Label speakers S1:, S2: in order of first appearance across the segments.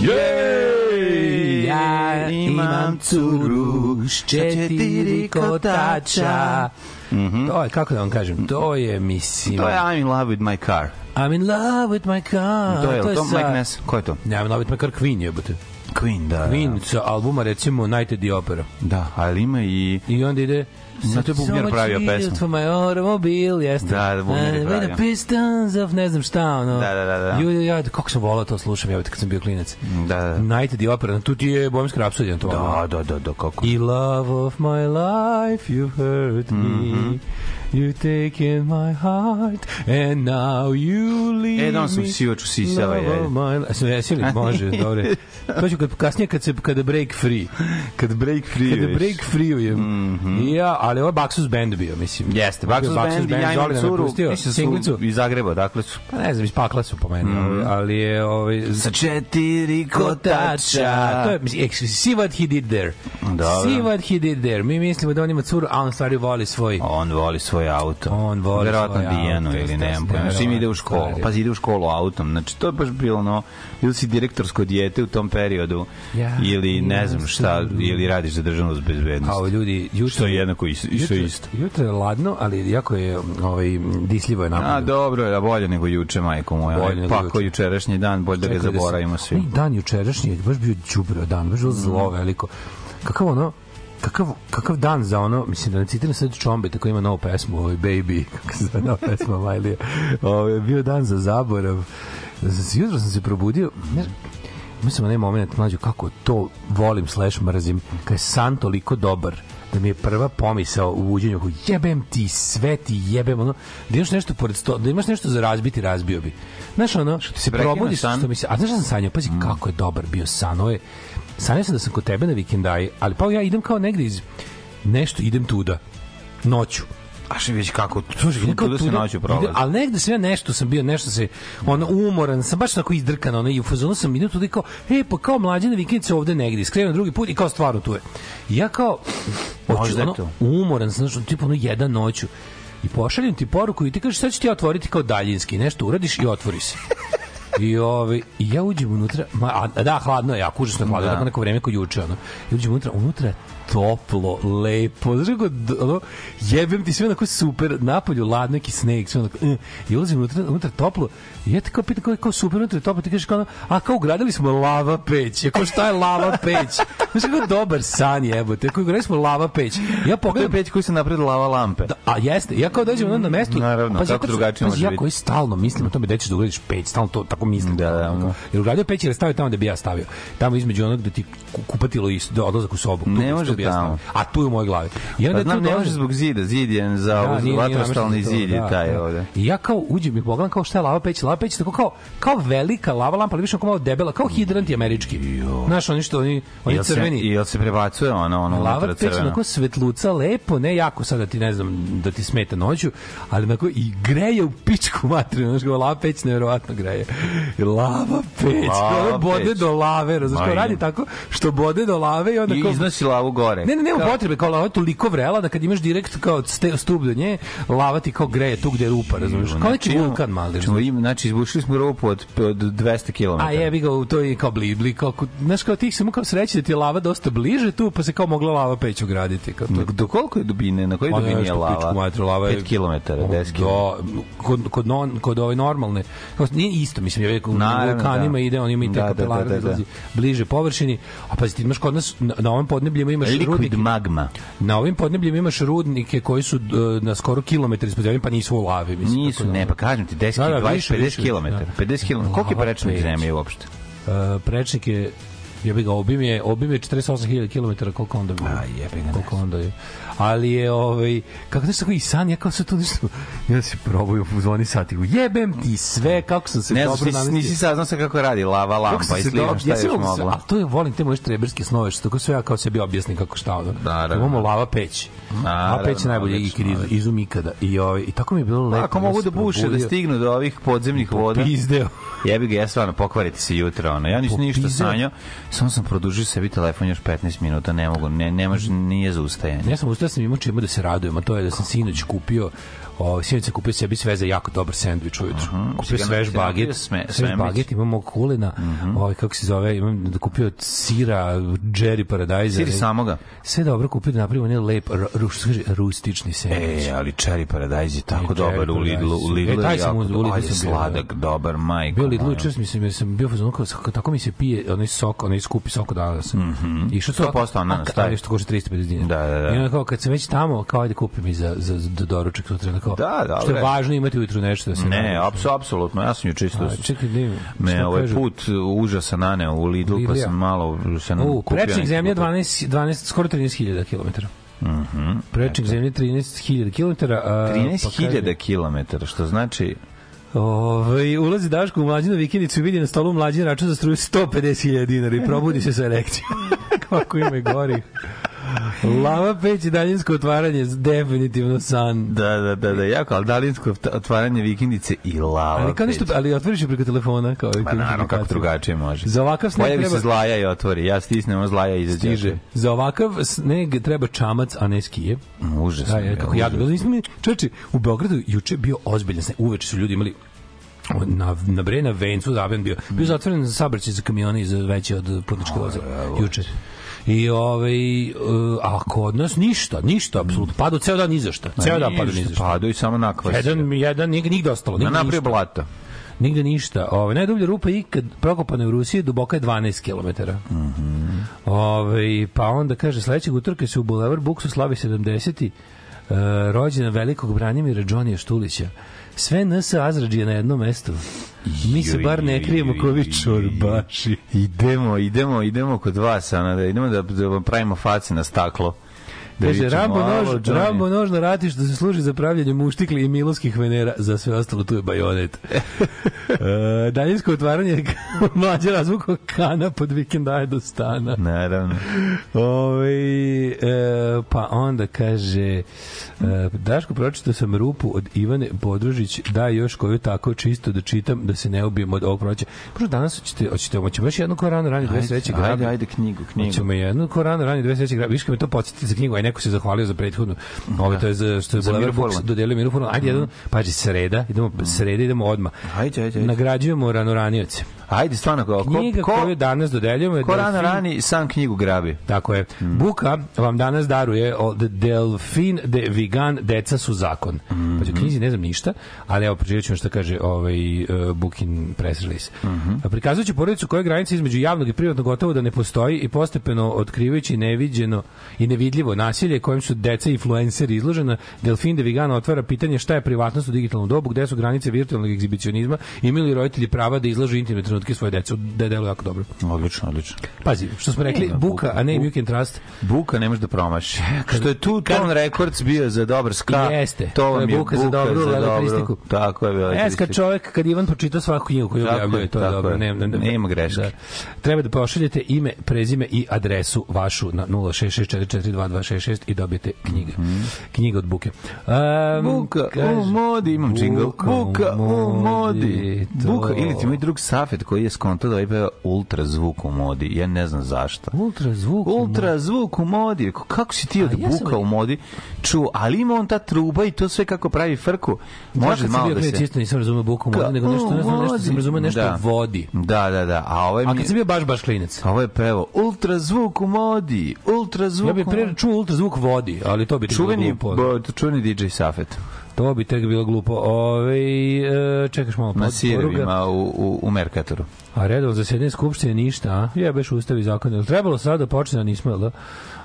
S1: Jej! Ja
S2: imam curu s
S1: četiri kotača.
S2: Mm -hmm.
S1: To
S2: je, kako da
S1: vam kažem, to je, mislim... To je I'm in love with my car. I'm in love with my car. To je, to, je sa... Mike Ko je to? Ne, I'm in love with my car,
S2: Queen je, bote. Queen, da. da Queen da.
S1: sa albuma, recimo, Night at the Opera.
S2: Da,
S1: ali ima i... I onda ide...
S2: Zato je Bubnjar pravio pesmu. For my automobile, jeste. Da, da,
S1: Bubnjar je pravio. Pistons of ne znam šta, ono. Da, da, da. da.
S2: ja,
S1: kako sam volao to slušam, ja kad
S2: sam bio klinac. Da, da. da. Night the Opera, tu ti
S1: je
S2: Bohemska
S1: rapsodija to. Da, da, da, da, kako. I love of my life, you hurt me. Mm -hmm.
S2: You take in my heart
S1: and now you leave me. E, da sam sivač usisava, je. Love of my life. Jesi li? Može,
S2: dobre to ću kad, kasnije kad se kada
S1: break free. Kad break free. kad break free mm -hmm. ja, ali ovaj Baksus band bio, mislim.
S2: Jeste,
S1: Baksus,
S2: Baksus band,
S1: band,
S2: ja imam curu, da singlicu. iz
S1: Zagreba, dakle su. Pa ne znam, iz pakla su po meni, mm. ali je ovaj...
S2: Sa četiri
S1: kotača. To je, see what he did there.
S2: Dobro.
S1: See what he did there. Mi mislimo da on ima curu, a
S2: on
S1: stvari voli svoj...
S2: On voli svoj auto. On
S1: voli Vjerojatno
S2: Dijanu
S1: ili nemam
S2: pojma. Znači ide u školu, pa ide u školu autom. Znači to je baš bilo no ili si direktorsko dijete u tom periodu periodu
S1: ja,
S2: ili ne znam šta ili radiš za državnu bezbednost. Kao
S1: ljudi jutro
S2: što je jednako
S1: isto, što
S2: je isto.
S1: Jutro je ladno, ali jako je
S2: ovaj disljivo je napolju. A dobro, je, a bolje nego juče, majko moja. Bolje e, pa ko jučerašnji dan, bolje da ga da zaboravimo
S1: svi. dan jučerašnji je baš bio đubro dan, baš mm. zlo veliko. Kakav ono, kakav, kakav dan za ono, mislim da ne citiram sad Čombe, tako ima novu pesmu, ovaj Baby, kako se zove nova pesma Majlija, ovaj, bio dan za zaborav. Jutro sam se probudio, ne, mislim onaj da moment mlađu kako to volim slash mrzim kad je san toliko dobar da mi je prva pomisao u uđenju jebem ti sve ti jebem ono da imaš nešto pored sto, da imaš nešto za razbiti razbio bi znaš ono što ti se probudiš san? što mi se a znaš da sam sanjao pazi mm. kako je dobar bio san ovo je sanjao sam da sam kod tebe na vikendaj ali pa ja idem kao negde iz nešto idem tuda noću
S2: Aši već kako, slušaj, kako da se nađu prolazi.
S1: Al negde sve nešto sam bio, nešto se on umoran, sam baš tako izdrkan, onaj i u fazonu sam idem tudi kao, ej, pa kao mlađi na vikendice ovde negde, skrenem drugi put i kao stvarno tu je. ja kao, hoću, ono, umoran sam, znači, tipa ono jedan noću i pošaljem ti poruku i ti kažeš sad ću ti ja otvoriti kao daljinski, nešto uradiš i otvori se. I ove, ovaj, i ja uđem unutra, ma, a, da, hladno je, jako užasno hladno, da. neko vreme ko juče, ono. I uđem unutra, unutra toplo, lepo. Znaš kako, ono, jebem ti sve onako super, napolju ladno, neki sneg, sve onako, uh, i ulazim unutra, unutra toplo, i ja te kao pitan, kao, kao super, unutra je toplo, ti kažeš kao ono, a kao ugradili smo lava peć, ja kao šta je lava peć? Znaš kako dobar san jebote,
S2: kao
S1: ugradili smo lava peć.
S2: Ja pogledam... peć koju se napred lava lampe.
S1: Da, a jeste, ja kao dođem mm, na mesto...
S2: Naravno, pa, kako drugačije može biti. Ja koji
S1: stalno
S2: mislim o
S1: tome da ćeš da ugradiš peć, stalno to tako mislim. Da, da, da. Jer ugradio peć je stavio tamo da bi ja stavio. Tamo između onog da ti kupatilo i odlazak u
S2: sobu. Ne
S1: može Da. tamo. A tu je u mojoj glavi.
S2: I onda pa, znam, ne može zbog zida, zid je za da, nije, vatrostalni zid je da, taj da, ovde.
S1: I ja kao uđem i pogledam kao šta je lava peć, lava peć tako kao, kao velika lava lampa, ali više kao malo debela, kao hidrant američki. Znaš, oni što, oni, oni
S2: jel
S1: crveni.
S2: I jel se prebacuje ona, ono, lava unutra
S1: crvena. Lava peć, onako svetluca, lepo, ne jako sad da ti, ne znam, da ti smeta noću, ali onako i greje u pičku materinu, znaš, kao lava peć nevjerovatno greje. I Lava peć, lava bode do lave,
S2: znaš, kao
S1: radi tako, što bode do lave i onda I iznosi lavu gore gore. Ne, ne, nema kao... Da. potrebe, kao lava toliko vrela da kad imaš direkt kao ste, stup do nje, lava ti kao greje tu gde je rupa, razumiješ? Znači kao neki vulkan mali. Znači,
S2: znači izbušili smo rupu od, od 200 km.
S1: A
S2: jebi ga,
S1: to je kao blibli, kao, znaš, kao ti se mu kao sreći da ti je lava dosta bliže tu, pa se kao mogla lava peć ograditi. Kao
S2: to. Do koliko je dubine? Na kojoj pa dubini je lava?
S1: Matru, lava 5 km, 10 km. Do, kod, kod, non, kod ove normalne, kao, nije isto, mislim, je u vulkanima da. ide, on ima i te da, da kapilare, da, da, da, da. bliže površini, a pa ti imaš kod nas, na, na ovom podneblju imaš liquid magma. Na
S2: ovim
S1: podnebljima imaš rudnike koji su e, na skoro kilometar ispod zemlje, pa nisu u lavi. Mislim,
S2: nisu,
S1: da,
S2: ne, pa kažem ti, 10, da, da, 20, više, 50 km. Da. 50 km. Koliko je prečnik zemlje uopšte?
S1: Uh, prečnik je ja bih ga obim je, obim je 48.000 km, koliko onda bi? A
S2: jebe,
S1: koliko onda je ali je ovaj kako da se i san ja kao se to nešto ja se probaju zvoni sati jebem ti sve kako sam se ne dobro nisi, namestio nisi saznao sa
S2: kako radi lava lampa i slično šta ja je
S1: mogla a to je volim te moje treberske snove što tako sve ja kao sebi objasnim kako šta ono da, imamo lava peć a peć je najbolje i izum ikada i ovaj i tako mi je bilo lepo
S2: ako da mogu da buše da stignu do ovih podzemnih voda pizdeo jebi ga ja stvarno pokvariti se jutro ono ja nisam ništa sanjao samo sam produžio sebi telefon još 15 minuta ne mogu ne ne može nije za ustajanje ja sam
S1: ustao sam imao čemu da se radujem, a to je da sam sinoć kupio O, sinoć sam kupio sebi sve jako dobar sendvič ujutru. Uh -huh. Kupio svež baget, sve, svež baget, imam mog kulina, uh mhm. -huh. ovaj, kako se zove, imam da kupio sira, Jerry Paradise. Siri
S2: samoga.
S1: Sve
S2: dobro
S1: kupio da napravimo ne lep, ru, rustični sendvič. E,
S2: ali Cherry Paradise je tako e, dobar u Lidlu. U e, Lidlu e,
S1: taj sam u Lidlu sam bio. sladak,
S2: dobar,
S1: majko. Bio Lidlu,
S2: čest
S1: mislim,
S2: jer
S1: sam bio fazonu, tako mi se pije onaj sok, onaj skupi sok od ananasa. Mm -hmm. I što 100% ananas,
S2: taj.
S1: što
S2: košta 350 dinara.
S1: Da, da, da. I onda kao, kad sam već tamo, kao ajde kupim i za, za, za doručak sutra, kao tako.
S2: Da, da,
S1: što
S2: je
S1: važno imati ujutru nešto da se
S2: Ne,
S1: apso,
S2: apsolutno, ja sam ju čisto. A, čekaj, ne, me ovaj kažu? put užasa naneo u Lidlu, pa Lidlija. pa sam malo se na kupio. Prečnik
S1: zemlje 12 12 skoro 13.000 km. Mhm. Mm Prečnik zemlje 13.000 km.
S2: 13.000 km, što znači
S1: Ove, ovaj, ulazi Daško u mlađinu vikendicu i vidi na stolu mlađin račun za struju 150.000 dinara i probudi se sa erekcijom. Kako ima i gori. Lava peć i daljinsko otvaranje, definitivno san.
S2: Da, da, da, da, jako, ali daljinsko otvaranje vikendice i lava ali,
S1: kao ništa, ali otvoriš preko telefona.
S2: Kao i pa naravno, kako drugačije može. Za ovakav sneg treba... se zlaja i otvori, ja stisnemo zlaja i izađe.
S1: Stiže. Za ovakav sneg treba čamac, a ne skije. Mm, užasno. Da,
S2: ja,
S1: kako
S2: ja,
S1: da, nisam, čoči, u Beogradu juče bio ozbiljno sneg, uveče su ljudi imali na, na bre na vencu zaben bio. Bio zatvoren za saobraćaj za kamione za veće od putničkog voza Juče. I ovaj e, ako od nas ništa, ništa apsolutno. Padu ceo dan ni za Ceo dan
S2: pada ni za šta. i samo nakvas. Jedan jedan
S1: nigde ostalo, nigde. Na napred blata
S2: nigde
S1: ništa. Ovaj najdublja rupa ikad prokopana u Rusiji duboka je 12 km. Mm -hmm. Ove, pa onda kaže, sledećeg utorka se u Bulevar Buksu slavi 70. Uh, rođena velikog Branimira Džonija Štulića. Sve NS Azrađe na jednom mestu. Mi se bar ne krijemo ko vi čorbaši.
S2: Idemo, idemo, idemo kod vas, Ana, da idemo da, da vam pravimo face na staklo.
S1: Kaže, da Rambo nož, Johnny. Rambo nož na ratištu se služi za pravljanje muštikli i milovskih venera, za sve ostalo tu je bajonet. e, daljinsko otvaranje mlađe razvuko kana pod vikend do stana.
S2: Naravno.
S1: Ove, e, pa onda kaže, e, Daško, pročitao sam rupu od Ivane Podružić, da još koju tako čisto da čitam, da se ne ubijem od ovog proleća. Možda danas ćete, hoćete, hoćemo još jednu koranu rani 23. Ajde, ajde,
S2: ajde, knjigu,
S1: knjigu.
S2: Hoćemo
S1: jednu koranu rani 23. Viš me to podsjetiti za knjigu, aj neko se zahvalio za prethodnu. Da. Ove ovaj, to je za što je Bulevar Buks dodelio Miru Furlan. Ajde jedan, mhm. pađi sreda, idemo mhm. sreda idemo odma. Ajde,
S2: ajde,
S1: ajde. Nagrađujemo ranoranioce.
S2: Ajde, stvarno, ko, knjiga
S1: ko, koju danas dodeljujemo je...
S2: Ko
S1: rano
S2: rani, sam knjigu grabi. Tako
S1: je.
S2: Mm.
S1: Buka vam danas daruje od Delfin de Vigan, Deca su zakon. Mm -hmm. Pa u mhm. knjizi ne znam ništa, ali evo, pročitat ću što kaže ovaj, uh, Bukin press release. Mm -hmm. Prikazujući porodicu koja je granica između javnog i privatnog gotovo da ne postoji i postepeno otkrivajući neviđeno i nevidljivo nas nasilje kojem su deca i influenceri izložena, Delfin de Vigano otvara pitanje šta je privatnost u digitalnom dobu, gde su granice virtualnog egzibicionizma, imaju li roditelji prava da izlažu intimne trenutke svoje dece, da je delo jako dobro. Odlično,
S2: odlično. Pazi,
S1: što smo rekli, buka, a ne you can trust.
S2: Buka ne možeš da promaš. Što je tu Tone Records bio za dobro ska,
S1: jeste, to vam je buka, buka za dobru letristiku.
S2: Tako je bilo.
S1: Eska čovjek, kad Ivan pročita svaku knjigu koju objavljuje, to je dobro. Nema, nema greške. Da. Treba da pošaljete ime, prezime i adresu vašu na 066442266 6 i dobijete knjige. Mm -hmm. Knjige od buke. Um,
S2: buka kaže, u modi, imam džingl. Buka, buka u modi. To... Buka, ili ti moj drug Safet koji je skontao da je ovaj ultra zvuk u modi. Ja ne znam zašto. Ultra zvuk, ultra zvuk u modi. Kako si ti od A, ja buka sam... u modi čuo? Ali ima on ta truba i to sve kako pravi frku. Može Zaka malo da se... Ja Čisto nisam
S1: razumio buku u modi, nego nešto, ne znam, nešto sam razumio, nešto da. vodi.
S2: Da, da, da. A, ovaj mi... A kad si bio
S1: baš, baš
S2: klinec. Ovo ovaj
S1: je
S2: Ultra zvuk u modi. Ultra
S1: Ultrazvuk ja bih pre čuo ultrazvuk vodi, ali to bi čuveni, bo, da.
S2: čuveni DJ Safet.
S1: To bi tek bilo glupo. Ove, e, čekaš malo Na
S2: sirevima u, u, u Merkatoru.
S1: A redov za sedne skupštine ništa, a? Jebeš ustavi zakon. Trebalo sad da počne, a nismo, da?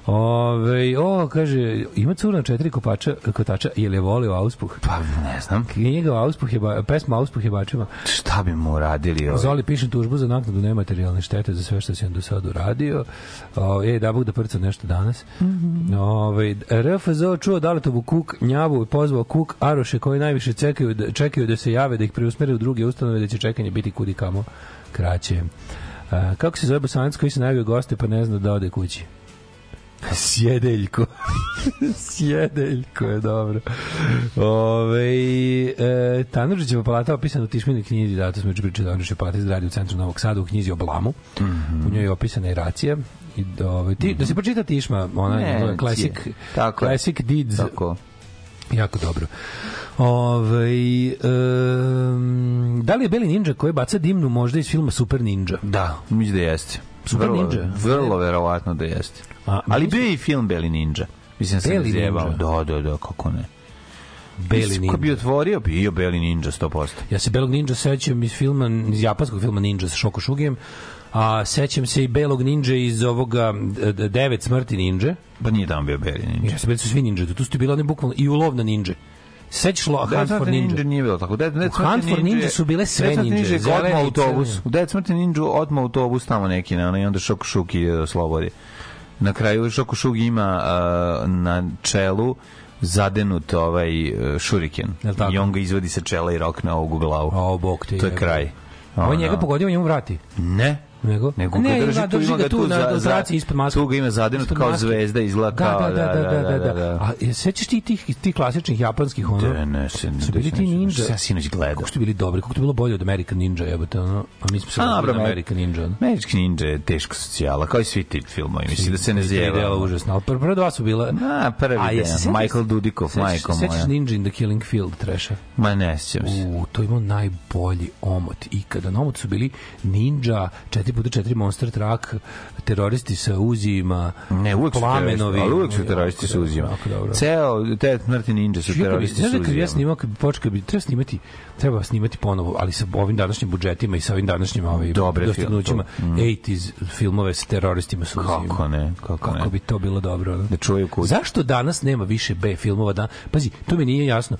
S1: Ove, o, kaže, ima cura četiri kopača, kotača, je li je volio auspuh?
S2: Pa, ne znam.
S1: Knjiga auspuh je, ba, pesma auspuh je bačima.
S2: Šta bi mu radili? Ovaj?
S1: Zoli, pišem tužbu za naknadu nematerijalne štete za sve što sam do sada uradio. O, e, da Bog da prca nešto danas. Mm -hmm. Ove, RFZO čuo Daletovu kuk, njavu i pozvao kuk Aroše koji najviše čekaju, da, čekaju da se jave, da ih preusmere u druge ustanove, da će čekanje biti kudi kamo kraće. A, e, kako se zove bosanac koji se najavio goste pa ne zna da ode kući? Sjedeljko. Sjedeljko je dobro. Ove, e, Tanužićeva palata opisan u Tišminoj knjizi, zato smo juče pričali Tanužićeva palata izgradi u centru Novog Sada u knjizi o Blamu. Mm -hmm. U njoj je opisana i racija. I, ove, ti, mm -hmm. Da se mhm. pročita Tišma, ona ne, je klasik, tako klasik deeds.
S2: Tako.
S1: Jako dobro. Ove, um, da li je Beli Ninja koji baca dimnu možda iz filma Super Ninja?
S2: Da, mi da jeste. Super vrlo, Ninja? Vrlo verovatno da jeste. A, Ali bio je i film Beli Ninja. Mislim, da sam Beli zjebao. Da, da, da, kako ne. Beli Ninja. Ko bi otvorio, bio Beli Ninja 100%.
S1: Ja se Belog Ninja sećam iz filma, iz japanskog filma Ninja sa Šoko Šugijem, a sećam se i Belog Ninja iz ovoga Devet smrti Ninja.
S2: Pa nije
S1: tamo
S2: bio Beli Ninja.
S1: Ja
S2: se bili
S1: su
S2: svi ninja,
S1: tu su bile one bukvalno i ulovna ninja. Sećaš lo Hanford Ninja? Ninja
S2: nije bilo tako. Dead, Dead u
S1: Hanford Ninja, Ninja su bile sve
S2: Dead
S1: Ninja. Ninja je odmah autobus.
S2: U Dead Smrti Ninja odmah autobus tamo neki, ne, i onda Šokušuki e, slobodi. Na kraju Šokušuki ima uh, na čelu zadenut ovaj šuriken. E, I on ga izvodi sa čela i rokne ovog u glavu. O, bog te. To je kraj.
S1: Ono. On njega pogodio,
S2: on
S1: njemu vrati.
S2: Ne. Nego, nego
S1: ne,
S2: ga drži
S1: ima, tu, ima ga tu, na, za, ispod maske. Tu ga
S2: ima zadenut kao zvezda, izgleda da, kao...
S1: Da, da, da, da, da. da, da A e, sećaš ti tih, tih klasičnih japanskih, ono? Da, ne, se, su bili ti ninja.
S2: Ja sinoć gledao. Kako su
S1: bili dobri, kako to bilo bolje od American Ninja, jebote, ono? A pa
S2: mi smo
S1: se
S2: gledali American Ninja. American Ninja je teška socijala, kao i svi ti filmovi, mislim da se ne zjeva. Dela užasno, ali
S1: prva dva su bila... Na, prvi
S2: deo, Michael Dudikov, majko moja. Sećaš
S1: Ninja in the Killing Field, treša?
S2: Ma ne, sećam se. U,
S1: to
S2: imao
S1: najbolji omot ikada. Na omot su bili Ninja, četiri puta četiri monster truck, teroristi sa uzijima, ne, uvek plamenovi.
S2: Ali
S1: uvek su
S2: teroristi sa uzijima. Ceo, te smrti ninja su teroristi sa da
S1: uzijima. Ja snimao, kad bi počeo, bi treba snimati, treba snimati ponovo, ali sa ovim današnjim budžetima i sa ovim današnjim ovim ovaj, Dobre dostignućima, film, mm. 80s filmove sa teroristima sa uzijima.
S2: Kako ne,
S1: kako,
S2: kako ne.
S1: bi to bilo dobro. Da čuju kuću. Zašto danas nema više B filmova? Da, pazi, to mi nije jasno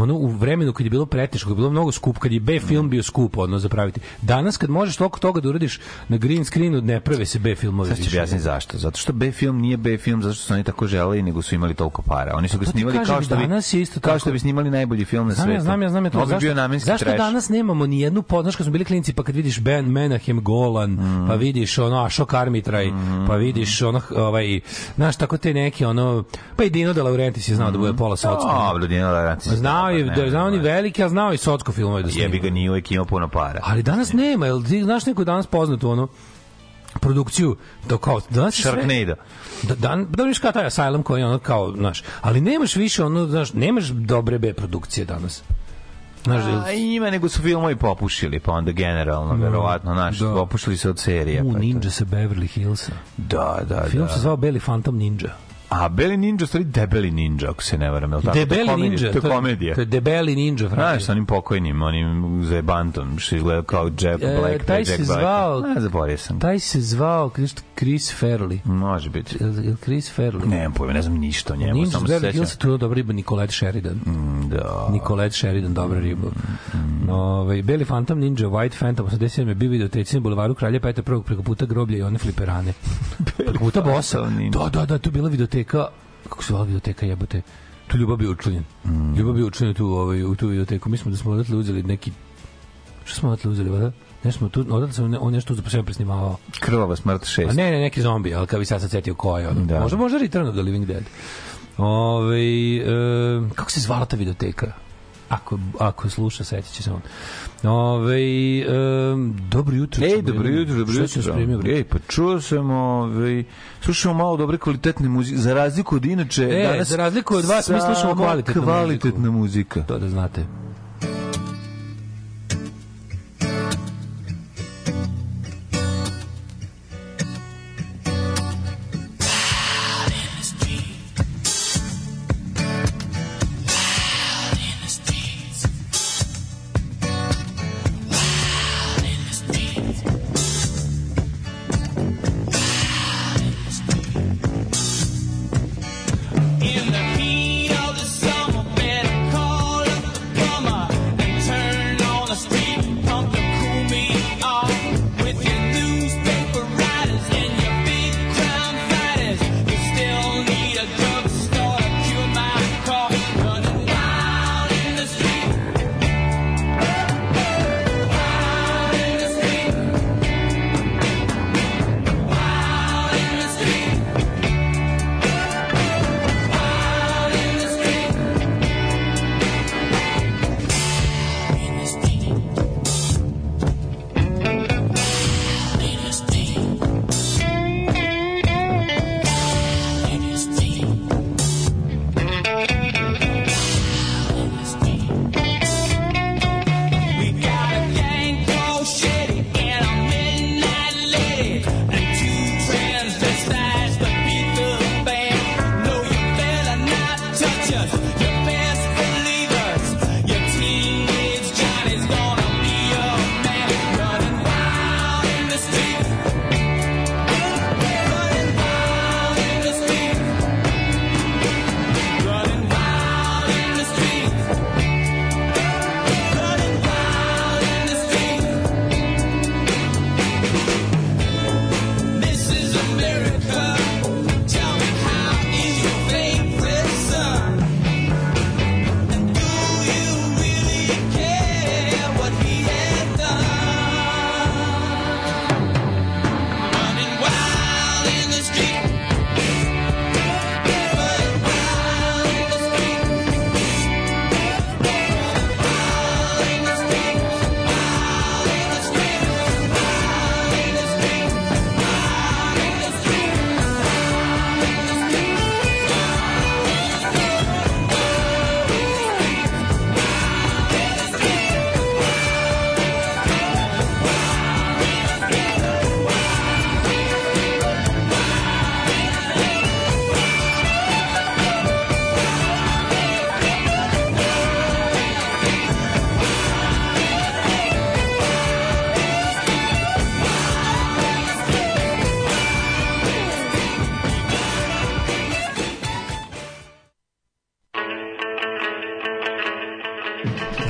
S1: ono u vremenu kad je bilo preteško, kad je bilo mnogo skup, kad je B film mm. bio skup odno zapraviti. Danas kad možeš toliko toga da uradiš na green screenu, ne prave se B filmovi. Sad
S2: ću objasniti zašto. Zato što B film nije B film zato što su oni tako želeli, nego su imali toliko para. Oni su ga pa snimali kao što bi danas je isto
S1: kao što bi snimali najbolji film na svetu. Ja,
S2: znam
S1: ja,
S2: znam ja to.
S1: Zašto, zašto danas nemamo ni jednu podnaš kad smo bili klinci pa kad vidiš Ben Menahem Golan, pa mm. pa vidiš ono Ashok Armitraj, mm. pa vidiš ono ovaj znaš tako te neki, ono pa i Dino De Laurentiis
S2: je znao
S1: mm. da bude pola sa odskom. Dino De Laurentiis. Znao znao je, da, znao ni velike, a znao i socko filmove da snima.
S2: Jebi ga nije uvek imao puno para.
S1: Ali danas ne. nema, jel ti znaš neko danas poznato ono produkciju to kao
S2: danas Sharknado.
S1: Da
S2: dan
S1: da viš kao taj Asylum koji ono kao, znaš, ali nemaš više ono, znaš, nemaš dobre B produkcije danas. Znaš, A, ima,
S2: nego su filmovi popušili, pa onda generalno, no, mm, verovatno, znaš, da. popušili se od serije.
S1: U, pa Ninja to...
S2: sa
S1: Beverly Hillsa.
S2: Da, da, Film da.
S1: Film se zvao Beli Phantom Ninja.
S2: A Beli Ninja, stvari Debeli Ninja, ako se ne varam, je tako? Debeli to Ninja, to
S1: je komedija. To je
S2: Debeli
S1: Ninja, Franjo. Znaš, sa
S2: onim pokojnim, onim zebantom, što izgleda kao Jack e, Black, taj Jack se zvao, Black. A, zaboravio sam.
S1: Taj se zvao Chris Fairley.
S2: Može biti. Je
S1: Chris
S2: Fairley? Ne,
S1: pojma,
S2: ne znam ništa o njemu,
S1: Ninja samo se sećam. Ili se tu dobra riba Nicolette Sheridan. Mm,
S2: da. Nicolette
S1: Sheridan, dobra riba. Mm. mm. Ove, ovaj, Beli Phantom Ninja, White Phantom, 87. je bio video teći na bulevaru Kralja Petra prvog preko puta groblja i one fliperane. preko puta bossa. Da, da, da, tu bila video videoteka, kako se zvala videoteka jebote, tu Ljubav bio učlanjen. Mm. Ljubav bio učlanjen tu, ovaj, u tu videoteku. Mi smo da smo odatle uzeli neki... Što smo odatle uzeli, vada? Ne smo tu, odatle sam ne, on nešto za sebe presnimavao. Krvava smrt
S2: 6. A
S1: ne, ne, neki zombi, al kao bi sad sad setio ko je. Da. Možda, možda Return of the Living Dead. Ove, ovaj, e, kako se zvala ta videoteka? ako, ako sluša, setit će se on.
S2: Ove,
S1: um, dobro jutro. Ej,
S2: dobro jutro, dobro jutro. Spremio, Ej, pa čuo sam, ove, slušamo malo dobre kvalitetne muzike, za razliku od inače... E, danas,
S1: za razliku od vas, mi slušamo kvalitetnu, muziku. Kvalitetna
S2: muzika.
S1: To da znate.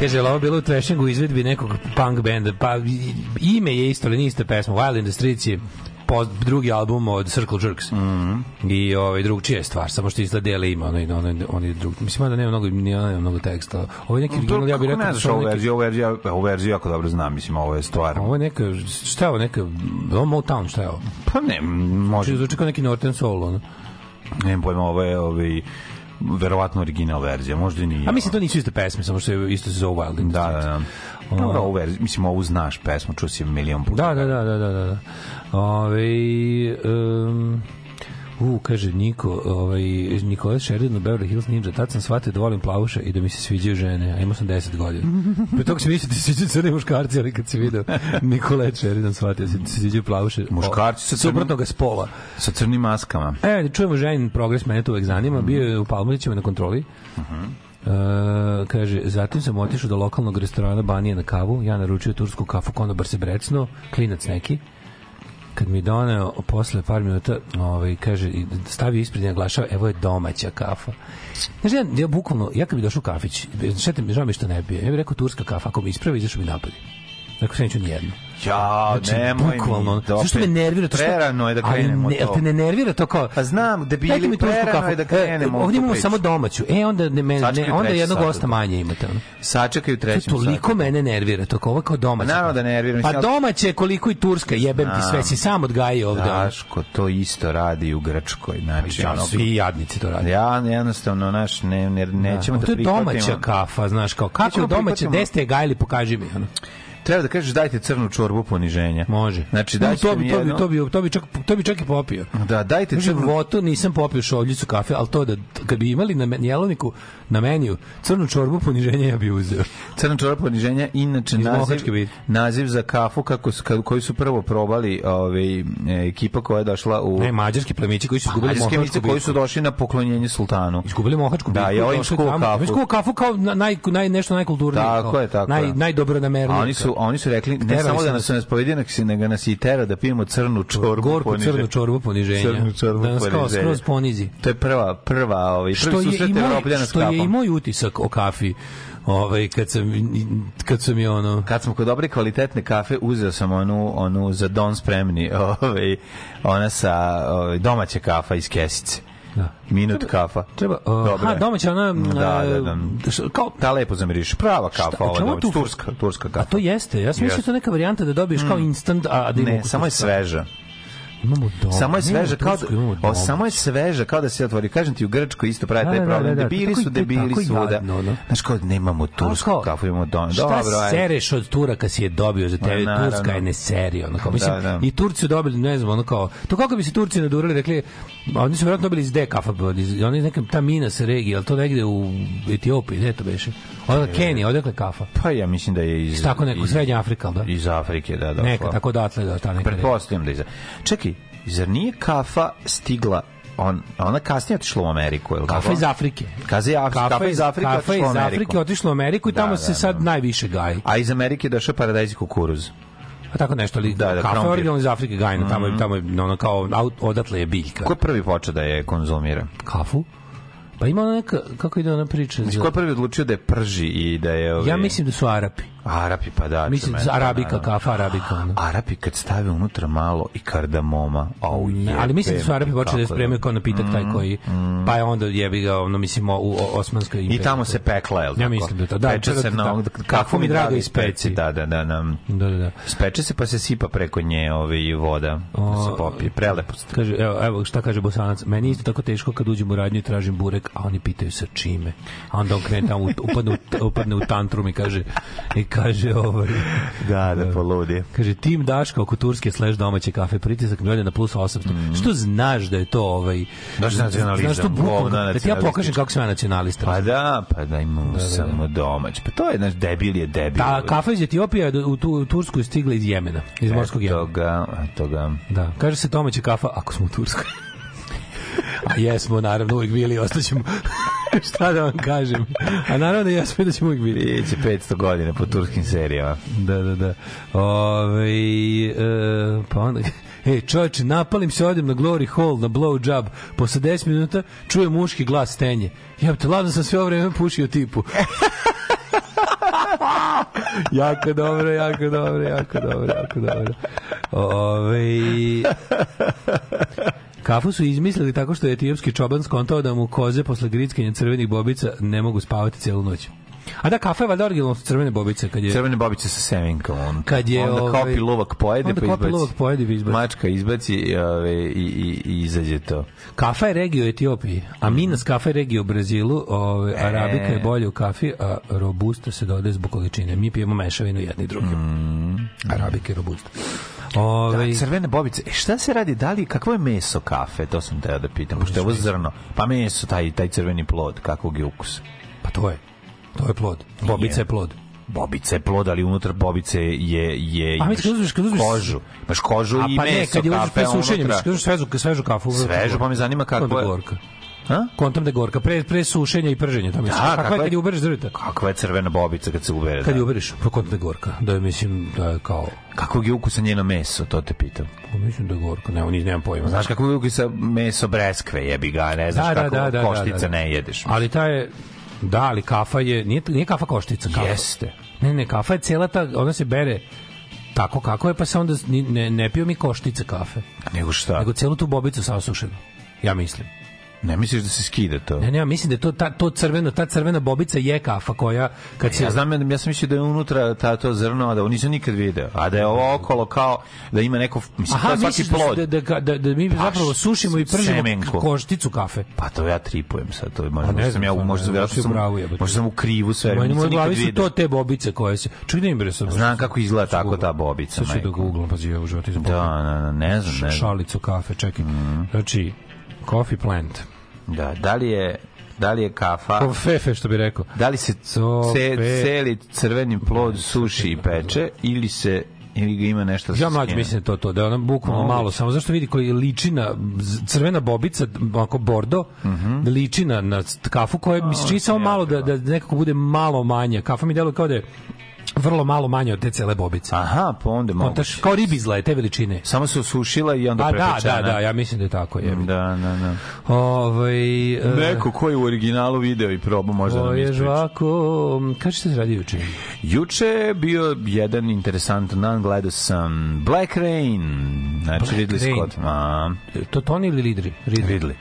S2: kaže, ovo bilo u trešingu izvedbi nekog punk benda, pa ime je isto, ali nije ista pesma, Wild in the Streets je post, drugi album od Circle Jerks. Mm -hmm. I ovaj drugčija je stvar, samo što izgleda dele ima, onaj onaj onaj drug. Mislim da nema mnogo ni ona nema mnogo teksta. Ovo je neki original, ja bih rekao. Ne da znaš, ovu verziju, ovu verziju, ovu verziju jako dobro znam, mislim, ovo je stvar. Ovo je neka šta je ovo neka Motown, šta je ovo? Pa ne, može. Znači, zvuči kao neki Norton Soul, ono. Ne pojma, ovo je ovaj verovatno original verzija, možda i nije. A mislim to nisu iste pesme, samo što je isto se zove Wild Da, da, da. Dobro, ovu verziju, mislim ovu znaš pesmu, čuo si milion puta. Da, da, da, da, da. da. da. Ove, um, U, kaže Niko, ovaj, Nikola Sheridan u Beverly Hills Ninja, tad sam shvatio da volim plavuše i da mi se sviđaju žene, a imao sam 10 godina. Pre toga se mislite sviđa crni muškarci, ali kad da da se video Nikola Čeridan shvatio se se sviđa plavuše. Muškarci sa suprotnog spola. Sa crnim maskama. E, čujemo ženin progres, mene to uvek zanima. Bio je u Palmolićima na kontroli. Uh mhm. -huh. Uh, kaže, zatim sam otišao do lokalnog restorana Banije na kavu, ja naručio tursku kafu, konobar se brecno, klinac neki. Uh, kad mi doneo posle par minuta, ovaj, kaže, stavi ispred njega glašao, evo je domaća kafa. Znaš, ja, ja bukvalno, ja kad bi došao u kafić, šetam, žao mi što ne bi, ja bih rekao turska kafa, ako mi ispravi, izašao bi napolje. Tako se neću nijedno. Ja, znači, nemoj bukvalno, mi. Zašto me nervira to što... Prerano je da krenemo ali ne, to. te ne nervira to kao... Pa znam, debili, prerano kafu. je da e, krenemo e, Ovdje imamo samo domaću. E, onda, ne, me, ne, onda jedno gosta manje imate. Ono. Sačekaj u trećem To toliko satu. mene nervira, to kao ovo kao domaće. Pa naravno da nervira. Pa domaće koliko i Turska, jebem ti sve, si sam odgajio ovde. Daško, to isto radi u Grčkoj. Znači, pa ja, ono, svi jadnici to radi. Ja, jednostavno, naš, ne, ne, da. nećemo da, da
S1: prihvatimo. To je domaća kafa, znaš, kao kako domaće, gde ste gajili, pokaži mi. Ono.
S2: Treba da kažeš dajte crnu čorbu poniženja.
S1: Može. Znači da no, to bi to bi to bi to bi čak to bi čak i popio.
S2: Da, dajte Može, crnu votu
S1: nisam popio šoljicu kafe, al to da kad bi imali na jelovniku na meniju crnu čorbu poniženja ja bih uzeo. Crna čorba
S2: poniženja inače naziv naziv za kafu kako su, koju su prvo probali ovaj e, ekipa koja je došla u
S1: Ne, mađarski plemići koji su pa, izgubili mohačku
S2: koji su došli na poklonjenje sultanu.
S1: Izgubili
S2: mohačku Da,
S1: ja im kafu. kafu kao naj, naj, nešto najkulturnije. Tako je, tako.
S2: Naj najdobronamerno. Oni su su oni su rekli ne samo da nas da nas povedi, nego nas i tera da pijemo crnu čorbu, gorku
S1: poniženja. crnu čorbu
S2: poniženja.
S1: Crnu čorbu da nas kao skroz ponizi.
S2: To je prva prva, ovaj prvi susret Evropljana
S1: s Što je
S2: i moj
S1: utisak o kafi. Ovaj kad sam kad sam je ono
S2: kad smo kod dobre kvalitetne kafe uzeo sam onu onu za don spremni, ovaj ona sa ovaj, domaća kafa iz kesice. Da. Minut treba, kafa.
S1: Treba, uh, Dobre. Ha, domaća ona... Da,
S2: da, da. Kao, da, lepo zamiriš. Prava kafa šta, ova tu, turska, turska kafa.
S1: A to jeste, ja sam yes. mislio da to neka varijanta da dobiješ mm. kao instant, a da
S2: Ne, samo je sveža. Imamo dobro. Samo je sveže kao da, o, samo je sveže kao da se otvori. Kažem ti u Grčkoj isto pravi da, taj da, problem. Da, debili su debili su svuda. Znaš kao nemamo tursku kafu, imamo dobro.
S1: Šta sereš od Turaka si je dobio za tebe? Pa Turska je ne serija. Onako. Mislim, I Turci su dobili, ne znam, ono kao, to kako bi se Turci nadurali, rekli, oni su vjerojatno dobili iz D kafa, oni iz neka ta mina se regije, ali to negde u Etiopiji, ne to beše. Odakle Kenija, odakle kafa?
S2: Pa ja mislim da je iz...
S1: Tako neko,
S2: iz,
S1: Srednja
S2: Afrika, da? Iz Afrike, da, da.
S1: Neka, tako odatle, da, ta neka. Pretpostavljam
S2: da
S1: iz...
S2: Čekaj, zar nije kafa stigla on, ona kasnije otišla u Ameriku, je
S1: Kafa iz Afrike.
S2: Kaze, Af kafa, kafa iz Afrike
S1: kafa iz Afrike otišla u Ameriku i da, tamo da, se sad da. najviše gaji.
S2: A iz Amerike je došao paradajz i kukuruz. A pa
S1: tako nešto ali da, da, kafa krompir. originalno iz Afrike gajna, tamo je mhm. tamo je ono kao odatle je biljka.
S2: Ko je prvi
S1: počeo
S2: da je konzumira?
S1: Kafu? Pa ima neka, kako ide ona priča?
S2: Mislim, za... ko je prvi odlučio da je prži i da je... Ove...
S1: Ja ovaj- mislim da su Arapi. Arapi pa
S2: da.
S1: Mislim, arabika, da, da. kafa arabika. Arapi kad stave
S2: unutra malo i kardamoma, au je.
S1: Ali mislim da su Arapi počeli da, da spremaju kao napitak taj mm, koji, mm. pa je onda jebi ga, ono, mislim, u Osmanskoj imperiji.
S2: I tamo se pekla, je
S1: Ja mislim da
S2: to,
S1: da. Peče
S2: se na, kako mi drago ispeci. Da, da, da, da. Da, da, Speče se pa se sipa preko nje ovaj voda, da se popije. Prelepo.
S1: Kaže, evo, evo šta kaže Bosanac, meni isto tako teško kad uđem u radnju i tražim burek, a oni pitaju sa čime. A onda on krene tamo, upadne, upadne u tantrum i kaže, i kaže ovaj.
S2: Da, da, da poludi.
S1: Kaže tim Daško oko turske slash domaće kafe pritisak mi na plus 800. Mm -hmm. Što znaš da je to ovaj
S2: Znaš nacionalista.
S1: Znaš to bukvalno, da, da ti ja pokažem kako sam ja nacionalista. Pa da,
S2: pa da imamo da, da, da. samo domać. Pa to je naš debil je debil. Da,
S1: kafa iz Etiopije u, tu, u Tursku
S2: je
S1: stigla iz Jemena, iz morskog Jemena.
S2: Toga,
S1: toga. Da. Kaže se domaća kafa ako smo u Turskoj. A jesmo, naravno, uvijek bili, ostaćemo. Šta da vam kažem? A naravno da jesmo da ćemo uvijek biti.
S2: Biće 500 godina po turskim serijama.
S1: Da, da, da. Ove, ovaj, e, pa onda... E, čovječe, napalim se, odem na Glory Hall, na Blow Job. Posle 10 minuta čujem muški glas stenje. Ja te ladno sam sve ovo vreme pušio tipu. jako dobro, jako dobro, jako dobro, jako dobro. Ove... Ovaj, Kafu su izmislili tako što je etiopski čoban skontao da mu koze posle grickanja crvenih bobica ne mogu spavati celu noć. A da, kafa je valjda originalno su crvene bobice. Kad je,
S2: crvene bobice
S1: sa
S2: semenkom On, kad je, onda ovaj, kopi lovak pojede pa izbaci. lovak pojede pa izbaci. Mačka izbaci ove, i, i, i izađe to.
S1: Kafa je regio u a mhm. Minas kafa je regio Brazilu, ove, e. Arabika je bolje u kafi, a Robusta se dodaje zbog količine. Mi pijemo mešavinu jedni drugi. Mm. Arabika i Robusta.
S2: Ove... Da, ovaj- crvene bobice. E, šta se radi? Da li, kakvo je meso kafe? To sam teo da pitam. Pošto je ovo zrno. Pa meso, taj, taj crveni plod, kakvog je ukus?
S1: Pa to je. To je plod. Bobica je plod
S2: bobice je plod, ali unutar bobice je je A mi kad uzmeš kad uzmeš kožu,
S1: baš
S2: kožu a, pa i meso, ne, kad je uzmeš pa sušenje,
S1: kad uzmeš svežu, svežu kafu,
S2: svežu, pa me zanima
S1: kako je gorka. A? Kontam da je gorka. Pre, pre sušenja i prženja. To mislim. Da, kakva, kakva je kad je ubereš drveta?
S2: Kakva je crvena bobica kad se ubere?
S1: Kad da.
S2: je ubereš,
S1: pa kontam da je gorka. Da je, mislim, da je kao...
S2: Kakvog je ukusa njeno meso, to te pitam.
S1: Pa mislim da je gorka, ne, ni nemam pojma.
S2: Znaš kakvog je ukusa meso breskve, jebi ga, ne znaš da, da kako da, da, da koštica da, da, da. ne jedeš. Mislim.
S1: Ali ta je, da, ali kafa je, nije, nije kafa koštica. Kafa.
S2: Jeste.
S1: Ne, ne, kafa je cela ta, ona se bere, tako kako je, pa se onda ne, ne,
S2: ne
S1: pio mi koštice kafe. Nego
S2: šta?
S1: Nego
S2: celu tu bobicu
S1: sasušenu, ja mislim.
S2: Ne misliš da se skida to?
S1: Ne, ne, mislim da je to ta
S2: to
S1: crveno, ta crvena bobica je kafa koja kad se
S2: Ja znam, ja sam mislio da je unutra ta to zrno, a da ovo nisam nikad video, a da je ovo okolo kao da ima neko mislim Aha, to je svaki da plod. Da, da,
S1: da, da mi Paš, zapravo sušimo i pržimo semenko. košticu kafe.
S2: Pa to ja tripujem sad, to je možda pa ne znam, ja pa možda verovatno sam bravu, možda sam u krivu sve, Moj, nisam nikad video. su to
S1: te bobice koje se. Čuj da im bre
S2: sam. Znam kako izgleda tako ta bobica, da majko. Sve da
S1: googlam, pa je u životu
S2: Da, ne znam, ne znam.
S1: Šalicu kafe, čekaj. Mhm. Znači, Coffee plant.
S2: Da, da li je da li je kafa kofefe
S1: što bi rekao
S2: da li se ce, celi crveni plod suši i peče ili se ili ga ima nešto
S1: ja
S2: mlađe
S1: mislim da to to da ona bukvalno malo samo zašto vidi koji liči na crvena bobica ako bordo mm -hmm. da liči na, na kafu koja mi se čini samo malo da, da nekako bude malo manje kafa mi deluje kao da je vrlo malo manje od te cele bobice.
S2: Aha, pa onda malo.
S1: kao ribizla je te veličine.
S2: Samo se osušila i onda pa, prepečena.
S1: Da, da, da, ja mislim da je tako. Je.
S2: Da, da, da. Ovaj,
S1: e, Neko
S2: ko je u originalu video i probao možda nam
S1: ispriča. Žvako, kaže se radi juče?
S2: Juče je bio jedan interesantan dan, gledao sam Black Rain, znači Black Ridley Rain. Scott. A...
S1: To Tony ili Ridley?
S2: Ridley.
S1: Ridley.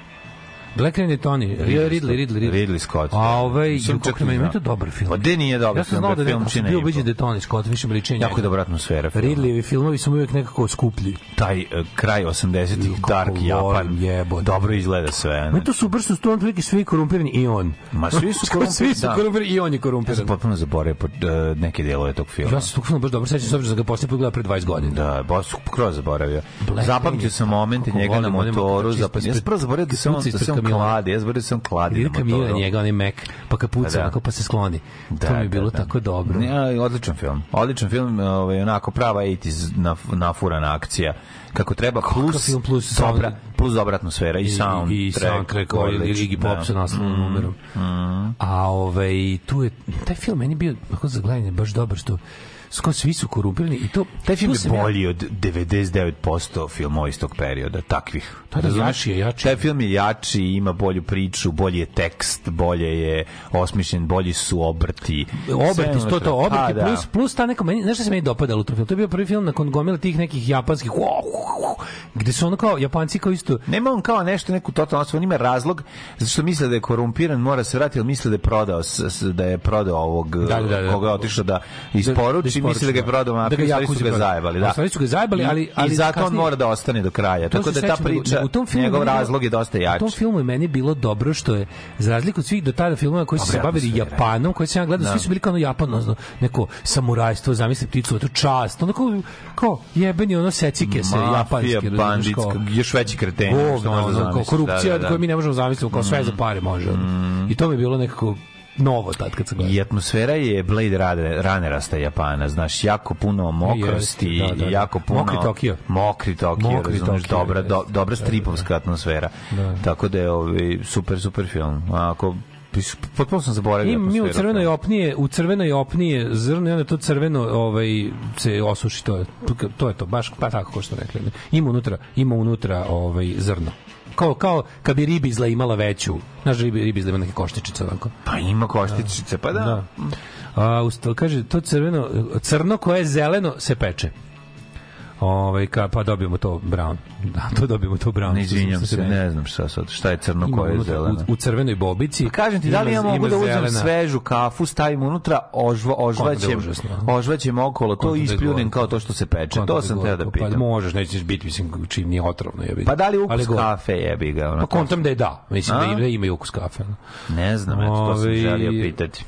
S1: Black Rain je Tony, Ridley, Ridley,
S2: Ridley.
S1: Ridley
S2: Scott.
S1: A
S2: da. ovaj, kako ne, ima da. to
S1: dobar film. Pa gde
S2: nije dobar
S1: ja sam znao da, da je,
S2: čine. sam
S1: bio
S2: ubeđen
S1: da je Tony Scott, više bili čini.
S2: Jako dobra atmosfera.
S1: Ridleyevi filmovi su uvijek nekako skuplji.
S2: Taj
S1: uh,
S2: kraj 80-ih, Dark Japan, jebo, dobro izgleda sve. Ma
S1: to su
S2: brzo
S1: su on veliki svi korumpirani i on.
S2: Ma
S1: svi
S2: su korumpirani. svi su
S1: korumpirani i on je korumpiran. Ja sam potpuno zaboravio
S2: e, neke delove tog filma. Ja sam tog filma
S1: baš dobro sećam, s obzirom da ga posle pogledao pre 20 godina.
S2: Da, baš skroz zaboravio. Zapamtio sam momente njega na motoru, zapamtio sam prvo zaboravio da se on kamion. Klade, ja zbrdo da sam klade. Ide kamion
S1: njega, onaj Mac, pa kapuca, puca,
S2: da.
S1: pa se skloni. Da, to mi je da, bilo da, da. tako dobro. Ja, odličan
S2: film. Odličan film, ovaj, onako, prava 80's na, nafurana akcija kako treba plus Kako film plus dobra plus dobra atmosfera i, i sound i,
S1: i soundtrack koji ovaj, Iggy Pop sa naslovnim da. Mm-hmm. numerom. Mm. Mm-hmm. A ovaj tu je taj film meni bio kako za gledanje baš dobar što skoro svi su korumpirani i to
S2: taj film je bolji
S1: ja...
S2: od 99% filmova iz tog perioda takvih. Da, da, jači je, jači. Taj film je jači, ima bolju priču, bolji je tekst, bolje je osmišljen, bolji su obrti.
S1: Obrti, to to, obrti da. plus plus ta neka meni, nešto se meni dopadalo u tom filmu. To je bio prvi film nakon gomile tih nekih japanskih gde su ono kao Japanci kao isto.
S2: Nema on kao nešto neku totalno, on ima razlog zašto misle da je korumpiran, mora se vratiti, misle da je prodao da je prodao ovog da, da, da, koga otišao da isporuči i mislili da ga je prodao mafija, da ga Jakuzi da. su ga zajebali, da. Stvari
S1: su ga zajebali, ali, ali I
S2: zato on mora da ostane do kraja. Tako da ta priča, u tom filmu njegov razlog je dosta jači. U
S1: tom filmu je meni bilo dobro što je, za razliku od svih do tada filmova koji su se bavili da Japanom, koji sam ja gledao, svi da. su bili kao ono Japan, neko samurajstvo, zamisli pticu, to čast, onako kao jebeni ono secike se
S2: japanske banditska još veći kreteni. što
S1: možda ono, korupcija da, koju mi ne možemo zamisliti kao sve za mm. pare može mm. i to mi je bilo nekako novo tad kad sam gledao.
S2: I atmosfera je Blade Runnerasta Japana, znaš, jako puno mokrosti, da, i da, da, jako puno... Mokri
S1: Tokio. Mokri Tokio,
S2: mokri razumeš, Tokio, dobra, do, dobra stripovska da. atmosfera. Da. Tako da je ovaj, super, super film. ako potpuno sam zaboravio. I mi u
S1: crvenoj da. opnije, u crvenoj opnije zrno i onda to crveno ovaj se osuši to je to je to baš pa tako kao što rekli. Ima unutra, ima unutra ovaj zrno kao, kao kad bi ribizla imala veću. Znaš, ribizla ima neke koštičice ovako.
S2: Pa ima koštičice, pa da. da.
S1: A, usta, kaže, to crveno, crno koje je zeleno se peče. Ovaj ka, pa dobijemo to brown. Da, to dobijemo to brown.
S2: Ne izvinjam se, ne znam šta sad, šta je crno, koje je zeleno.
S1: U, u crvenoj bobici. Pa
S2: kažem ti, da li ja mogu da uzmem svežu kafu, stavim unutra, ožva, da ožvaćem, ožvaćem okolo, to da ispljunem kao to što se peče. To da sam teo da pa pitam. Pa
S1: možeš, nećeš biti, mislim, čim nije otrovno. Jebi.
S2: Pa da li ukus kafe jebi ga?
S1: Pa kontam da je da, mislim da ima ukus kafe.
S2: Ne znam, eto, to sam ovaj- želio pitati.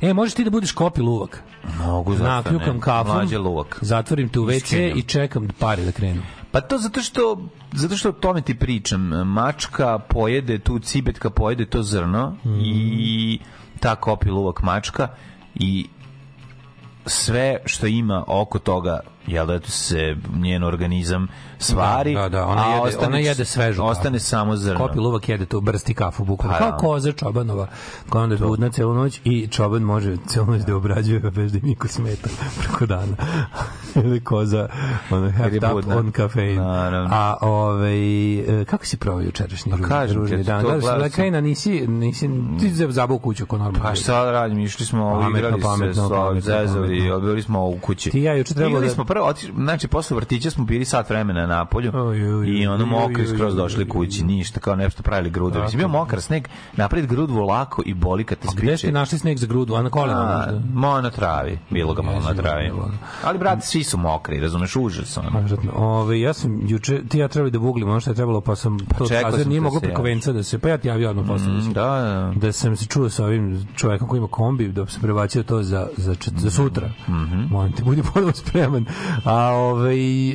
S1: E, možeš ti da budeš kopi luvak.
S2: Mogu,
S1: zašto Nakljukam
S2: kafom, Mlađe
S1: luvak. zatvorim te u WC i čekam pare da krenu.
S2: Pa to zato što zato što o tome ti pričam. Mačka pojede tu, cibetka pojede to zrno mm. i ta kopi luvak mačka i sve što ima oko toga jel da se njen organizam svari,
S1: da, da, da. Ona a jede, ostane, ona jede svežu
S2: ostane kafu. samo zrno. Kopil
S1: luvak jede to, brsti kafu, bukvalno. Pa kao da. koza čobanova, koja onda je budna celu noć i čoban može celu noć da obrađuje, bez pa da niko smeta preko dana. Ili koza, ona have tap budna. on kafein.
S2: A
S1: ove, ovaj, kako si provao jučerašnji pa,
S2: kažem, ružni
S1: dan? Da, da, da, krajina nisi, nisi, ti zabavu u kuću ko normalno. Pa
S2: šta da radim, išli smo, pametno, igrali pametno, se, pametno, zezovi, odbili smo u kući. Ti ja juče trebalo da... smo prvo otiš, znači posle vrtića smo bili sat vremena na polju i ono mokri skroz došli kući, ništa, kao nešto pravili grudu. Mislim bio mokar sneg, napred grudvu lako i boli kad te spiče. Gde
S1: ste našli sneg za grudu, a na kolima?
S2: Mo na travi, bilo ga malo na travi. Ali brate, svi su mokri, razumeš, užas ono.
S1: Pa, ove, ja sam juče, ti ja trebali da buglim ono što je trebalo, pa sam pa to kazao, nije moglo preko venca da se, pa ja ti javio odmah posle. Mm, da, da, da. da sam se čuo sa ovim čovekom koji ima kombi, da se prebacio to za, za, za sutra. Mm -hmm. Molim te, budi ponovo spreman A ovaj e,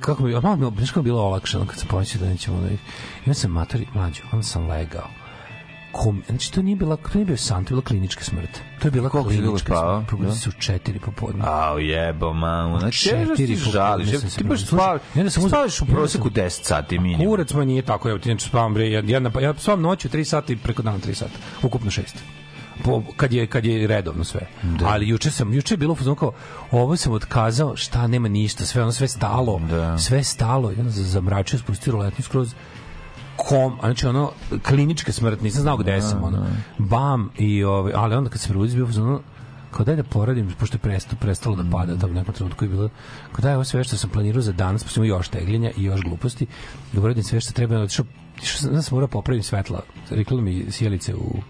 S1: kako bi, malo mi je bilo olakšano kad se pomislio da nećemo da onaj. Ja sam mator mlađi, on sam legao. Kom, znači to nije bila, to nije bio san, to je bila klinička smrt. To je bila Koliko klinička smrt. Koliko Probudio da? se u četiri popodne.
S2: Au jebo, mamu. Znači, da četiri popodne. Žališ, ti baš spavaš, ja da sam spavaš u proseku 10
S1: sati minimum. Kurac ma nije tako, evo ti neću znači, spavam, bre, ja, ja, ja spavam noću 3 sata i preko dana 3 sata. Ukupno šest po, kad je kad je redovno sve. Da. Ali juče sam juče je bilo fuzon kao ovo sam otkazao, šta nema ništa, sve ono sve stalo. Da. Sve stalo, jedan zamračio, spustio letnu skroz kom, znači ono klinička smrt, nisam znao gde da, sam ono. Da. Bam i ovaj, ali onda kad se probudio bio fuzon kao daj da poradim, pošto je prestalo, prestalo da pada tamo nekom trenutku je bilo, kao daj ovo sve što sam planirao za danas, pošto još tegljenja i još gluposti, da uradim sve što treba, da išao sam, sam morao da popravim svetla, rekla mi sjelice u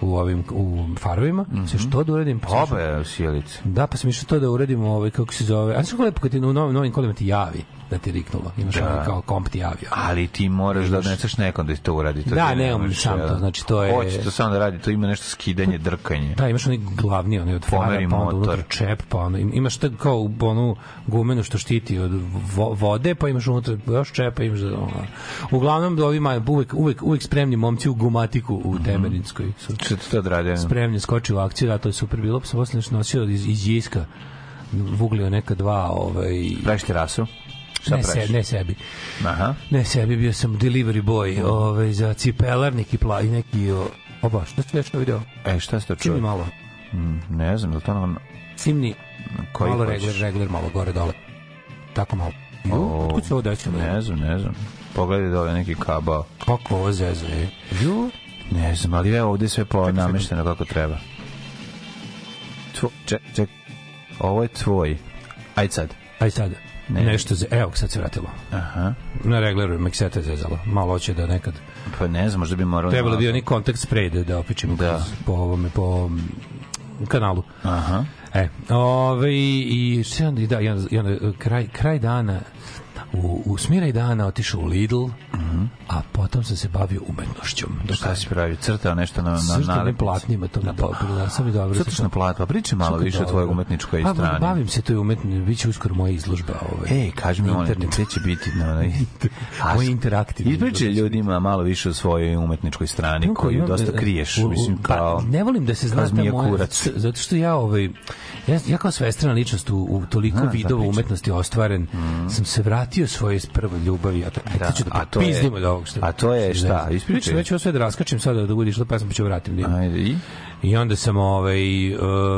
S1: u ovim u farovima, mm -hmm. se što da uradim? Pa
S2: Obe sjelice.
S1: Da, pa sam išao to da uradim ovaj, kako se zove, a znaš lepo kad ti u novim, novim kolima ti javi da ti riknulo. Imaš da. Ovaj kao komp ti javio.
S2: Ali ti moraš da Imaš... da odneseš nekom da ti to uradi. To
S1: da, ne umem sam to. Da. Znači, to je...
S2: Hoće to
S1: sam
S2: da radi, to ima nešto skidanje, pa, drkanje.
S1: Da, imaš onaj glavni, onaj od fara, pa onda unutra čep, pa ono, imaš te kao onu gumenu što štiti od vo vode, pa imaš unutra još čepa, imaš da... Ono. Uglavnom, ovi imaju uvek, uvek, uvek spremni momci u gumatiku u mhm. Temerinskoj.
S2: Su su to odrade.
S1: Spremljen, skočio u akciju,
S2: da,
S1: to je super bilo, sam posle nešto nosio iz, iz Jiska, vuglio neka dva, ovaj...
S2: Praviš terasu?
S1: Šta ne, se, ne sebi.
S2: Aha.
S1: Ne sebi, bio sam delivery boy ovaj, za cipelarnik i, pla, i neki... O, o baš,
S2: nešto
S1: nešto video.
S2: E, šta ste čuli? Cimni
S1: malo.
S2: Mm, ne znam, je li to ono...
S1: Cimni,
S2: Koji malo
S1: regler, regler, malo gore, dole. Tako malo.
S2: Jo, otkud se ovo Ne znam, ne znam. Pogledaj dole neki kabao.
S1: Pa kako ovo zezve? Jo,
S2: Ne znam, ali evo ovdje sve po namešteno kako treba. Tvo, ček, ček. Ovo je tvoj. Aj sad.
S1: Aj sad. Ne. Nešto za... Evo, sad se vratilo. Aha. Na regleru Mekseta zezalo. Malo hoće da nekad...
S2: Pa ne znam, možda bi moralo...
S1: Trebalo bi oni kontakt spray da, da opičemo da. po ovome, po kanalu.
S2: Aha.
S1: E, ove, ovaj, i, i, da, i onda, i onda e, kraj, kraj dana u, u smiraj dana otišao u Lidl, mm -hmm. a potom sam se bavio umetnošću.
S2: Do šta
S1: si
S2: pravi? Crtao nešto na, na nalepnici?
S1: na platnima, to da. na dobro, da sam i dobro.
S2: Crtaš na platnima, pa priči malo Suka više o tvojoj umetničkoj pa, strani.
S1: Bavim se toj umetničkoj, bit će uskoro moja izložba. Ovaj, Ej,
S2: kaži mi, ono, gde će biti? na no, moj
S1: interaktivni.
S2: Ispričaj ljudima malo više o svojoj umetničkoj strani, no, koju da- dosta kriješ. U, u, mislim, pa, kao,
S1: pa, ne volim da se zna ta kurac. zato što ja, ovaj, ja, ja kao svestrana ličnost u, u toliko vidova umetnosti ostvaren, mhm. sam se vratio ti o svojoj prvoj ljubavi, a to, da, ću da a to je, od ovog što... A to je šta?
S2: Ispričaj. Neću sve da raskačem sada da, da budiš, pa ja sam pa ću vratim. Ajde, i? I onda sam ovaj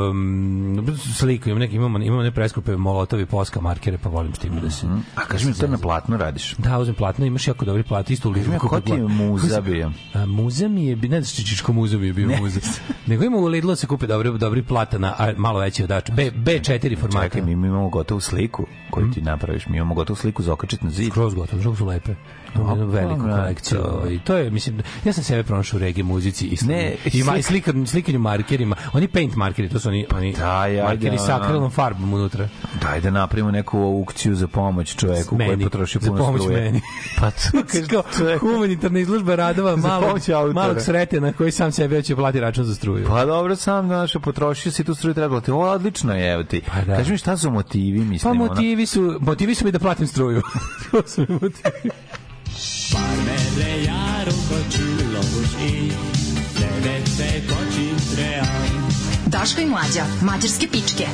S2: um, sliku imam neke imamo imamo neke preskupe molotovi poska markere pa volim s tim da se. Mm -hmm. A kaži da mi to na platno radiš?
S1: Da, uzmem platno, imaš jako dobri platno, isto u Livku. Ko
S2: ti je muza bio?
S1: A, muza mi je, ne znaš Čičičko muza mi je bio ne. muza. Nego ima u Lidlu da se kupe dobri, dobri platana, a malo veći odač. B, B4 formata. Čekaj,
S2: mi imamo gotovu sliku koju ti mhm. napraviš. Mi imamo gotovu sliku za okačiti na zid.
S1: Skroz gotovo, drugo su lepe no, veliku no, kolekciju. I to je, mislim, ja sam sebe pronašao u regije muzici i, ne, ima, i slika, slikanju markerima. Oni paint markeri, to su oni, pa oni da, markeri da, sa akrelnom farbom unutra.
S2: Daj da napravimo neku aukciju za pomoć čoveku meni, koji potroši puno
S1: struje. Za pomoć struje. meni. pa to kao humanitarna izložba radova malog, malog na koji sam sebe hoće plati račun za struju.
S2: Pa dobro, sam naša potrošio si tu struju treba ti. O, odlično je, evo ti. Pa, da. Kaži mi šta su motivi,
S1: mislim. Pa motivi su, motivi su mi da platim struju. to su motivi. Farme Pár jaru járok a csillagos ég, nevette kacsintre áll. Daška i mlađa, mađarske pičke.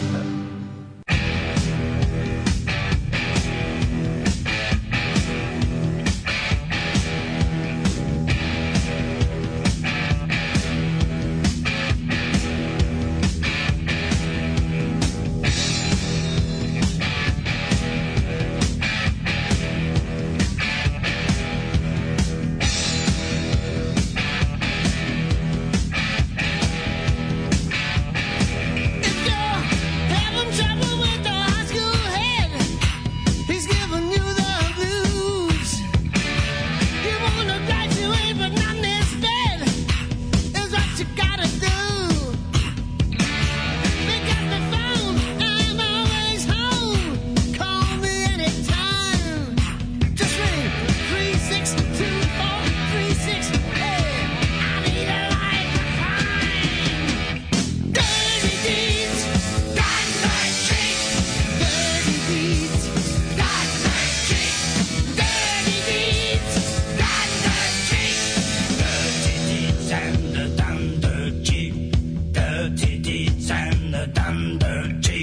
S1: turn.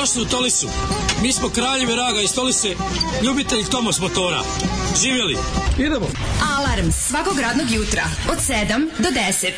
S3: došli u Tolisu. Mi smo kraljevi raga iz Tolise, ljubitelji Tomos motora. Živjeli! Idemo! Alarm svakog radnog jutra od 7 do 10. Od 7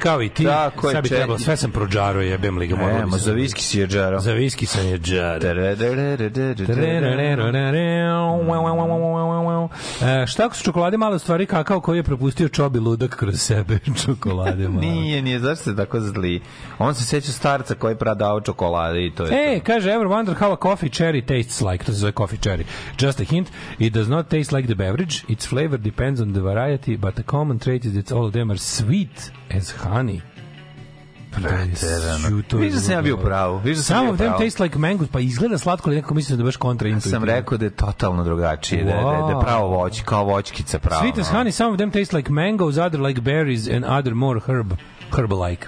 S3: kao i ti, Tako sad bi če... trebalo, sve sam prođaro, jebem li ga. E, ma
S4: za viski si je
S3: džaro. Za viski sam je džaro. E, šta ako su čokolade male stvari kakao koji je propustio čobi ludak kroz sebe čokolade male?
S4: nije, nije, zašto se tako zli? On se seća starca koji je pradao čokolade i to
S3: je e, to. kaže, ever wonder how a coffee cherry tastes like, to se zove coffee cherry. Just a hint, it does not taste like the beverage, its flavor depends on the variety, but a common trait is that all of them are sweet as honey.
S4: Preterano. Viš da, da sam ja
S3: bio pravo.
S4: Viš da sam Some of them
S3: taste like mango, pa izgleda slatko, ali nekako mislim da je baš
S4: kontraintuitivno. Ja sam rekao da je totalno drugačije, da, da, da wow. da, da pravo voć, kao voćkica pravo.
S3: Sweet as honey, some of them taste like mangoes, other like berries and other more herb, herb-like.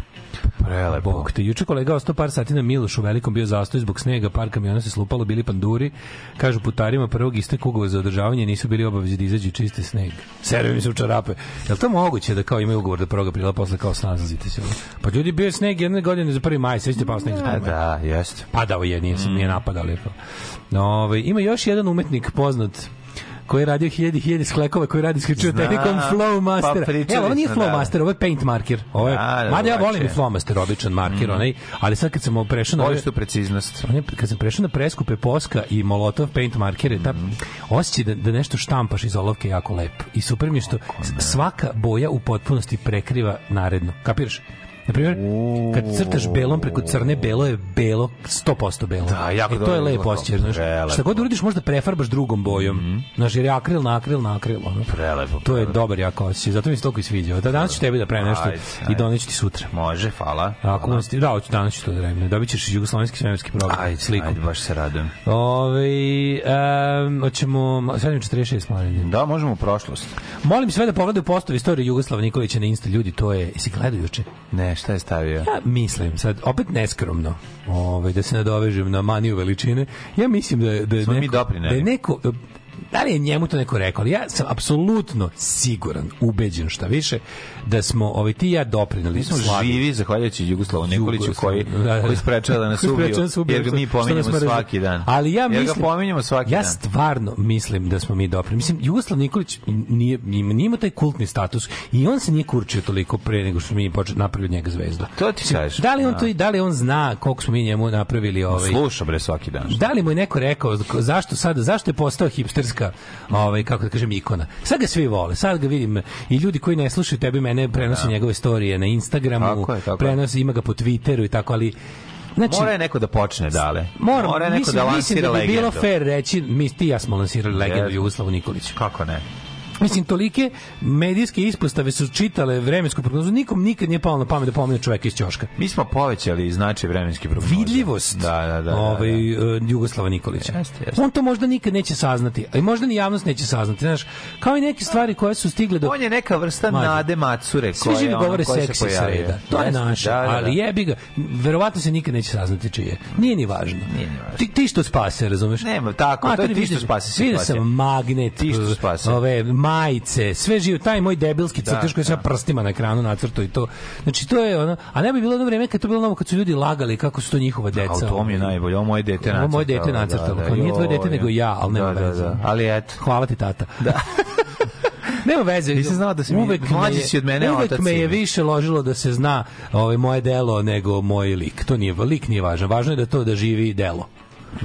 S4: Prelepo.
S3: Bog te, juče kolega ostao par sati na Milošu, velikom bio zastoj zbog snega, par kamiona se slupalo, bili panduri. Kažu putarima prvog iste ugovor za održavanje, nisu bili obavezni da izađu čiste sneg. Servi mi se u čarape. Jel to moguće da kao imaju ugovor da 1. aprila posle kao snalazite se? Pa ljudi bio je sneg jedne godine za prvi maj, sve ste pao sneg za 1.
S4: maj. Da, jeste.
S3: Padao je, nije, nije mm. napadao lepo. No, ovaj, ima još jedan umetnik poznat koji je radio hiljadi hiljadi sklekova, koji radi isključio tehnikom Flow Mastera. Pa Evo, ovo nije Flow da. Master, ovo je Paint Marker. Ovo je, da, da, ja volim i Flow Master, običan marker, mm. onaj, ali sad kad sam prešao na...
S4: Ovo je preciznost.
S3: On je, kad sam prešao na preskupe Poska i Molotov Paint Markere, ta, mm. osjećaj da, da nešto štampaš iz olovke jako lepo. I super mi što svaka boja u potpunosti prekriva naredno. Kapiraš? Na primjer, kad crtaš belom preko crne, belo je belo, 100% belo. Da,
S4: jako
S3: e,
S4: to
S3: je lepo osjećaj, znaš. Šta god uradiš, možda prefarbaš drugom bojom. Mm -hmm. Znaš, jer je akril na akril na akril, ono. Prelepo. To je dobar jako osjećaj, zato mi se toliko i sviđao. Da, danas ću tebi da pravim nešto i doneću ti sutra.
S4: Može, hvala.
S3: Ako
S4: hvala.
S3: da, hoću, danas ću to da radim. Dobit ćeš jugoslovenski svemirski program. Ajde, sliku.
S4: ajde, baš se radujem.
S3: Ove, um, hoćemo, sad 46 mladenje.
S4: Da, možemo u prošlost.
S3: Molim sve da pogledaju postov istorije Jugoslava Nikolića na Insta, ljudi, to je, jesi gledao juče?
S4: Ne, šta je stavio?
S3: Ja mislim, sad opet neskromno, ovaj, da se nadovežem na maniju veličine, ja mislim da, da je,
S4: Smo neko,
S3: da je neko Da li je njemu to neko rekao? Ali ja sam apsolutno siguran, ubeđen šta više, da smo ovaj ti ja doprineli mi
S4: smo
S3: slavi.
S4: živi zahvaljujući Jugoslavu Nikoliću koji da, da. da. koji da sprečava da nas ubiju, jer ga mi pominjemo svaki dan.
S3: Ali ja mislim, jer ga
S4: pominjemo svaki
S3: ja stvarno mislim da smo mi doprineli. Mislim Jugoslav Nikolić nije nije imao taj kultni status i on se nije kurčio toliko pre nego što mi počeli napravili od njega zvezdu.
S4: To ti kažeš.
S3: Da li on da. to i da li on zna koliko smo mi njemu napravili ovaj.
S4: Sluša bre svaki dan.
S3: Da li mu je neko rekao zašto sada zašto je postao hipster švajcarska, ovaj, kako da kažem, ikona. Sad ga svi vole, sad ga vidim i ljudi koji ne slušaju tebe mene prenose da. njegove storije na Instagramu, tako je, tako prenosi, ima ga po Twitteru i tako, ali
S4: Znači, mora je neko da počne, dale. Mora, mora je neko
S3: da mislim,
S4: da
S3: lansira legendu. Mislim da bi bilo fair reći, mi ti ja smo lansirali legendu yes. Jugoslavu Nikoliću.
S4: Kako ne?
S3: Mislim, tolike medijske ispostave su čitale vremensku prognozu, nikom nikad nije palo na pamet da pomene čoveka iz Ćoška.
S4: Mi smo povećali znači vremenski prognoze.
S3: Vidljivost da, da, da, da ovaj, da, da. Jugoslava Nikolića.
S4: Jeste, jeste.
S3: On to možda nikad neće saznati, ali možda ni javnost neće saznati. Znaš, kao i neke stvari koje su stigle do...
S4: On je neka vrsta Mlađe. nade Macure.
S3: Svi živi govore seksi se sreda. To jeste, je naše, da, da, da. ali da. jebi ga. Verovatno se nikad neće saznati čije. Nije ni važno.
S4: Nije ni važno. Ti,
S3: ti što spase, razumeš? Nema, tako, Mater, to je ti što spase situacija. Vidio sam magnet, ti što
S4: spase. Ove, ma
S3: majice, sve živo, taj moj debilski da, crtež da, koji sam da. prstima na ekranu nacrtao i to. Znači to je ono, a ne bi bilo jedno vreme kad to bilo novo kad su ljudi lagali kako su to njihova da, deca.
S4: A to mi je najbolje, ovo moje dete nacrtalo. Ovo
S3: moje dete da, nacrtalo, da, da, nije tvoje dete nego ja, al nema da, Da, da.
S4: Ali eto.
S3: Hvala ti tata.
S4: Da.
S3: Nema veze. Nisam znao
S4: da si uvek mi, mlađi si od mene, uvek me
S3: je više ložilo da se zna ovaj moje delo nego moj lik. To nije lik, nije važno. Važno je da to da živi delo.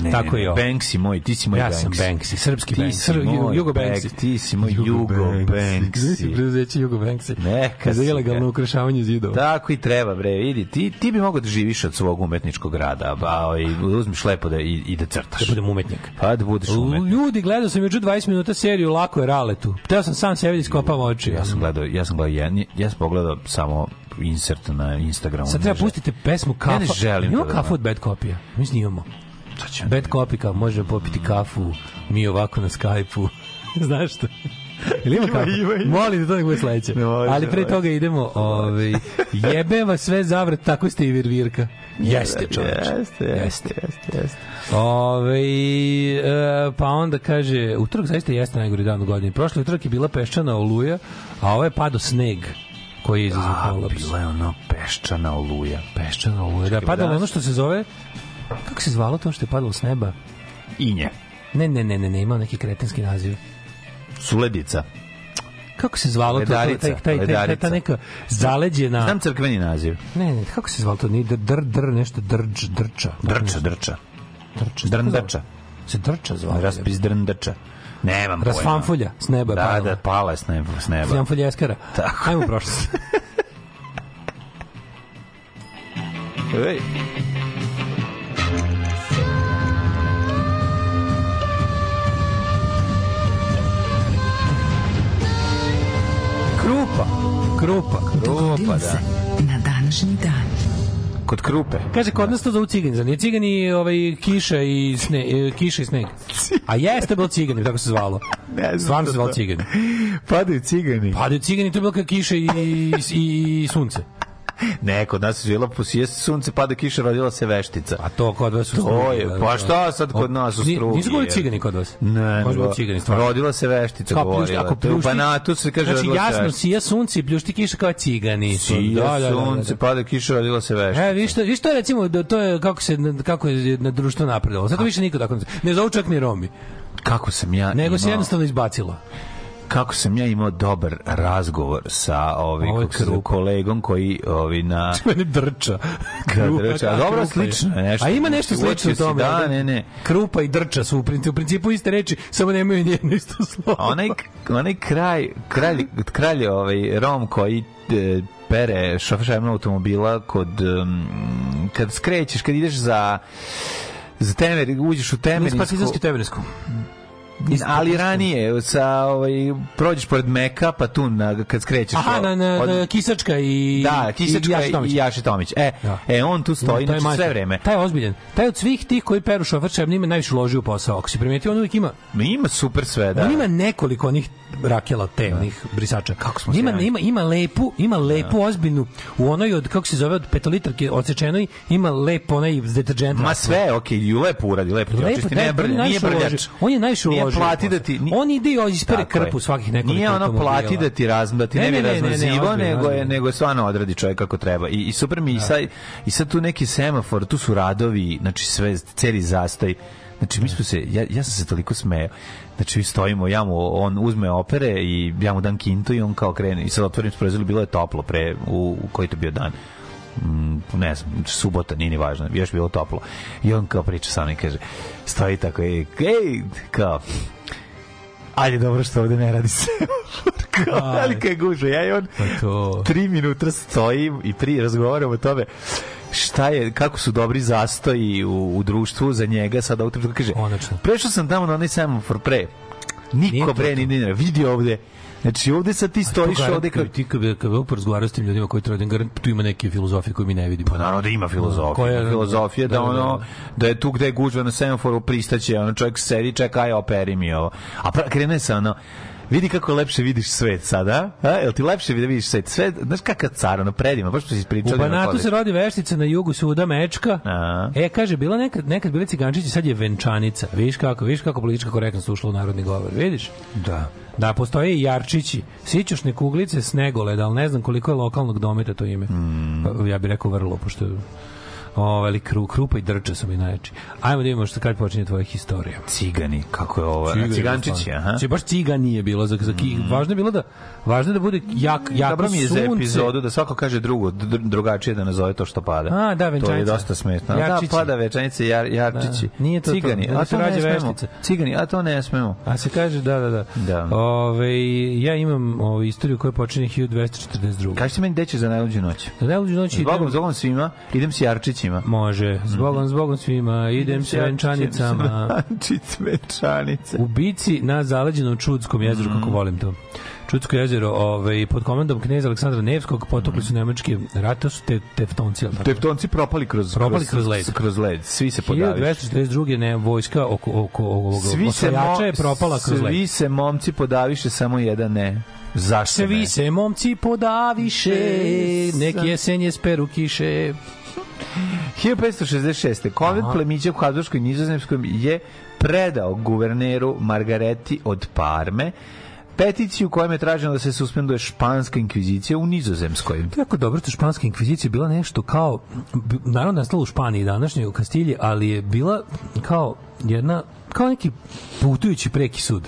S4: Ne, Tako je. Banksy moj, ti si moj ja Banksy.
S3: Ja sam Banksy, srpski ti Banksy. Sr moj, Jugo Banksy.
S4: Ti si moj Jugo, Jugo Banksy.
S3: Gde preuzeći
S4: Jugo Banksy?
S3: Neka Za ilegalno ukrašavanje zidova.
S4: Tako i treba, bre, vidi. Ti, ti bi mogao da živiš od svog umetničkog rada, a i ovaj, uzmiš lepo da, i, i da crtaš.
S3: Da budem umetnik.
S4: Pa da budeš umetnik.
S3: Ljudi, gledao sam juče 20 minuta seriju Lako je Raletu. Teo sam sam sebi da iskopam oči.
S4: Ja
S3: sam gledao, ja
S4: sam gledao, ja, ja sam pogledao samo insert na Instagramu.
S3: Sad
S4: treba
S3: da- pustiti pesmu Kafa. Ja ne želim. Imamo da Kafa od Bad Copija. Mi snimamo. Da Bad copy možemo popiti kafu, mi ovako na Skype-u. Znaš što? Ili ima kako? Ima, ima. Molim da to ne bude sledeće. Ne može, Ali pre toga idemo, ovaj, jebe vas sve zavrt, tako ste i virvirka.
S4: Jeste, čoveče. Jeste, jeste, jeste.
S3: jeste. Ove, ovaj, e, pa onda kaže, utorak zaista jeste najgori dan u godini. Prošli utorak je bila peščana oluja, a ovo je padao sneg koji je izazvao
S4: kolaps. Bila je ono peščana oluja. Peščana oluja,
S3: da, padalo ono što se zove Kako se zvalo to što je padalo s neba?
S4: Inje.
S3: Ne, ne, ne, ne, ne imao neki kretenski naziv.
S4: Suledica
S3: kako se zvalo ledarica, to, taj, taj, taj, taj, ta neka zaleđena...
S4: Znam crkveni naziv.
S3: Ne, ne, kako se zvalo to? Ni dr, dr, nešto, drč, drča.
S4: Drča, drča. Drča.
S3: Drndrča. Se drča zvalo.
S4: Raspis drndrča. Nemam
S3: pojma. Rasfanfulja s neba da, pala. Da,
S4: pala s neba. S neba.
S3: Rasfanfuljeskara.
S4: Tako.
S3: Ajmo u prošlost. Ej. Krupa. Krupa. Krupa, da. Na današnji dan.
S4: Kod krupe.
S3: Kaže, kod nas to zovu cigani, za cigan cigani ovaj, kiša, i sne, e, kiša i sneg. A jeste bilo cigan, tako se zvalo. Ne znam. Stvarno se zvalo cigani.
S4: Padaju cigani.
S3: Padaju cigani, to je bilo kao kiša i, i, i sunce
S4: ne, kod nas je bilo posije sunce, pada kiša, rodila se veštica. A
S3: to kod vas
S4: u To je, da, pa da. šta sad kod nas u struji?
S3: Nisu bili cigani kod vas?
S4: Ne, Možda
S3: cigani,
S4: stvarno. Rodila se veštica, kao govorila. Pljušti, ako
S3: pljušti, u
S4: Banatu se kaže
S3: znači, jasno, sija sunce i pljušti kiša kao cigani.
S4: Sija da, sunce, pada kiša, rodila se veštica.
S3: E, vi što, vi što recimo, da to je kako, se, kako je na društvo napredovalo. Zato više niko tako ne zove. Ne zovu čak ni Romi.
S4: Kako sam ja
S3: Nego se jednostavno izbacilo
S4: kako sam ja imao dobar razgovor sa ovim ovaj, kolegom koji ovi ovaj, na
S3: meni da, drča. Krupa, da, drča. A
S4: dobro slično je.
S3: nešto. A ima nešto slično tome.
S4: Da, ne, ne.
S3: Krupa i drča su u principu, u principu iste reči, samo nemaju nijedno isto slovo.
S4: Onaj onaj kraj kralj kralj ovaj Rom koji e, pere šoferima automobila kod um, kad skrećeš, kad ideš za za temer, uđeš u temerinsku.
S3: Partizanski temerinsku
S4: ali ranije sa ovaj prođeš pored Meka pa tu na kad skrećeš
S3: Aha, na, na,
S4: od...
S3: Kisačka
S4: i Da, Kisačka
S3: i
S4: Jaši Tomić. E, da. e on tu da, stoji no, znači, sve vreme.
S3: Taj je ozbiljan. Taj od svih tih koji peru šofer ima najviše loži u posao. Ako si primetio, on uvijek ima.
S4: No,
S3: ima
S4: super sve, da.
S3: On ima nekoliko onih rakela te, da. onih brisača. Kako smo ima, ima, ima lepu, ima da. lepu da. ozbiljnu u onoj od kako se zove od petolitarke odsečenoj, ima lep onaj deterđent. Ma
S4: sve, okej, okay, ju lepo uradi, lepo,
S3: lepo očisti,
S4: da,
S3: ne brlja, nije brljač. On je
S4: najviše uložio plati da ti...
S3: On ide i ispere krpu svakih nekoliko
S4: Nije
S3: ono
S4: plati da ti razbati, da ne, ne, ne, ne, nego je, nego stvarno odradi čovjek kako treba. I, i super mi, i da. sad, i sad tu neki semafor, tu su radovi, znači sve, celi zastoj. Znači, mi smo se, ja, ja sam se toliko smejao. Znači, stojimo, ja mu, on uzme opere i ja mu dam kintu i on kao krene. I sad otvorim sprezili, bilo je toplo pre, u, u koji to bio dan. Mm, pa ne znam, subota, nije ni važno, još bilo toplo. I on kao priča sa mnom i kaže, stoji tako, ej, ej, kao, ajde dobro što ovde ne radi se. kao velika gužva. Ja i on pa to. tri minuta stojim i pri razgovaramo o tome šta je, kako su dobri zastoji u, u društvu za njega, sad ovog trenutka kaže, Onačno. prešao sam tamo na onaj semafor pre, niko bre, ni ne, vidio ovde, Znači, ovde sad ti stojiš ovde... Ka...
S3: Ti kada kad bi porazgovarao s tim ljudima koji tradim, da garant, tu ima neke filozofije koje mi ne vidimo.
S4: Pa naravno da ima da, filozofije. Koja je filozofija? Da, da, da, ono, da je tu gde je gužva na semaforu pristaće, ono čovjek sedi, čeka, aj, operi mi ovo. A pra, krene se ono, vidi kako lepše vidiš svet sada, a? Jel ti lepše da vidiš svet? Sve, znaš kakav car, ono predivno, baš što si pričali.
S3: U Banatu se rodi veštica na jugu suda Mečka.
S4: -a.
S3: E, kaže, bila nekad, nekad bili cigančići, sad je venčanica. Viš kako, viš kako politička korektnost ušla u narodni govor, vidiš? Da.
S4: Da,
S3: postoje i jarčići. Sićušne kuglice da ali ne znam koliko je lokalnog dometa to ime. Mm. Ja bih rekao vrlo, pošto Ovaj ali kru, krupa i drča su mi najjači. Ajmo da vidimo šta kad počinje tvoja historija.
S4: Cigani, kako je ovo?
S3: Cigani, Cigančići, aha. Znači baš cigani je bilo za za mm. važno je bilo da važno je da bude jak jak Dobro mi je sunce. za epizodu
S4: da svako kaže drugo, drugačije da nazove to što pada.
S3: A, da, venčanica.
S4: To je dosta smetno. Da, pada venčanice jar, jarčići. Da. Nije to
S3: cigani, to,
S4: da a to ne smemo. Cigani, a to ne smemo.
S3: A se kaže da, da, da.
S4: da.
S3: Ove, ja imam ovu istoriju koja počinje 1242. Kaži se meni gde će za najluđu noć? Za
S4: najluđu noć idem... Zbogom, zbogom svima, idem s jarčićima
S3: venčanicima. Može. Zbogom, mhm. zbogom svima. Idem s venčanicama.
S4: Znači, s
S3: venčanice. U bici na zaleđenom Čudskom jezeru, kako mhm. volim to. Čudsko jezero ovaj, pod komandom knjeza Aleksandra Nevskog potopili su nemački rata su te, teftonci.
S4: Ali teftonci propali kroz, propali kroz, led.
S3: kroz led. Svi se podaviš. 1242. Ne, vojska oko, oko ovog
S4: svi
S3: se mo, je propala kroz led. Svi
S4: se momci podaviše, samo jedan ne.
S3: Zašto Svi ne? se momci podaviše, nek jesen je speru kiše.
S4: 1566. Konvent plemića u Habsburgskoj Nizozemskoj je predao guverneru Margareti od Parme peticiju kojom je traženo da se suspenduje španska inkvizicija u Nizozemskoj. To
S3: je jako dobro što španska inkvizicija bila nešto kao, naravno da nastala u Španiji današnjoj, u Kastilji, ali je bila kao jedna, kao neki putujući preki sud.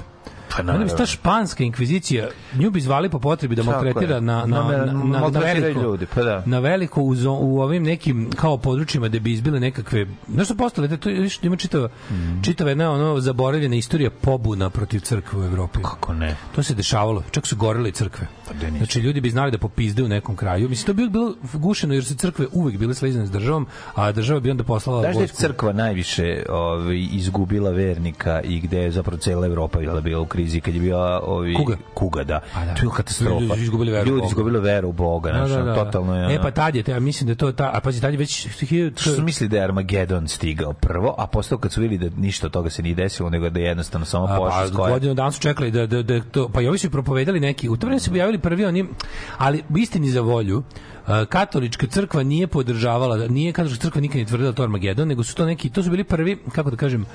S3: Pa na, ta španska inkvizicija, nju bi zvali po potrebi da maltretira na, na, na, na, na, veliko, ljudi, pa da. na veliko u, u ovim nekim kao područjima da bi izbile nekakve, znaš što postale, da to ima čitava, mm. čitava jedna ono zaboravljena istorija pobuna protiv crkve u
S4: Evropi. Kako
S3: ne? To se dešavalo, čak su gorele crkve. Pa znači ljudi bi znali da popizde u nekom kraju. Mislim, to bi bilo gušeno jer su crkve uvek bile slizane s državom, a država bi onda poslala... Znaš da je crkva
S4: najviše ovaj, izgubila vernika i gde je zapravo cela Evropa bila, bila u krizi kad je bila ovi kuga, kuga da. A, da. To je katastrofa. Ljudi izgubili veru. Ljudi izgubili veru u Boga, znači da, da, da. totalno je. E, ono... E
S3: pa tad
S4: je,
S3: ja mislim da to ta, a pazi tad je već što
S4: su mislili da je Armagedon stigao prvo, a posle kad su videli da ništa od toga se nije desilo, nego da je jednostavno samo pošlo
S3: skoje. Pa godinu dana su čekali da da, da to, pa i oni su propovedali neki, u to vreme se pojavili prvi oni, ali istini za volju, uh, katolička crkva nije podržavala, nije katolička crkva nikad nije tvrdila da to Armagedon, nego su to neki, to su bili prvi, kako da kažem,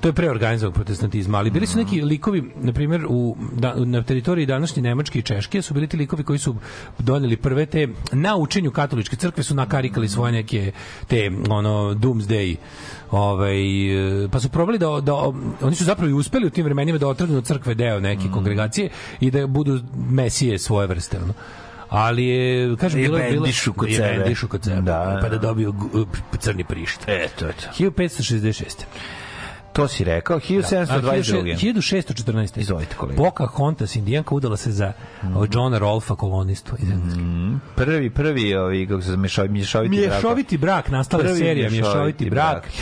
S3: to je preorganizovao protestantizam, ali bili su neki likovi, na primjer, u, da, na teritoriji današnje Nemačke i Češke su bili ti likovi koji su doneli prve te, na učenju katoličke crkve su nakarikali svoje neke te, ono, doomsday ovaj, pa su probali da, da oni su zapravo i uspeli u tim vremenima da otrgnu od crkve deo neke mm. kongregacije i da budu mesije svoje vrste. Ono ali je kažem
S4: bilo je bilo kod sebe bendišu kod sebe
S3: da, pa da dobio crni prišt
S4: eto eto
S3: 1566
S4: To si rekao, 1722. Da. 1614.
S3: Izvolite, kolega. Pocahontas, indijanka, udala se za mm. Johna Rolfa, kolonistu.
S4: Mm. Prvi, prvi, ovi, ovaj,
S3: kako se mješovi, mješoviti, mješoviti
S4: brak. brak
S3: nastala
S4: prvi
S3: serija, mješoviti, mješoviti brak. brak.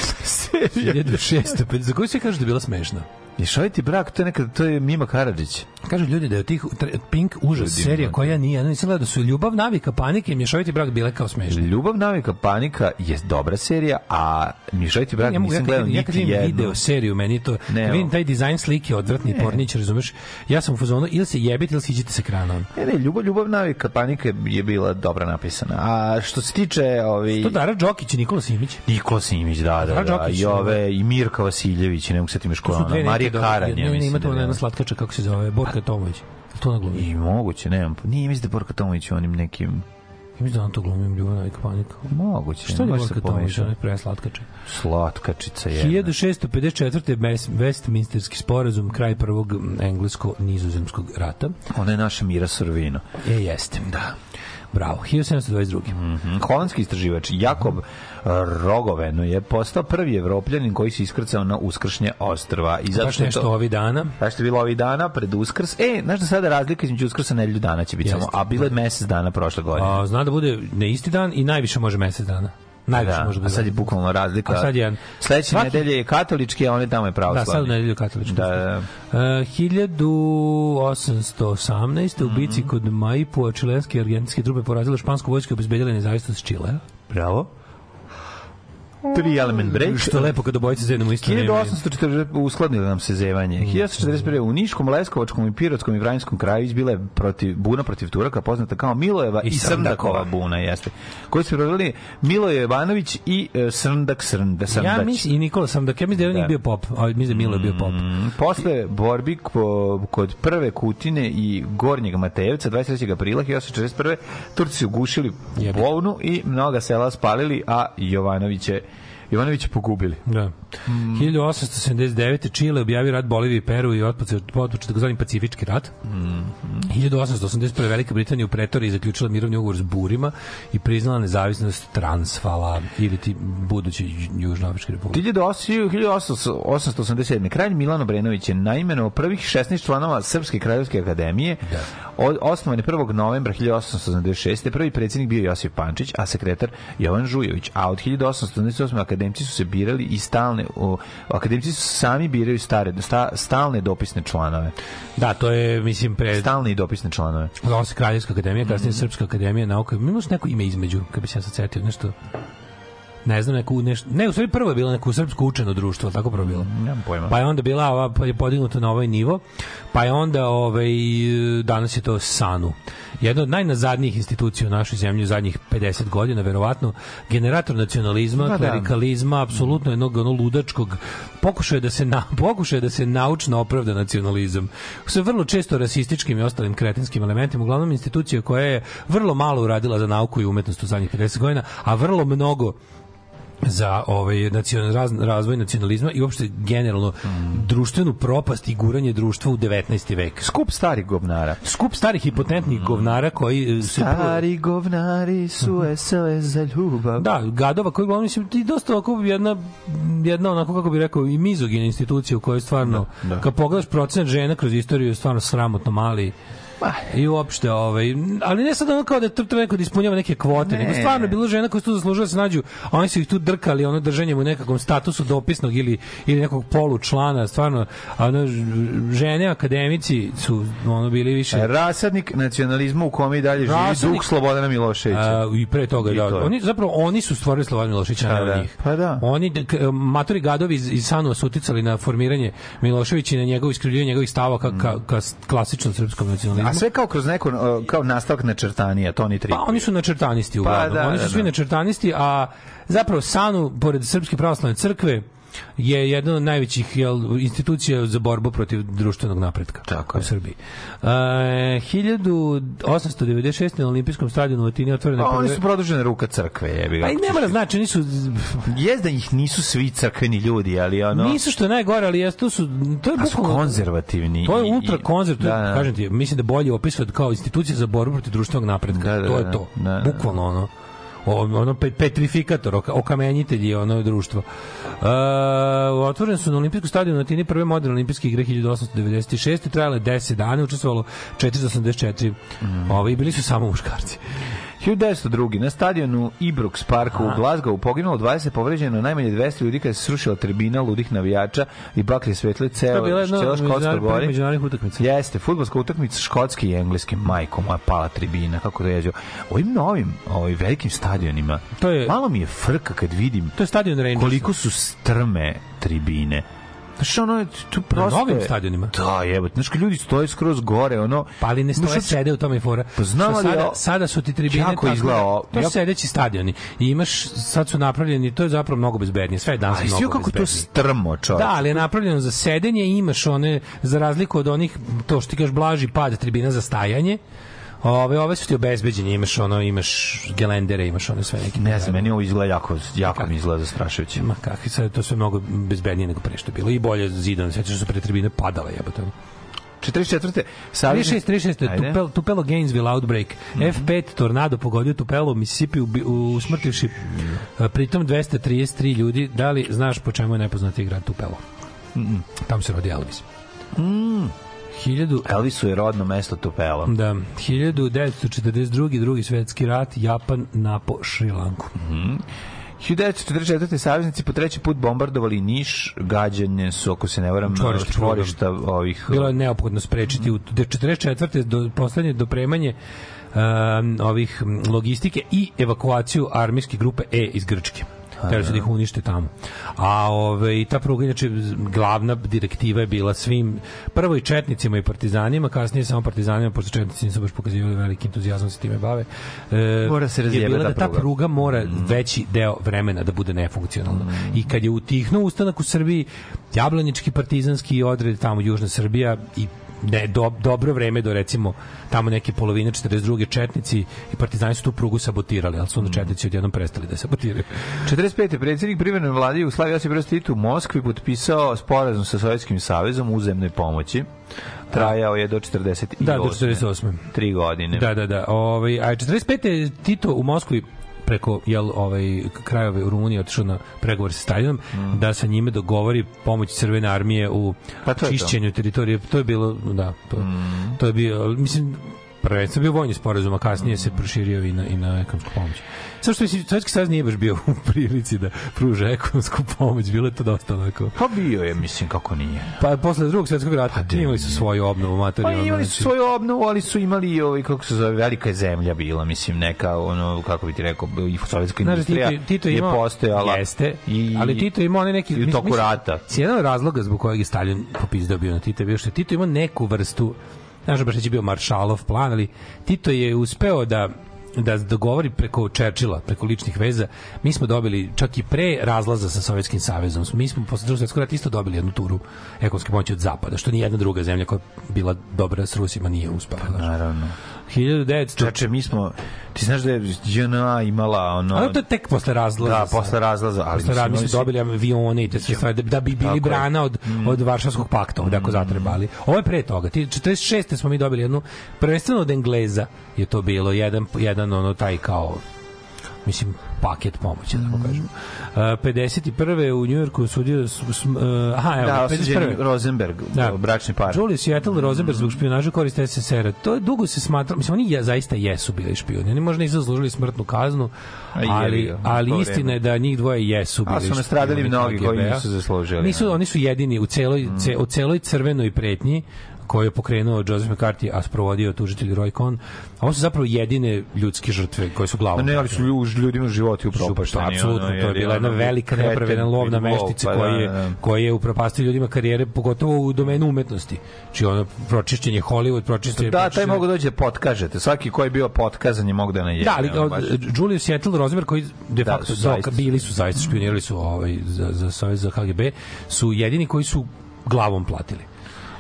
S3: 1650. Za koju se kaže da je bila smešna?
S4: Mješoviti brak, to je nekad, to je Mima Karadžić.
S3: Kažu ljudi da je od tih Pink užas ljudi, serija koja ja da. nije, nisam gledao, da su Ljubav, navika, panika i Mješoviti brak bile kao smešne.
S4: Ljubav, navika, panika je dobra serija, a Mješoviti brak ja, nisam ja, gledao ja, niti jednu. Ja kad video
S3: seriju, meni to, ne, vidim taj dizajn slike, odvrtni ne. pornić, razumeš, ja sam u fazonu, ili se jebite, ili se iđete sa kranom.
S4: Ne, ne, Ljubav, Ljubav, navika, panika je bila dobra napisana. A što se tiče... Ovi...
S3: To Dara Đokić
S4: i Nikola
S3: Simić. Nikola Simić,
S4: da, da, da, da, da i, ove, i Mirka Vasiljević, ne mogu se ti meško, ona,
S3: Marija je karanje, ne, ne, ima to da jedna slatkača, kako se zove, Borka Tomović. To na glumi.
S4: I moguće, nemam. Nije mislim da Borka Tomović onim nekim...
S3: Ja mislim da on to glumim Ljubana i Kapanika.
S4: Moguće.
S3: Što je Borka Tomović, on je preslatkače?
S4: Slatkačica
S3: je. 1654. Westminsterski sporazum, kraj prvog englesko-nizozemskog rata.
S4: Ona je naša Mira Sorvino.
S3: E, jeste, da pravo, 1722.
S4: Mm -hmm. Holandski istraživač Jakob eh, Rogoveno je postao prvi evropljanin koji se iskrcao na uskršnje ostrva. I zato što
S3: nešto to, ovih dana.
S4: Baš što je bilo ovih dana pred uskrs. E, znaš da sada razlika između uskrsa i dana će biti samo, a bilo je mesec dana prošle godine. A,
S3: zna da bude na isti dan i najviše može mesec dana. Najviše da. može
S4: da. A sad je bukvalno razlika. A sad je jedan. Sledeće Svaki... nedelje je katolički, a one tamo je pravoslavni.
S3: Da, sad u nedelju katolički. Da, da. da. E, uh, 1818. u bici mm -hmm. kod Maipua čilenske i argentinske trupe porazile špansku vojsku i obezbedile nezavisnost Čilea.
S4: Bravo. Tri element break.
S3: Što lepo kad obojice zajedno u isto
S4: 1840 uskladnilo nam se zevanje. 1841 mm. u Niškom, Leskovačkom i Pirotskom i Vranjskom kraju izbila je protiv, buna protiv Turaka, poznata kao Milojeva i, i Srndakova buna,
S3: jeste.
S4: Koji su proveli Miloje Ivanović i uh, Srndak Srnda Srndać. Ja
S3: mislim i Nikola
S4: Srndak, ja
S3: mislim da je da. bio pop, a mislim da Milo je bio pop. Mm,
S4: posle borbi ko, kod prve Kutine i Gornjeg Matejevca 23. aprila 1841. Turci su gušili Jebno. bolnu i mnoga sela spalili, a Jovanoviće Ivanovića pogubili.
S3: Da. Mm. 1879. Čile objavio rat Boliviji i Peru i otpočeo takozvani Pacifički rat. Mm. 1881. Velika Britanija u pretori zaključila mirovni ugovor s Burima i priznala nezavisnost Transvala ili ti budući Južnoafričke republike.
S4: 1887. Kralj Milano Brenović je naimenovao prvih 16 članova Srpske kraljevske akademije da. osnovan je 1. novembra 1886. Prvi predsjednik bio Josip Pančić, a sekretar Jovan Žujović, a od 1888 akademci su se birali i stalne o, akademci su sami birali stare sta, stalne dopisne članove.
S3: Da, to je mislim pre
S4: stalne i dopisne članove.
S3: Lonska kraljevska akademija, kasnije mm -hmm. Srpska akademija nauka. Mi neko ime između, kad bi se ja sad nešto ne znam, neku, neš, ne, u stvari prvo je bilo neko srpsko učeno društvo, tako prvo bilo. Mm, nemam
S4: pojma.
S3: Pa je onda bila ova, pa je podignuto na ovaj nivo, pa je onda, ovaj, danas je to SANU. Jedna od najnazadnijih institucija u našoj zemlji u zadnjih 50 godina, verovatno, generator nacionalizma, pa da, klerikalizma, da. apsolutno jednog ono ludačkog pokušaja da se na, pokušaja da se naučno opravda nacionalizam Sve vrlo često rasističkim i ostalim kretinskim elementima, uglavnom institucija koja je vrlo malo uradila za nauku i umetnost u zadnjih 50 godina, a vrlo mnogo za ovaj nacional, raz, razvoj nacionalizma i uopšte generalno mm. društvenu propast i guranje društva u 19. vek.
S4: Skup starih govnara.
S3: Skup starih i potentnih mm. govnara koji se
S4: Stari pro... govnari su SOS mhm. za ljubav.
S3: Da, gadova koji uglavnom mislim ti dosta ovako jedna jedna onako kako bi rekao i mizogina institucija u kojoj stvarno da, da. kad pogledaš procenat žena kroz istoriju je stvarno sramotno mali. Pa. I uopšte, ovaj, ali ne sad ono kao da trpte neko da ispunjava neke kvote, ne. nego stvarno je bilo žena koja su tu zaslužile da se nađu, a oni su ih tu drkali, ono drženjem u nekakvom statusu dopisnog ili, ili nekog polu člana, stvarno, ono, žene akademici su ono bili više...
S4: Rasadnik nacionalizma u kome i dalje živi Rasadnik, duh Slobodana Miloševića.
S3: I pre toga, I da. To oni, zapravo, oni su stvorili Slobodana Miloševića, pa, ne da. njih.
S4: Pa da.
S3: Oni, matori gadovi iz, iz Sanova su uticali na formiranje Miloševića i na njegovo iskrivljivanje njegovih stava ka, ka, ka
S4: klasičnom srpskom nacionalizmu imamo... A sve kao kroz neku kao nastavak načrtanija,
S3: Toni
S4: Tri. Pa
S3: oni su nečrtanisti uglavnom. Pa, da, oni su da, svi da. načrtanisti, a zapravo Sanu, pored Srpske pravoslavne crkve, je jedna od najvećih jel, institucija za borbu protiv društvenog napretka Tako u je. Srbiji. E, 1896. na Olimpijskom stadionu u Latini otvorene
S4: pa, prve... Oni su produžene ruka crkve, jebi
S3: Pa i ne
S4: mora
S3: znači, nisu...
S4: Jez da ih nisu svi crkveni ljudi, ali ono...
S3: Nisu što najgore, ali jesu, to su... To je
S4: bukvalno, su konzervativni.
S3: To je ultra konzervativni, da, da. kažem ti, mislim da bolje opisati kao institucija za borbu protiv društvenog napretka. Da, da, to je da. to. Da, da, bukvalno ono ono petrifikator, okamenitelj je ono društvo. E, otvoren su na olimpijskom stadionu na Tini prve moderne olimpijske igre 1896. Trajale 10 dana, učestvovalo 484. Mm. Ove, bili su samo muškarci.
S4: 1902. Na stadionu Ibrox Parku u Glasgowu poginulo 20 povređeno najmanje 200 ljudi kada se srušila tribina ludih navijača i baklje svetle ceo,
S3: to je jedna
S4: ceo Škotska gori.
S3: Međunarodnih utakmica.
S4: Jeste, fudbalska utakmica škotski i engleski, majko moja pala tribina, kako da jeđu. Ovim novim, ovim ovaj, velikim stadionima, to je, malo mi je frka kad vidim to je stadion Rangers. koliko su strme tribine Znaš, pa ono je tu prosto... Na novim
S3: stadionima?
S4: Da, jebot. Znaš, ljudi stoje skroz gore, ono...
S3: Pa ali ne stoje, što... sede u tome i fora. Pa znam ali... Sada, sada su ti tribine... Kako izgleda da- To su sedeći stadioni. I imaš, sad su napravljeni, to je zapravo mnogo bezbednije. Sve je danas mnogo
S4: bezbednije.
S3: Ali kako to
S4: strmo, čovječ.
S3: Da, ali je napravljeno za sedenje imaš one, za razliku od onih, to što ti kažeš, blaži pad tribina za stajanje, Ove, ove su ti obezbeđeni, imaš ono, imaš gelendere, imaš ono sve neki.
S4: Ne znam, meni ovo izgleda jako, jako mi izgleda zastrašujuće.
S3: Ma kakvi, sad to sve mnogo bezbednije nego pre bilo. I bolje zidano, sećaš su pre tribine padale, jebote.
S4: 44.
S3: Saveznik... 36, 36. Tupel, Tupelo Gainesville Outbreak. Mm -hmm. F5 tornado pogodio Tupelo u Mississippi usmrtivši mhm. eh, pritom 233 ljudi. Da li znaš po čemu je nepoznati grad Tupelo? Mm
S4: -mm.
S3: Tam se rodi Elvis.
S4: Mm.
S3: 1000 Elvisu je rodno mesto Tupelo. Da. 1942. drugi svetski rat, Japan napo Šrilanku.
S4: Mhm. 1944. saveznici po treći put bombardovali Niš, gađanje su, ako se ne varam,
S3: čvorišta, čvorišta
S4: ovih...
S3: Bilo je neophodno sprečiti. U 44. do, poslednje dopremanje um, ovih logistike i evakuaciju armijske grupe E iz Grčke. Teo se da ih da. unište tamo. A ove, i ta pruga, inače, glavna direktiva je bila svim, prvo i četnicima i partizanima, kasnije samo partizanima, pošto četnici nisu baš pokazivali veliki entuzijazam se time bave.
S4: E, mora se
S3: je bila da ta pruga, pruga mora mm. veći deo vremena da bude nefunkcionalna. Mm. I kad je utihnuo ustanak u Srbiji, jablanički partizanski odred tamo južna Srbija i ne, da do, dobro vreme do da, recimo tamo neke polovine 42. Četnici i partizani su tu prugu sabotirali, ali su onda mm. Četnici odjednom prestali da sabotiraju.
S4: 45. predsjednik privremene vlade Jugoslavije Josip Broz Tito u Moskvi potpisao sporazum sa Sovjetskim savezom uzemne pomoći. Trajao je do 48.
S3: Da, do 48.
S4: Tri godine.
S3: Da, da, da. Ovaj a 45. Tito u Moskvi preko jel, ovaj, krajeve u Rumuniji otišao na pregovor sa Stalinom, mm. da sa njime dogovori pomoć Crvene armije u pa čišćenju to. teritorije. To je bilo, da, to, mm. to je bio, mislim, prvenstveno bio vojni sporazum, a kasnije mm. se proširio i na, i na ekonomsku pomoć. Samo što mislim, Sovjetski savez nije baš bio u prilici da pruža ekonomsku pomoć, bilo je to dosta onako.
S4: Pa bio je, mislim, kako nije.
S3: Pa posle drugog svetskog rata pa, da imali su svoju obnovu pa materijalnu.
S4: Pa
S3: imali
S4: su znači. svoju obnovu, ali su imali i ovaj, kako se zove, velika je zemlja bila, mislim, neka, ono, kako bi ti rekao, i sovjetska industrija znači, Tito, Tito je postojala.
S3: Jeste, i, ali Tito imao one neki...
S4: I u toku rata.
S3: Jedan razloga zbog kojeg je Stalin popizdao bio na Tito bio što Tito imao neku vrstu znaš, baš je bio maršalov plan, ali Tito je uspeo da da dogovori preko Čerčila, preko ličnih veza. Mi smo dobili čak i pre razlaza sa Sovjetskim savezom. Mi smo posle Drugog svetskog rata isto dobili jednu turu ekonomske pomoći od zapada, što ni jedna druga zemlja koja je bila dobra s Rusima nije uspela. Pa,
S4: naravno.
S3: 1900...
S4: Čače, mi smo... Ti znaš da je JNA imala ono...
S3: Ono to je tek posle razlaza.
S4: Da, posle razlaza.
S3: Ali posle mi smo dobili avione i te sve stvari, da, da bi bili brana od, mm. od Varšavskog pakta, da ako mm. zatrebali. Ovo je pre toga. Ti 46. smo mi dobili jednu, prvenstveno od Engleza je to bilo, jedan, jedan ono taj kao mislim paket pomoći, da tako kažemo. Uh, 51. u Njujorku sudio... Sm, uh, e, aha, evo,
S4: da, 51. Rosenberg, da. bračni par.
S3: Julius i Ethel Rosenberg zbog mm. špionaža koriste SSR-a. To je dugo se smatra... Mislim, oni ja, zaista jesu bili špioni. Oni možda nisu zaslužili smrtnu kaznu, ali, ali istina je da njih dvoje jesu bili špioni. A
S4: su nastradali mnogi koji nisu zaslužili.
S3: Nisu, oni su jedini u celoj, ce, mm. u celoj crvenoj pretnji koju je pokrenuo Joseph McCarthy, a sprovodio tužitelj Roy Cohn. A ovo su zapravo jedine ljudske žrtve koje su glavne. Ne,
S4: ali su ljudi, ljudima životi upropašteni.
S3: Pa apsolutno, to je bila jedna velika nepravedna lovna meštice pa, da, koja je, da, da. koja je upropastio ljudima karijere, pogotovo u domenu umetnosti. Či znači, ono, pročišćenje Hollywood, pročišćenje...
S4: Da,
S3: pročišćenje...
S4: taj mogu dođe potkažete. Svaki koji je bio potkazan je mogu da najebi.
S3: Da, ali ono, Julius Settle Rosenberg, koji de facto da, zaista. bili su zaista, špionirali su ovaj, za, za, za, za KGB, su jedini koji su glavom platili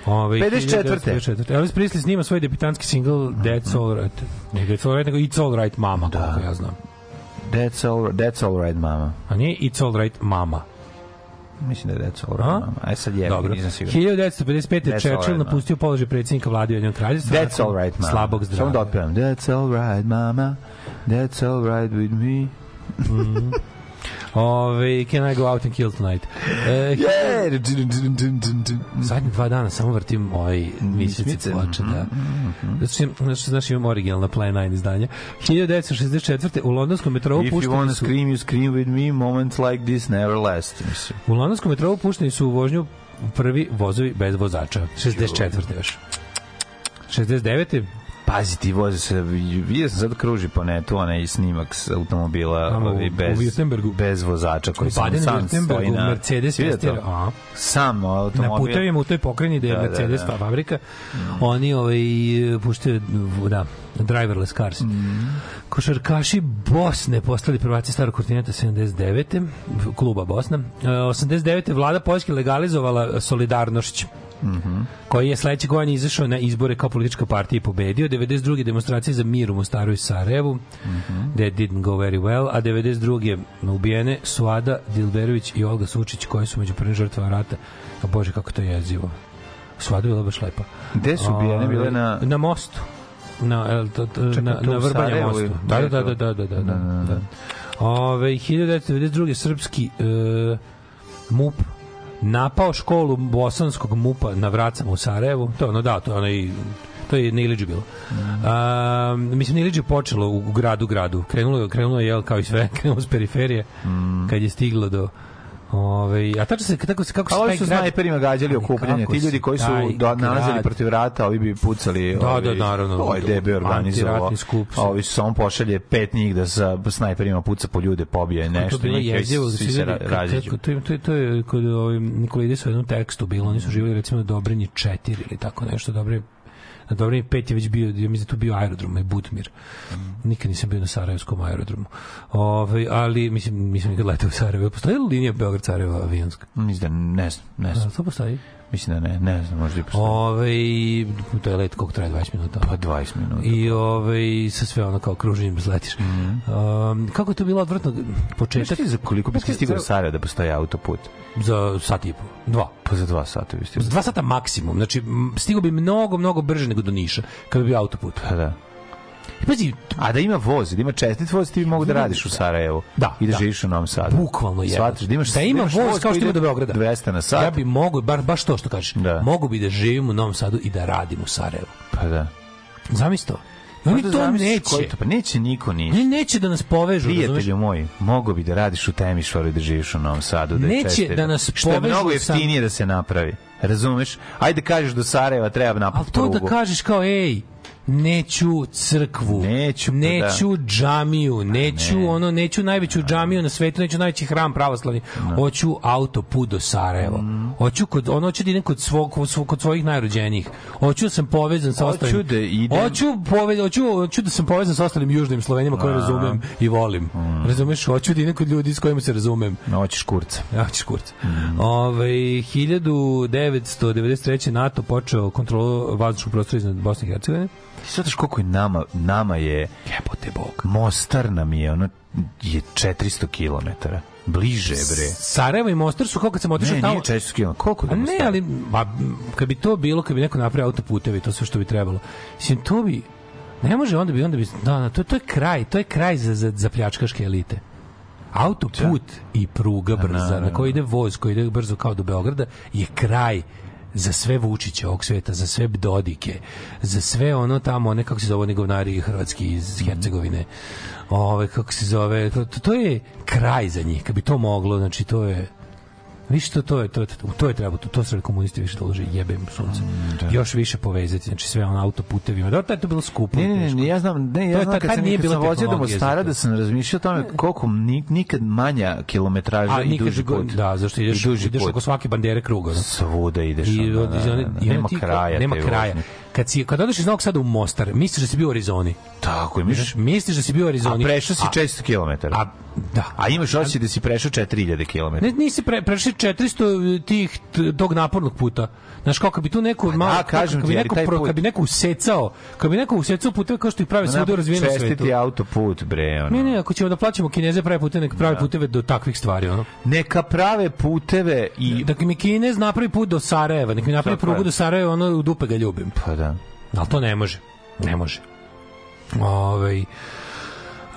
S4: Ove, 54. 54. Elvis
S3: Presley snima svoj debitanski singl mm -hmm. That's All Right. Ne That's All nego It's All Right Mama, da. kako ja znam.
S4: That's
S3: all,
S4: that's
S3: all right
S4: mama.
S3: A nije It's all
S4: right
S3: mama.
S4: Mislim da je That's All Right Mama.
S3: Aj sad je, Dobro. nisam siguran. 1955. That's Churchill right, napustio položaj predsjednika vlade Ujedinjenog kraljevstva. That's All Right Mama. Slabog zdravlja. Samo
S4: da otpevam. That's All Right Mama. That's All Right With Me. Mm
S3: -hmm. Ove, can I go out and kill tonight?
S4: E, yeah!
S3: Zadnje dva dana samo vrtim moj ovaj mislice ploče, da. Znači, znači, znači imam originalna Plan 9 izdanja.
S4: 1964. u londonskom metrou pušteni su... If you wanna scream, you scream with me, moments like this never last.
S3: U londonskom metrou pušteni su u vožnju prvi vozovi bez vozača. 64. još. 69.
S4: Pazi, ti voze se, vidio sam sad kruži po netu onaj snimak s automobila Amo, ovi, bez, u bez vozača koji sam sam stoji na...
S3: Mercedes testira.
S4: A? Sam automobil. Na putevima u
S3: toj pokreni da je da, Mercedes da, da. fabrika. Mm. Oni ovaj, puštaju, da, driverless cars. Mm. Košarkaši Bosne postali prvaci starog kontinenta 79. kluba Bosna. 89. E, vlada Poljske legalizovala solidarnošću Mm -hmm. koji je sledećeg godine izašao na izbore kao politička partija i pobedio. 92. demonstracije za mir u Mostaru i Sarajevu, mm -hmm. that didn't go very well, a 92. ubijene Suada Dilberović i Olga Sučić koji su među prvim žrtvama rata. A bože, kako to je jezivo. Suada bila baš lepa.
S4: Gde su ubijene?
S3: Bile na... Na mostu. Na,
S4: na,
S3: na Vrbanja mostu. Da, da, da, da, da, da, da, da, da. da. Ove, 1992. srpski e, MUP napao školu bosanskog mupa na vracama u Sarajevu. To je ono, da, to je ono i to je na bilo. Mm. Uh, mislim, na Iliđu počelo u gradu, gradu. Krenulo je, krenulo je, jel, kao i sve, krenulo s periferije, mm. kad je stiglo do Ove, a tačno se kako se kako se
S4: taj su grad... snajperima gađali okupljanje, ti ljudi koji su do, nalazili protiv rata, ovi bi pucali. Da, ovi, da, naravno.
S3: To DB
S4: organizovao. A ovi su samo pošalje pet njih da sa snajperima puca po ljude, pobije nešto. To
S3: je jezivo, svi se raziđu. To, to, to je kod ovim Nikolidisa u jednom tekstu bilo, oni su živjeli recimo Dobrinji 4 ili tako nešto, Dobrinji na dobro pet je već bio, ja mislim da tu bio aerodrom, je Budmir. Nikad nisam bio na Sarajevskom aerodromu. Ove, ovaj, ali, mislim, mislim da letao u Sarajevo. Postoji li linija Beograd-Sarajevo avionska?
S4: Mislim, da ne znam, ne znam. A,
S3: to postoji?
S4: Mislim da ne, ne znam, možda
S3: i
S4: postoji. Ove, ovaj,
S3: to je let koliko traje 20 minuta.
S4: Pa 20 minuta. I pa. ove,
S3: ovaj, sa sve ono kao kruženjem da zletiš. Mm -hmm. um, kako je to bilo odvrtno? Početak...
S4: Znaš za koliko biste dakle, stigli za... Sarajevo da postoji autoput?
S3: Za sat i po. Dva.
S4: Pa za dva sata
S3: biste.
S4: Za
S3: dva sata maksimum. Znači, stigao bi mnogo, mnogo brže nego do Niša, kada bi bio autoput.
S4: Pa da.
S3: Pazi,
S4: a da ima voz, da ima čestit voz, ti bi mogu da radiš u Sarajevu.
S3: Da.
S4: I da, da. živiš
S3: u
S4: Novom Sadu.
S3: Bukvalno je. Svataš da imaš da ima da voz kao što ima
S4: do Beograda. 200 na sat.
S3: Ja bi mogu bar baš to što kažeš. Da. Mogu bi da živim u Novom Sadu i da radim u Sarajevu.
S4: Pa da.
S3: Zamisli to. Oni to, to neće. To, pa
S4: neće niko ništa. Ne,
S3: neće da nas povežu.
S4: Prijatelju moj, mogo bi da radiš u Temišvaru i da živiš u Novom Sadu. Da
S3: neće da nas povežu.
S4: Što je mnogo jeftinije sam... da se napravi. Razumeš? Ajde kažeš do Sarajeva treba da napraviti
S3: prugu. Ali to da kažeš kao, ej, neću crkvu, neću, pa neću da. džamiju, neću ne. ono, neću najveću džamiju na svetu, neću najveći hram pravoslavni, ne. Da. hoću put do Sarajeva. Mm. Hoću kod ono hoću da idem kod svog kod svojih najrođenijih. Hoću da sam povezan sa ostalim. Hoću
S4: da idem.
S3: Hoću povez, hoću, hoću da sam povezan sa ostalim južnim Slovenima koje razumem i volim. Mm. Razumeš? Hoću da idem kod ljudi s kojima se razumem.
S4: No, hoćeš kurca.
S3: Ja hoćeš kurca. Mm. Ove ovaj, 1993 NATO počeo kontrolu vazdušnog prostora iznad Bosne i Hercegovine.
S4: Ti svataš koliko je nama, nama je...
S3: Jebote bog.
S4: Mostar nam je, ono, je 400 km. bliže bre.
S3: Sarajevo i Mostar su kako sam otišao tamo. Ne,
S4: nije 400 km. Koliko?
S3: da ne, ali pa kad bi to bilo, kad bi neko napravio autoputevi, to sve što bi trebalo. Mislim to bi ne može onda bi onda bi da, da to to je kraj, to je kraj za za, za pljačkaške elite. Autoput ja. i pruga brza na, na, na, na koji ide voz koji ide brzo kao do Beograda je kraj za sve Vučiće ovog sveta, za sve Bdodike, za sve ono tamo, one kako se zove, govnari hrvatski iz mhm. Hercegovine. Ove, kako se zove, to, to, to je kraj za njih, kad bi to moglo, znači to je Više to, to je, to, to, to je treba, to, to su komunisti više dolože jebem sunce. Mm, da. Još više povezati, znači sve on autoputevima. Da, to je to bilo skupo.
S4: Ne, ne, ne, ja znam, ne, ja znam ta, kad, kad sam, nije kad vozio do da Mostara da sam razmišljao o tome koliko ni, nikad manja kilometraža A, i duži put.
S3: Da, zašto ideš, duži ideš oko svake bandere kruga.
S4: Da. Svuda ideš.
S3: I, onda, da, da, da,
S4: nema kraja.
S3: Nema kraja kad si kad odeš iz Novog Sada u Mostar, misliš da si bio u Arizoni.
S4: Tako je,
S3: misliš, misliš da si bio u Arizoni.
S4: A prešao si 400 km. A
S3: da.
S4: A imaš osećaj da si prešao 4000 km. Ne,
S3: nisi pre, prešao 400 tih tog napornog puta. Znaš kako bi tu neko pa
S4: da, malo da, kažem kako
S3: bi
S4: neko
S3: pro,
S4: kako
S3: bi neko usecao, kako bi neko usecao puteve kao što ih prave svuda u razvijenom svetu. Čestiti
S4: autoput bre,
S3: ono. Ne, ne, ako ćemo da plaćamo Kineze prave puteve, nek prave da. puteve do takvih stvari, ono.
S4: Neka prave puteve i
S3: da, da mi Kinez napravi put do Sarajeva, nek mi napravi prugu do Sarajeva, ono u dupe ga ljubim. Pa da da.
S4: Ali
S3: to ne može. Ne može. Ovaj Uh,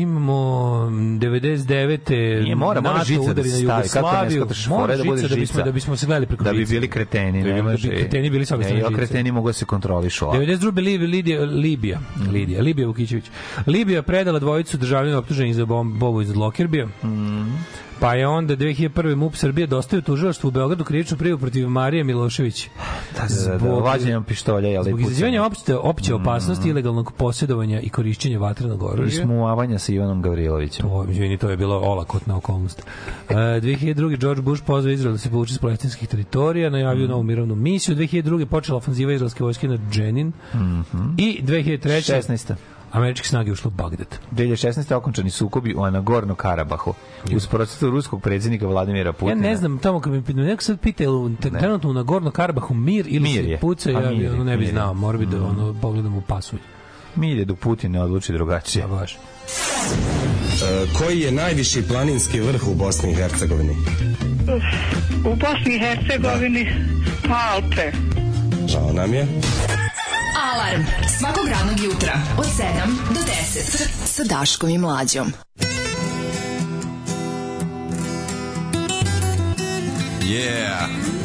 S3: imamo 99. Nije, mora, mora žica da se stavi, kako ne skotaš fore da bude žica. Da bismo, da bismo se gledali preko
S4: Da bi bili kreteni. Da,
S3: da bi kreteni bili sa obje strane žice. Kreteni mogu da
S4: se kontrolišu.
S3: 92. Libija, Lidija, Libija, mm. Lidija, Libija Vukićević. Libija predala dvojicu državljena optuženih za bombu iz Lokerbija. Mm. Pa je onda 2001. MUP Srbije dostavio tužilaštvu u Beogradu krivičnu prijavu protiv Marije Milošević.
S4: Da, zbog, da, da, da vađenjem pištolja, jel? Zbog
S3: izazivanja opšte, opće opasnosti, mm. ilegalnog posjedovanja i korišćenja vatrenog oružja.
S4: I smuavanja sa Ivanom Gavrilovićem.
S3: To, izvini, to je bilo olakotna okolnost. E, 2002. George Bush pozvao Izrael da se povuče s palestinskih teritorija, najavio mm. novu mirovnu misiju. 2002. počela ofanziva izraelske vojske na Dženin. Mm -hmm. I 2003.
S4: 16
S3: američke snage ušlo u Bagdad.
S4: 2016. okončani sukobi u Anagorno Karabahu uz procesu ruskog predsjednika Vladimira Putina.
S3: Ja ne znam, tamo kad mi neko sad pita, jel trenutno u Nagorno Karabahu mir ili mir se puca, ja mir, ono ne bi znao, mora bi da mm. ono, pogledam u pasulj.
S4: Mir je do Putin ne odluči drugačije. Da, baš. E, koji je najviši planinski vrh u Bosni i Hercegovini?
S5: U Bosni i Hercegovini da. Alpe.
S4: Žao nam je.
S6: Alarm svakog radnog jutra od 7 do 10 sa Daškom i Mlađom.
S7: Yeah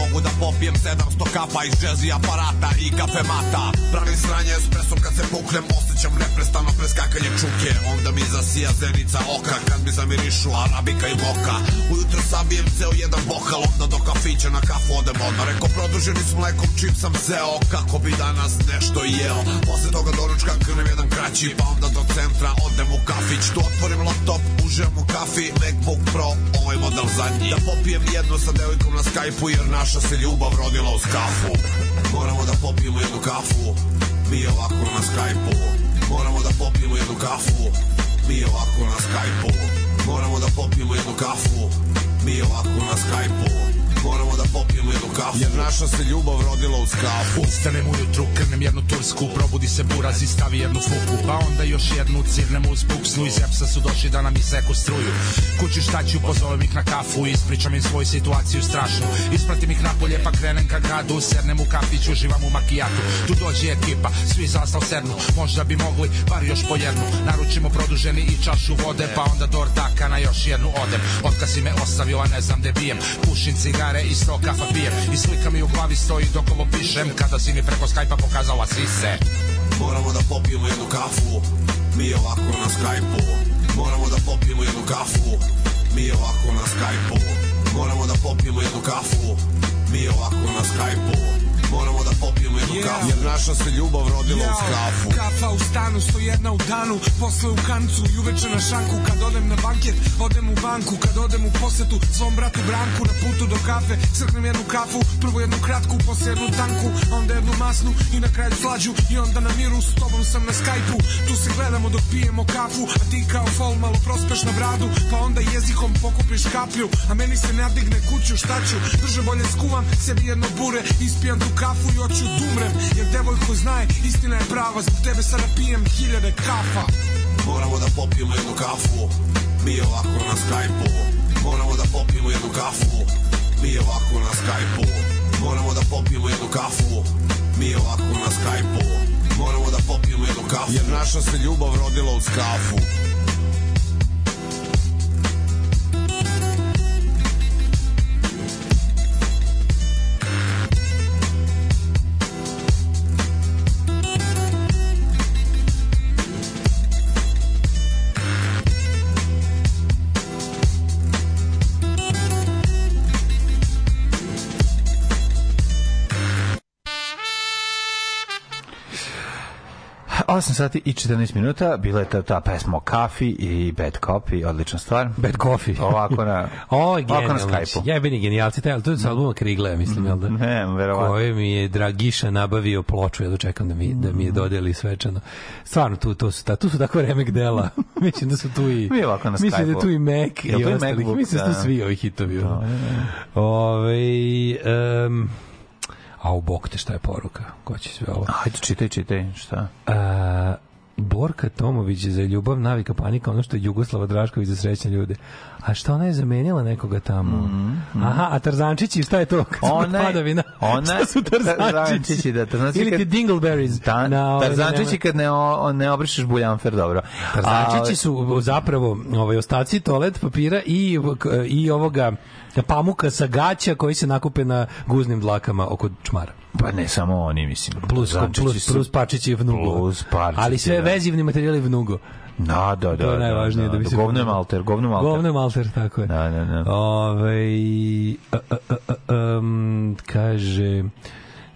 S7: mogu da popijem 700 kapa iz džezi aparata i kafemata Pravim sranje espresom kad se puknem Osjećam neprestano preskakanje čuke Onda mi zasija zenica oka Kad mi zamirišu arabika i boka Ujutro sabijem ceo jedan bokal Onda do kafića na kafu odem odmah Reko produženi s mlekom čim sam zeo Kako bi danas nešto jeo Posle toga doručka krnem jedan kraći Pa onda do centra odem u kafić Tu otvorim laptop, uživam u kafi Macbook Pro, ovaj model zadnji Da popijem jedno sa devojkom na Skypeu u jer na Naša se ljubav rodila u kafu Moramo da popijemo jednu kafu Mi ovako na skajpu Moramo da popijemo jednu kafu Mi ovako na skajpu Moramo da popijemo jednu kafu mi ovako na skajpu moramo da popijemo jednu kafu Jer naša se ljubav rodila u skafu Ustanem ujutru, krnem jednu tursku Probudi se buraz i stavi jednu fuku Pa onda još jednu cirnem uz buksnu Iz EPS-a su došli da nam iseku struju Kući šta ću, pozovem ih na kafu Ispričam im svoju situaciju strašnu Ispratim ih napolje pa krenem ka gradu Sernem u kafiću, uživam u makijatu Tu dođe ekipa, svi zastav sernu Možda bi mogli, bar još po jednu Naručimo produženi i čašu vode Pa onda do na još jednu odem Otkad si me ostavio radio, a ne znam gde bijem Pušim cigare i sto kafa pijem I slika mi u glavi stoji dok ovo pišem Kada si mi preko Skype-a pokazala sise Moramo da popijemo jednu kafu Mi je ovako na Skype-u Moramo da popijemo jednu kafu Mi je ovako na Skype-u Moramo da popijemo jednu kafu mi je ovako na Skype-u Moramo da popijemo jednu yeah. kafu Jer naša se ljubav rodila yeah. uz kafu Kafa u stanu, sto jedna u danu Posle u kancu i uveče na šanku Kad odem na banket, odem u banku Kad odem u posetu, svom bratu Branku Na putu do kafe, crknem jednu kafu Prvo jednu kratku, posle jednu tanku Onda jednu masnu i na kraju slađu I onda na miru, s tobom sam na skajpu Tu se gledamo dok pijemo kafu A ti kao fol malo prospeš na bradu Pa onda jezikom pokupiš kaplju A meni se nadigne kuću, šta ću Brže bolje skuvam sam sebi jedno bure Ispijam tu kafu i oću dumrem Jer devojko znaje, istina je prava Zbog tebe sada pijem hiljade kafa Moramo da popijemo jednu kafu Mi je ovako na Skype-u Moramo da popijemo jednu kafu Mi je ovako na Skype-u Moramo da popijemo jednu kafu Mi je ovako na Skype-u Moramo da popijemo jednu kafu Jer naša se ljubav rodila u kafu
S4: 8 sati i 14 minuta bila je ta, ta pesma kafi i Bad Copy, odlična stvar.
S3: Bad Coffee.
S4: Ovako na, o, ovako na Skype-u. Znači,
S3: jebeni genijalci, taj, ali to je sa albuma Krigla, ja mislim, jel da?
S4: Ne, verovatno. Koje
S3: mi je Dragiša nabavio ploču, ja dočekam da mi, da mi je mm. dodeli svečano. Stvarno, tu, to su, ta, tu su tako remek dela. mislim da su tu i...
S4: Mi ovako na Skype-u. Mislim
S3: da tu i Mac
S4: i
S3: ostalih. Mislim da su da. svi ovi hitovi. Da, da, da. da. Ove, ovaj, um, A u bok te šta je poruka? Ko će sve ovo?
S4: Hajde, čitaj, čitaj, šta?
S3: A, e, Borka Tomović je za ljubav navika panika ono što je Jugoslava Drašković za srećne ljude. A šta ona je zamenila nekoga tamo? Mm -hmm. Aha, a Tarzančići, šta je to? ona je, Ona, šta su Tarzančići? Da, tarzančići Ili ti Dingleberries.
S4: Ta, na, tarzančići kad ne, o, ne obrišeš buljanfer, dobro.
S3: Tarzančići su zapravo ovaj, ostaci toalet papira i, i ovoga pamuka sa gaća koji se nakupe na guznim dlakama oko čmara.
S4: Pa ne samo oni, mislim.
S3: Plus, Zančići plus, plus pačići i vnugo. Plus parčići, Ali sve da. vezivni materijali vnugo.
S4: Da, da, da. To
S3: je da, najvažnije da, da, da, da
S4: bi se... Govno
S3: je
S4: malter,
S3: govno malter. Govno je malter, tako je.
S4: Da, da, da.
S3: Ove, um, kaže...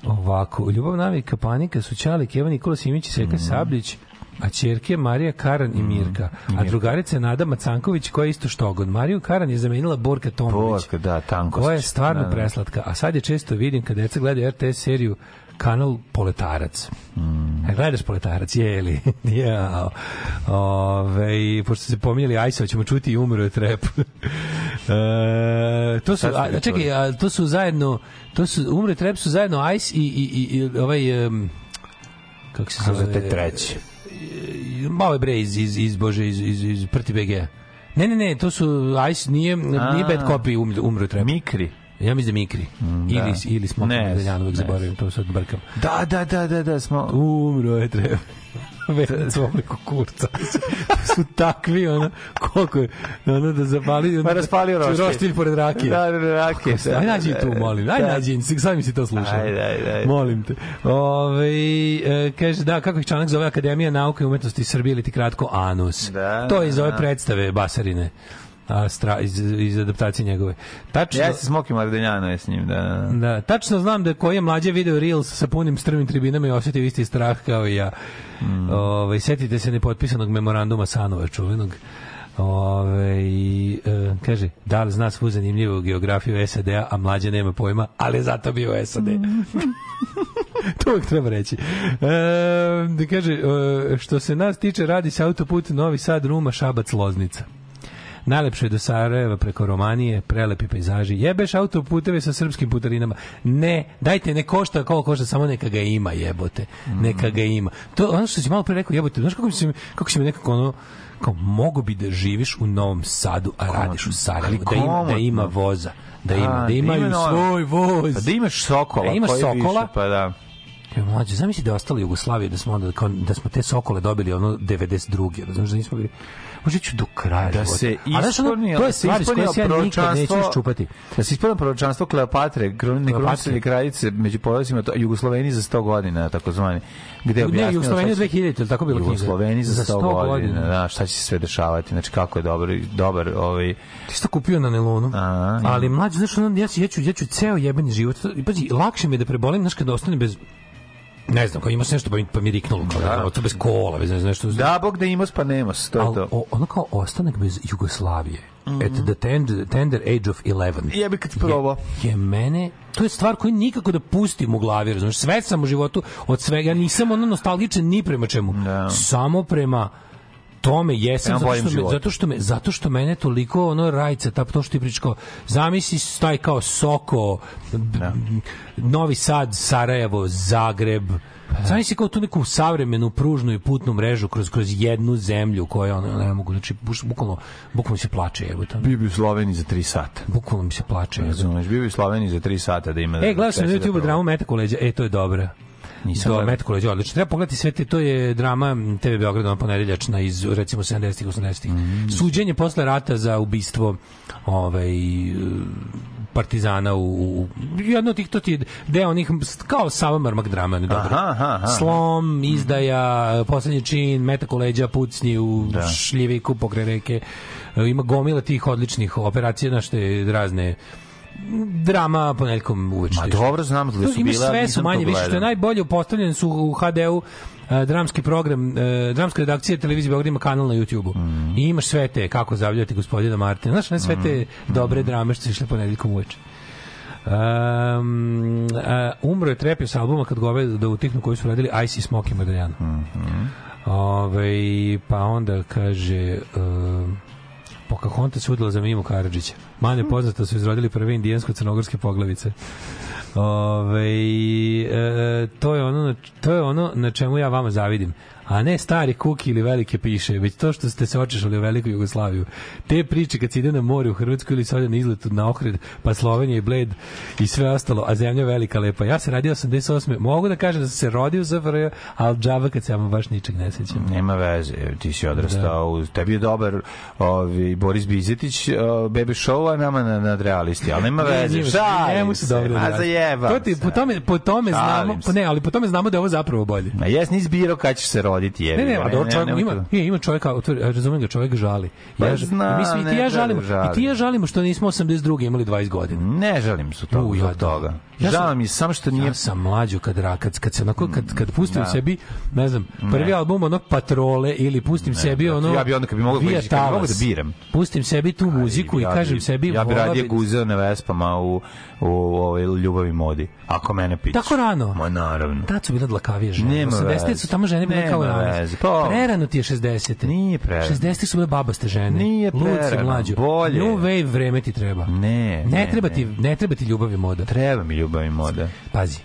S3: Ovako, ljubav, navika, panika sučali, Čalik, Nikola Simić i Seka mm. Sabljić a ćerke Marija Karan i Mirka, mm, Mirka. a drugarica je Nada Macanković koja je isto štogon. Mariju Karan je zamenila Borka Tomović.
S4: Borka, da, tankost.
S3: Koja je stvarno da, da. preslatka, a sad je često vidim kad deca gledaju RTS seriju kanal Poletarac. Mm. E, gledaš Poletarac, jeli? Jao. Ove, pošto se pominjali Ajsa, ćemo čuti i umro je trep. e, to su, a, čekaj, a, to su zajedno, to su, umro je trep su zajedno Ajs i, i, i, i ovaj... Um,
S4: kako se zove? Treći.
S3: E, malo je bre iz, iz, iz Bože, iz, iz, iz Prti bg Ne, ne, ne, to su Ice, nije, nije Bad Copy um, umro treba.
S4: Mikri.
S3: Ja mislim da Mikri. Mm, ili, da. ili smo ne, Deljanović, zaboravim, to sad brkam.
S4: Da, da, da, da,
S3: da,
S4: smo...
S3: Umro je treba venicu obliku kurca. su takvi, ono, koliko je, ono, da zapali... Ono, pa raspalio da- roštilj. Roštilj pored rakije. Da, da, rakije. Aj, da, nađi da, tu, molim. Aj, da. nađi, sami si to slušao. Aj, daj, daj. Molim te. Ove, e, kaže, da, kako ih članak zove Akademija nauke i umetnosti Srbije, ili ti kratko, ANUS. Da, to je iz ove predstave Basarine a, stra, iz, iz adaptacije njegove.
S4: Tačno, ja se Smoki Mardeljano je s njim, da da,
S3: da, da. Tačno znam da koji je mlađe video Reels sa punim strmim tribinama i osetio isti strah kao i ja. Mm. Ove, setite se nepotpisanog memoranduma Sanova čuvenog. Ove, i, e, kaže, da li zna svu zanimljivu geografiju SAD-a, a mlađe nema pojma, ali je zato bio SAD. to uvijek treba reći. E, da kaže, e, što se nas tiče, radi se autoput Novi Sad, Ruma, Šabac, Loznica. Najlepše je do Sarajeva preko Romanije, prelepi pejzaži. Jebeš autoputeve sa srpskim putarinama. Ne, dajte, ne košta koliko košta, samo neka ga ima, jebote. Neka ga ima. To, ono što si malo pre rekao, jebote, znaš kako se kako se mi nekako ono, kao mogu bi da živiš u Novom Sadu, a radiš u Sarajevu, da, da, da ima, da ima voza, da ima, da imaju svoj voz. Pa
S4: da imaš sokola, da imaš
S3: sokola,
S4: pa da.
S3: Evo mlađe, zamisli da je ostala Jugoslavija, da smo onda da smo te sokole dobili ono 92. Razumeš da nismo bili možda ću do kraja
S4: da života. se ispuni, to je stvar iz koje se ja nikad neću iščupati. Da se ispuni proročanstvo Kleopatre, Kleopatre. kraljice među to, Jugosloveniji za 100 godina, takozvani.
S3: Gde ne, Jugoslovenija 2000, ili tako bilo knjiga.
S4: Jugosloveniji za 100, 100 godina, godina, da, šta će se sve dešavati, znači kako je dobar, dobar ovaj...
S3: Ti si to kupio na nelonu, a, ali mlađi znaš, ono, ja, ću, ja ću, ja ću ceo jebeni život, pazi, lakše mi je da prebolim, znaš, kad ostane bez ne znam, kao imaš nešto pa mi, pa mi riknulo, kao da, da, to bez kola, bez nešto.
S4: Da, Bog da imaš pa nema,
S3: to
S4: je to.
S3: O, ono kao ostanak bez Jugoslavije, mm -hmm. at the tender, tender age of 11.
S4: Jebi kad probao.
S3: Je, je mene, to je stvar koju nikako da pustim u glavi, razumiješ, sve sam u životu, od svega, nisam ono nostalgičan ni prema čemu, da. samo prema tome jesam zato, što me, zato što me zato što mene toliko ono rajca ta to što ti pričao zamisli taj kao Soko ja. Da. Novi Sad Sarajevo Zagreb pa da. Znači se kao tu neku savremenu pružnu i putnu mrežu kroz kroz jednu zemlju koja ona ne mogu znači bukvalno bukvalno se plače evo tamo.
S4: Bio bi u Sloveniji za 3 sata.
S3: Bukvalno mi se plače.
S4: Ne znam, bio bi u Sloveniji za 3 sata da ima. E,
S3: gledao sam na YouTubeu da dramu Meta koleđa. E, to je dobro. Nisam do Metkoleđa, gleda. odlično. Treba pogledati sve te, to je drama TV Beograd na ponedeljačna iz, recimo, 70-ih, 80-ih. Mm. Suđenje posle rata za ubistvo ovaj, partizana u, u jedno od tih to ti deo onih kao Savamarmak drama ne
S4: dobro. Aha, aha, aha.
S3: Slom, izdaja, poslednji čin, metak u pucnji u da. šljiviku pokraj reke. E, ima gomila tih odličnih operacija na što je razne drama ponedjeljkom uveče.
S4: Ma dobro, znam da su bila.
S3: Sve
S4: su
S3: manje, više što je najbolje postavljen su u HD-u e, dramski program, e, dramska redakcija televizije Beograd ima kanal na YouTubeu. Mm. I imaš sve te kako zavljati gospodina Martina. Znaš, ne sve te mm. dobre drame što su išle ponedeljkom uveče. Um, uh, umro je trepio s albuma kad gove da utihnu koji su radili Ice i Smoky Madrijana. Mm -hmm. Ove, pa onda kaže uh, Pocahontas udala za Mimu Karadžića. Mane hm. poznata su izrodili prve indijansko-crnogorske poglavice. Ove, e, to, je ono, to je ono na čemu ja vama zavidim a ne stari kuki ili velike piše, već to što ste se očešali u Veliku Jugoslaviju. Te priče kad se ide na more u Hrvatsku ili se ode na izlet na Ohrid, pa Slovenija i Bled i sve ostalo, a zemlja velika lepa. Ja se radio 88. Mogu da kažem da sam se rodio za VRJ, ali džava kad se ja baš ničeg ne sećam.
S4: Nema veze, ti si odrastao, da. tebi je dobar ovi, Boris Bizetić, Bebe Show, ovo je nama nadrealisti, ali nema veze. Šalim se. A zajebam to ti, se. Po tome,
S3: po tome znamo, po, ne, ali po tome znamo da je ovo zapravo bolje.
S4: Ma jes, nis birao kad ćeš se roditi, jebi.
S3: Ne, ne, a pa dobro, čovjek, ima, ne, ima čovjeka, razumijem ga, čovjek žali.
S4: Pa ja, zna, mi
S3: svi, i
S4: ti ja
S3: žalimo, žalim. i ti ja žalimo što nismo 82 imali 20 godina.
S4: Ne žalim se to, ja, toga. Ja
S3: Žao mi
S4: samo što nije... Ja sam
S3: mlađo kad, kad, kad, se onako, kad, kad pustim mm, da. sebi, ne znam, prvi ne. album ono Patrole ili pustim ne, sebi ono... Ja bi onda kad bi mogao, da biram. Pustim sebi tu muziku i kažem
S4: sebi bi Ja bi radije bi... guzeo na Vespama u, u, u, ljubavi modi, ako mene pitaš.
S3: Tako rano?
S4: Ma naravno.
S3: Tad su bile dlakavije žene. Nema 80 su tamo žene bile kao danas. Pa... Prerano ti je 60. Nije prerano. 60 su bile babaste žene. Nije prerano. Lud si Bolje. New wave vreme ti treba.
S4: Ne. Ne,
S3: ne treba, ne. Ti, ne treba ti ljubavi moda.
S4: Treba mi ljubavi
S3: moda. Pazi,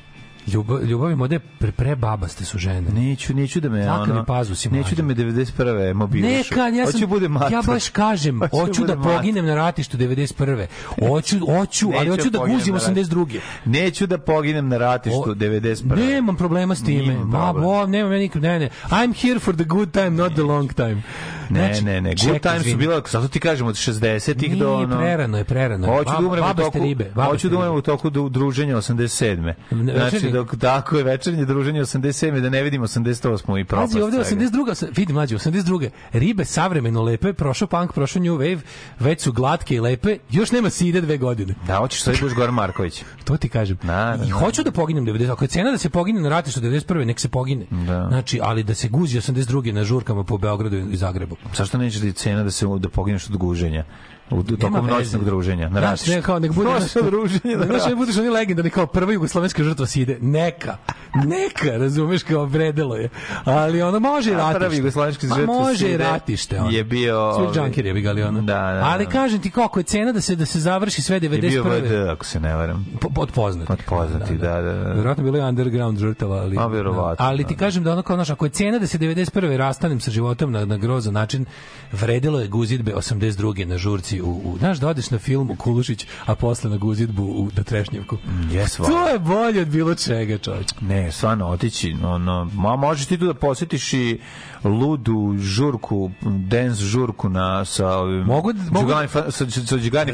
S3: Ljubav, ljubavi mode pre, pre babaste su žene.
S4: Neću, neću da me ja. ono, pazu si Neću da me 91. mobiliraš.
S3: Neka, ja sam, da bude ja baš kažem, hoću, da hoću da mater. poginem na ratištu 91. Hoću, hoću, ali hoću da guzim 82.
S4: Neću da poginem na ratištu o, 91.
S3: Nemam problema s time. Nemam Ma, bo, nemam ja nikad, ne, ne. I'm here for the good time, not the long time. Ne, znači,
S4: ne, ne. Good times su bila, zato ti kažem, od 60-ih do... Nije,
S3: prerano je, prerano je. Hoću da umrem u toku, ribe,
S4: hoću da umrem u toku druženja 87. Znači, dok tako je večernje druženje 87 da ne vidimo 88 i propast. Pazi,
S3: ovde 82, vidi mlađe 82. Ribe savremeno lepe, prošao punk, prošao new wave, već su glatke i lepe, još nema side dve godine.
S4: Da, hoćeš sve Boš Goran Marković. to
S3: ti kažem. Na, da, da, I da. hoću da poginem 90. Ako je cena da se pogine na ratištu 91. nek se pogine. Da. Znači, ali da se guzi 82. na žurkama po Beogradu i Zagrebu.
S4: Sašta nećeš da je cena da se da pogineš od guženja? u tokom noćnog druženja na znači,
S3: ne, kao nek bude noćno druženje na znači, budeš oni legendarni kao prva jugoslovenska žrtva side neka neka razumeš kao vredelo je ali ono može i ratište prvi jugoslovenski
S4: žrtva može i ratište
S3: ono. je bio Sweet Junker je bio ono.
S4: da, da, da,
S3: ali kažem ti kako je cena da se da se završi sve 91
S4: je bio
S3: VD
S4: ako
S3: se
S4: ne varam
S3: od poznatih od
S4: poznatih da, da da, da, da.
S3: verovatno
S4: bilo
S3: je underground žrtava ali
S4: A, da.
S3: verovatno, ali ti kažem da ono kao znaš ako je cena da se 91 rastanem sa životom na na grozan način vredelo je guzidbe 82 na žurci ulici znači, u, u znaš da odeš na film u Kulušić, a posle na guzidbu u da Trešnjevku. Yes, to je bolje od bilo čega, čovjek.
S4: Ne, stvarno otići, no, no, ma možeš ti tu da posjetiš i ludu žurku, dance žurku na sa ovim
S3: mogu,
S4: mogu sa, sa Đugani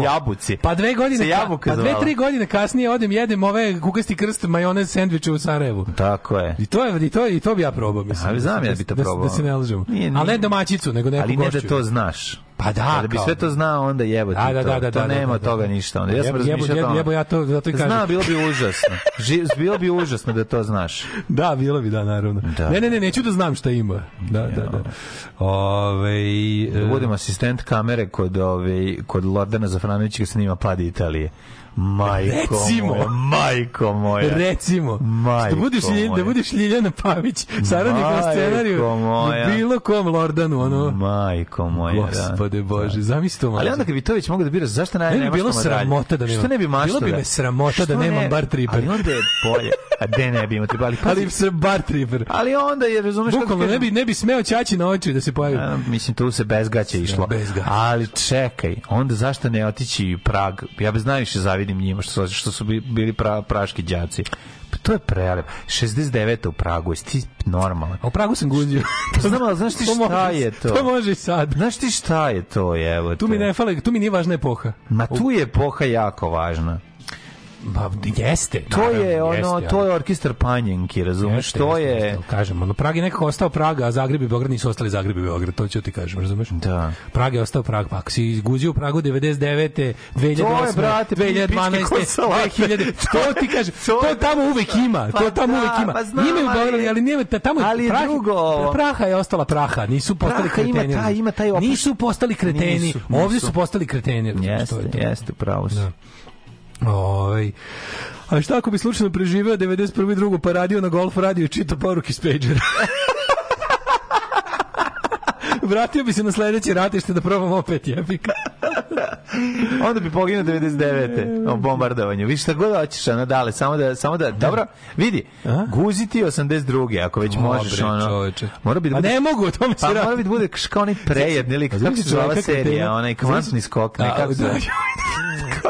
S4: u Jabuci.
S3: Pa dve godine, jabuka, pa dve, tri godine kasnije odem, jedem ove kukasti krst majonez sendviče u Sarajevu. Tako je. I to je i to i to bi ja probao, mislim. Ali
S4: znam da ja bi to da da probao.
S3: Da, da se ne lažemo. Nije, nije. Ali ne domaćicu, nego neku
S4: Ali ne gošću. da to znaš.
S3: Pa da,
S4: kada bi sve da. to znao, onda jebo ti da, da, to. Da, da, to da, nema toga ništa. Onda. Ja sam jebo,
S3: jebo, jebo, ja to, zato
S4: i
S3: kažem. Zna,
S4: bilo bi užasno. bilo bi užasno da to znaš.
S3: Da, bilo bi, da, naravno. Ne, ne, ne, neću da znam šta ima. Da, da,
S4: da. Ove, budem e, asistent kamere kod, ove, kod Lordana Zafranovića kad snima pad Italije. Majko Recimo. moja,
S3: majko moja. Recimo. Majko što budeš da moja. da budeš Ljiljana Pavić, saradnik majko na scenariju. Moja. Bilo kom Lordanu, ono.
S4: Majko moja. Da.
S3: Gospode da. Bože, zamisli to.
S4: Ali onda kad bi da bira, zašto naj, ne, ne bi bilo
S3: da sramota da nema. Što ne bi mašta? Bilo bi me sramota da nemam ne, bar triper.
S4: Ali onda je bolje. A de ne bi imao
S3: triper. Ali, ali se bar triper.
S4: Ali onda je, razumeš kako
S3: ne bi, ne bi smeo ćaći na oči da se pojavi.
S4: A, mislim, tu se bez gaće išlo. Bez gaće. Ali čekaj, onda zašto ne otići Prag? Ja bi znaš, zavis zavidim njima što, što su bili pra, praški đaci pa to je prelepo. 69. u Pragu, jesi ti normalan?
S3: U Pragu sam gunđio. to
S4: pa znam, ali znaš ti šta može, je to?
S3: To može i sad.
S4: Znaš ti šta je to, evo te.
S3: Tu mi ne fale, tu mi nije važna epoha.
S4: Ma tu je epoha jako važna.
S3: Ba, jeste.
S4: To naravno,
S3: je
S4: ono, jeste, to je orkestar Panjenki, razumeš? Jeste, to jeste, je
S3: kažem, ono Prag je nekako ostao Praga, a Zagreb i Beograd nisu ostali Zagreb i Beograd, to ću ti kažem, razumeš?
S4: Da.
S3: Prag je ostao Prag, pa si izguzio Pragu 99. 2008. To je, brate, 2012. 2000. To ti kažem, to tamo uvek ima, pa to tamo da, uvek ima. Pa znam, Imaju Beograd, ali nije tamo
S4: ali je prah, drugo.
S3: Praha je ostala Praha, nisu postali praha kreteni. Ima taj, ima taj opis. Nisu postali kreteni. Nisu, nisu. Ovdje su postali kreteni.
S4: Jeste, jeste, pravo su. Da.
S3: Oj. Ovaj, a šta ako bi slučajno preživeo 91. drugu pa radio na golf radio i čitao poruke s pagera? Vratio bi se na sledeće ratište da probam opet jebika.
S4: Onda bi poginuo 99. o bombardovanju. Vidiš šta god hoćeš, ono, dale, samo da, samo da, da. dobro, vidi, Aha? guziti 82. ako već možeš, ono. Čoveče.
S3: Mora
S4: bi da
S3: bude, ne mogu, o tome pa se pa,
S4: Mora bi da bude kao onaj znači, prejedni lik, kako
S3: se da.
S4: zove serija, onaj kvantni skok, nekako se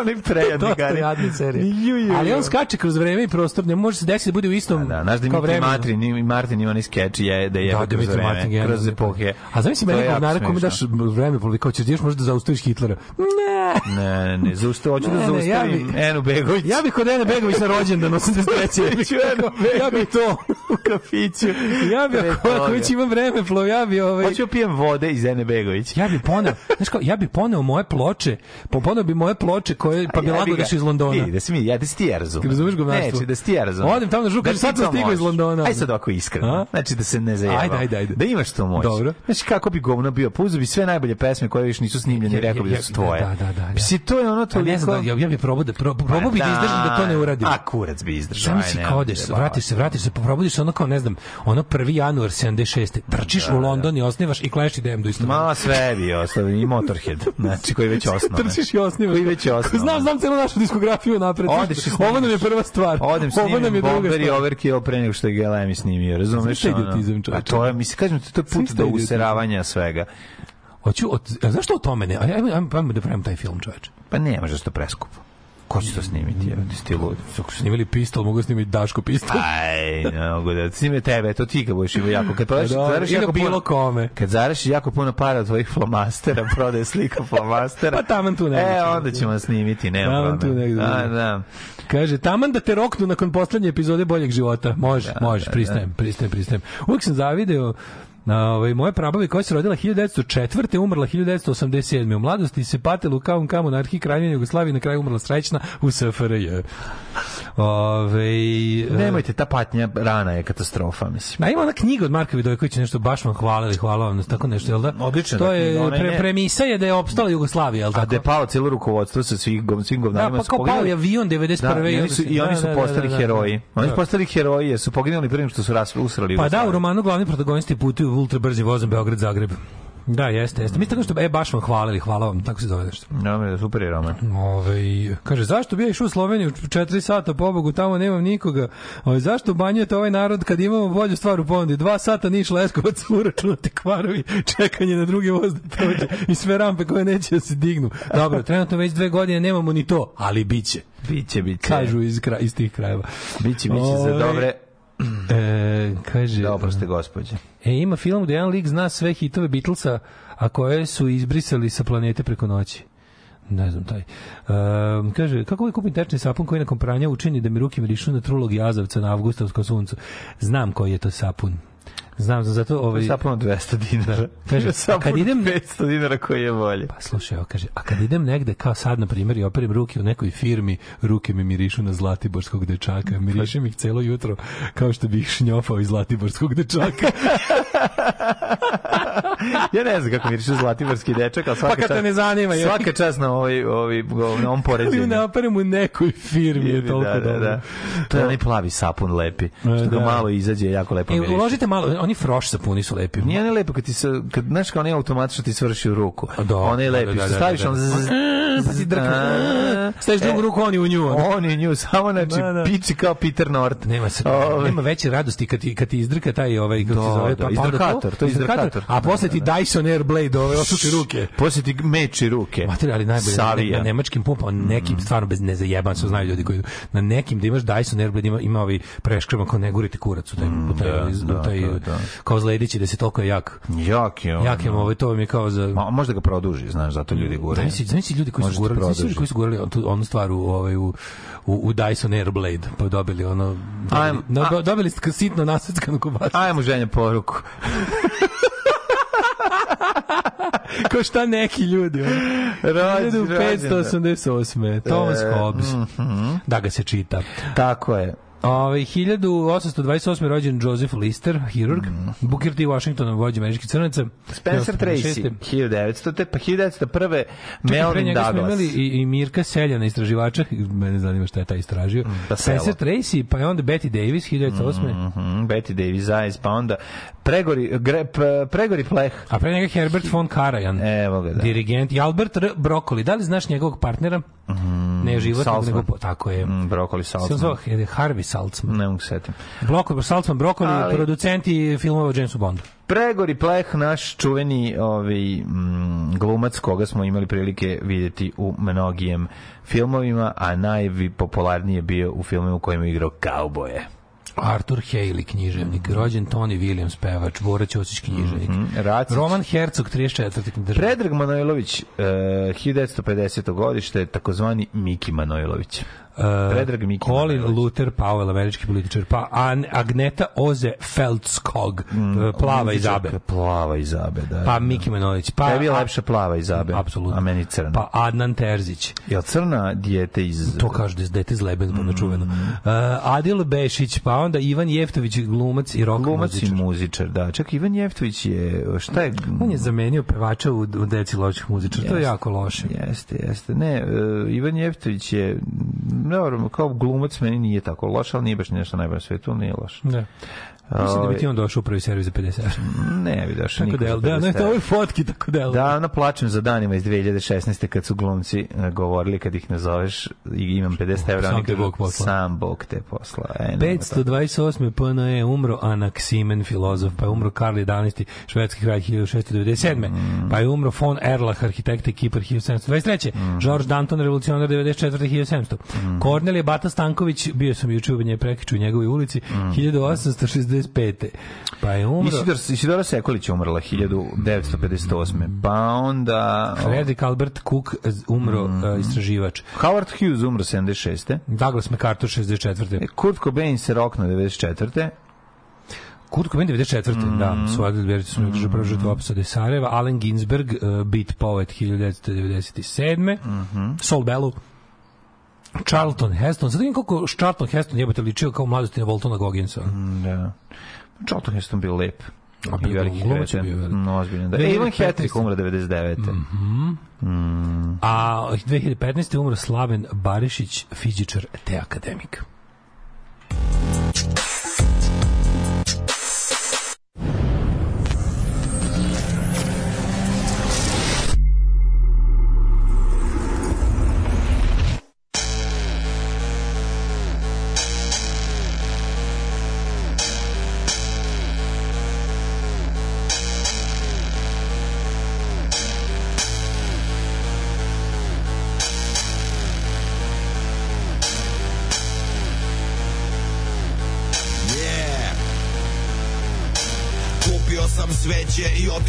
S4: onaj
S3: prejedni gari. Dosta serija. Ali on skače kroz vreme i prostor, ne može se desiti da bude u istom da, da, znaš da
S4: Dimitri Martin, Martin ima onaj skeč je, da je da, kroz vreme, kroz epohe. A
S3: znaš si meni govnara kome daš vreme, kao ćeš još da možda zaustaviš Hitlera. Ne,
S4: ne, ne, zaustav, hoću da ne, da zaustavim ja bi, Enu Begović.
S3: Ja bih kod Ene Begović na rođendan 83. ja bih to u
S4: kafiću.
S3: Ja bih, ako već imam vreme, plov, ja bih ovaj...
S4: Hoću da pijem vode iz Ene Begović.
S3: Ja bih poneo, znaš kao, ja bih poneo moje ploče, poneo bi moje ploče koje, pa bi ja lago daš iz Londona. Vidi,
S4: da si mi, ja da si ti ja razumem. Razumeš govnarstvo? Neće, da si ti ja razumem. Odem
S3: tamo na žuka, da sad sam stigao iz Londona.
S4: Aj sad ovako iskreno, znači da se ne zajebam. Ajde, ajde, ajde. Da imaš to moć. Dobro. Znači kako koliko bi govno bio, pa bi sve najbolje pesme koje još nisu snimljene i rekao
S3: bi da
S4: su tvoje. Da, da, da, da. Mislim, to je ono toliko...
S3: Pa ne znam, da ja, ja bi probao da, probao proba bi da izdržim da to ne da, uradim.
S4: A kurac bi izdržao. Sam
S3: si kao odeš, vratiš se, vratiš se, probudiš se ono kao, ne znam, ono 1. januar 76. Trčiš da, u London i osnivaš
S4: i
S3: kleješ i DM do isto.
S4: Ma sve bi ostavio, i Motorhead, znači koji već osnovan.
S3: Trčiš i osnivaš. Koji
S4: već osnovan.
S3: Znam, znam celu našu diskografiju napred.
S4: Ovo nam
S3: je prva stvar.
S4: Odem snimim Bomber i Overkill pre nego što je Galemi snimio, razumeš? Znači, ono, to je, mislim, kažem ti, to je put do useravanja izmišljotina svega. Hoću od, a zašto o tome ne? Ajmo ajmo ajmo da pravimo taj film, čoveče. Pa ne može da to preskupo. Ko će to snimiti? Ja, ti ste lud. Ako snimili pistol, mogu da snimiti Daško pistol. Aj, mogu da snime tebe, to ti ga budeš imao jako. Kad pa prodaš, da, zaraš jako bilo puno, kome. Kad zaraš jako puno para tvojih flomastera, prodaje slika flomastera. pa taman tu negdje. E, onda da- ćemo snimiti, nema taman tu negdje. A, da. Kaže, taman da te roknu nakon poslednje epizode boljeg života. Može, da, može, da, pristajem, da. pristajem, pristajem. Uvijek sam zavideo Na, ovaj, moja prabava koja se rodila 1904. umrla 1987. U mladosti se patila kao kao monarhi kraljevine Jugoslavije na kraju umrla srećna u SFRJ. Ove, e, Nemojte, ta patnja rana je katastrofa, mislim. A ima ona knjiga od Marka Vidojkovića, nešto baš vam hvalili, hvala vam, tako nešto, jel da? Odlično. To je, pre, premisa je da je opstala Jugoslavija, jel tako? A da je pao cijelo rukovodstvo sa svih, svim govnarima. Da, pa kao pao je avion 91. Da, i oni su, postali heroji. Oni su da. postali heroji, jer su poginuli prije što su rasli, usrali. Pa da, u romanu glavni protagonisti putuju ultra brzi vozom Beograd-Zagreb. Da, jeste, jeste. Mislim tako što e baš vam hvalili, hvala vam, tako se zove nešto. Da, super je Roman. Ove, ovaj, kaže zašto bi ja išao u Sloveniju 4 sata pobogu, tamo nemam nikoga. Ove, ovaj, zašto banjujete ovaj narod kad imamo bolju stvar u ponudi? 2 sata Niš Leskovac uračunate kvarovi, čekanje na drugi voz da prođe i sve rampe koje neće da se dignu. Dobro, trenutno već dve godine nemamo ni to, ali biće. Biće, biće. Kažu iz, kra, iz tih krajeva. Biće, biće Ove, za ovaj, dobre E, kaže, da oproste gospođe. E, ima film gde jedan lik zna sve hitove Beatlesa, a koje su izbrisali sa planete preko noći ne znam taj. E, kaže, kako uvijek ovaj kupim tečni sapun koji nakon pranja učini da mi ruke mirišu na trulog jazavca na avgustovskom suncu? Znam koji je to sapun. Znam, znam, zato... Ovaj... Sapun od 200 dinara. Kaže, Sapun kad idem... 500 dinara koji je bolje. Pa slušaj, evo, kaže, a kad idem negde, kao sad, na primjer, i operim ruke u nekoj firmi, ruke mi mirišu na zlatiborskog dečaka. Mirišem ih celo jutro, kao što bih šnjofao iz zlatiborskog dečaka. ja ne znam kako miriše zlatiborski dečak, al svaka pa čast. ne zanima. Je. Svaka čast na ovaj ovaj, ovaj na on poređenju. ne operem u nekoj firmi je toliko da, da, Da. To je onaj e, plavi sapun lepi. Da. Što da. malo izađe jako lepo e, miriše. E, uložite malo, oni froš sapuni su lepi. Nije ne lepo kad ti se kad znaš kao ne automatično ti svrši u ruku. Da, on je lepi. Da, da, da, staviš da, on da. pa ti drkne. Staviš drugu e, ruku oni u nju. Oni je nju samo da, znači piči kao Peter North. Nema se ovaj. nema veće radosti kad ti kad ti izdrka taj ovaj kako se zove pa, pa izdrkator, to je izdrkator. A posle ti Dyson Airblade ove osuši ruke. Posle ti meči ruke. Materijali najbolje na nemačkim pumpama, nekim mm. stvarno bez nezajeban su znaju ljudi koji na nekim da imaš Dyson Airblade ima ima ovi preškrban kao ne gurite kurac u taj mm, taj, da, taj kao zledići da se toliko jak. Jak je on. Jak je ovo, ovaj, to mi je kao za... Ma, možda ga produži, znaš, zato ljudi gure. Znači, znači ljudi koji su gurali, znači ljudi koji su gurali onu stvar u, ovaj, u, u, u Dyson Airblade, pa dobili ono... Dobili, no, dobili sitno nasveckanu kobasicu. Ajmo ženja poruku. Ko šta neki ljudi. 1588. 588. Thomas e, Hobbes. Mhm. Da ga se čita. Tako je. Ove, ovaj, 1828. rođen Joseph Lister, hirurg, mm. Booker T. Washingtonov vođe američkih crnaca. Spencer Tracy, 1900. pa 1901. Melvin Douglas. Čekaj, pre imali i, i Mirka Seljana, istraživača, mene zanima šta je taj istražio. da Spencer Tracy, pa je onda Betty Davis, 1908. Mm -hmm, Betty Davis, Zajs, pa onda Pregori, gre, Pregori Pleh. A pre njega Herbert von Karajan, Evo ga, da. dirigent, i Albert R. Brokoli. Da li znaš njegovog partnera? Mm, ne životnog, nego... Tako je. Mm, Brokoli Salzman. Se zvao Harvis Saltzman. Ne mogu setim. Blokod Saltzman, Brokoli, Ali... producenti filmova o Jamesu Bondu. Gregori Pleh, naš čuveni ovaj, mm, glumac koga smo imali prilike vidjeti u mnogijem filmovima, a najpopularniji je bio u filmu u kojem je igrao kauboje. Arthur Haley, književnik, mhm. rođen Tony Williams, pevač, Bora Ćosić, književnik. Mm -hmm. Roman Herzog, 34. književnik. Predrag Manojlović, uh, eh, 1950. godište, takozvani Miki Manojlović. Uh, Predrag Mikić. Colin Luther Powell, američki političar. Pa An Agneta Oze Feldskog, mm, uh, plava iz Abe. Plava iz Abe, da. Pa da, da. Miki Manolić. Pa, Tebi je lepša plava iz Abe. Apsolutno. A meni crna. Pa Adnan Terzić. Je crna dijete iz... To kaže da je dete iz Lebenu, pa da mm. čuveno. Uh, Adil Bešić, pa onda Ivan Jeftović, glumac i rock glumac muzičar. Glumac i muzičar, da. Čak Ivan Jeftović je... Šta je... On je zamenio pevača u, u deci loših muzičara. To je jako loše. Jeste, jeste. Ne, uh, Ivan Jeftović je ne, kao glumac meni nije tako loš, ali nije baš nešto najbolje na svijetu, nije loš. Da. Mislim da bi ti ovaj, on došao u prvi servis za 50 Ne bi došao tako da, da, da ne, to ove fotki tako da. Da, ona plačem za danima iz 2016. kad su glumci eh, govorili kad ih nazoveš i imam 50 evra, oni kažu bog sam Bog te posla. E, 528. PNE e umro Anaksimen filozof, pa je umro Karl 11. švedski kralj 1697. Mm. Pa je umro von Erlach, arhitekta Kipar 1723. Mm. George Danton, revolucionar 94. 1700. Mm. Kornelije Bata Stanković, bio sam juče u nje prekiču u njegovoj ulici, mm. 1860 1955. Pa je umro... Isidor, Isidora Sekulić je umrla 1958. Pa onda... Frederick Albert Cook umro mm -hmm. istraživač. Howard Hughes umro 76. Douglas MacArthur 64. E, Kurt Cobain se rokna 94. Kurt Cobain 94. Mm. da, svoje Gilberti su nekako prva žrtva mhm. opsade Sarajeva, Allen Ginsberg, uh, e, Beat Poet 1997. Mm -hmm. Sol Bellu, Charlton Heston. zato vidim koliko Charlton Heston jebate ličio kao mladosti na Voltona Gogginsa. Mm, da. Charlton Heston bio lep. A bio veliki glumac bio No, mm, ozbiljno. Da. Ivan Hetrick umro 99. Mm -hmm. mm. A 2015. umro Slaven Barišić, fizičar te akademik.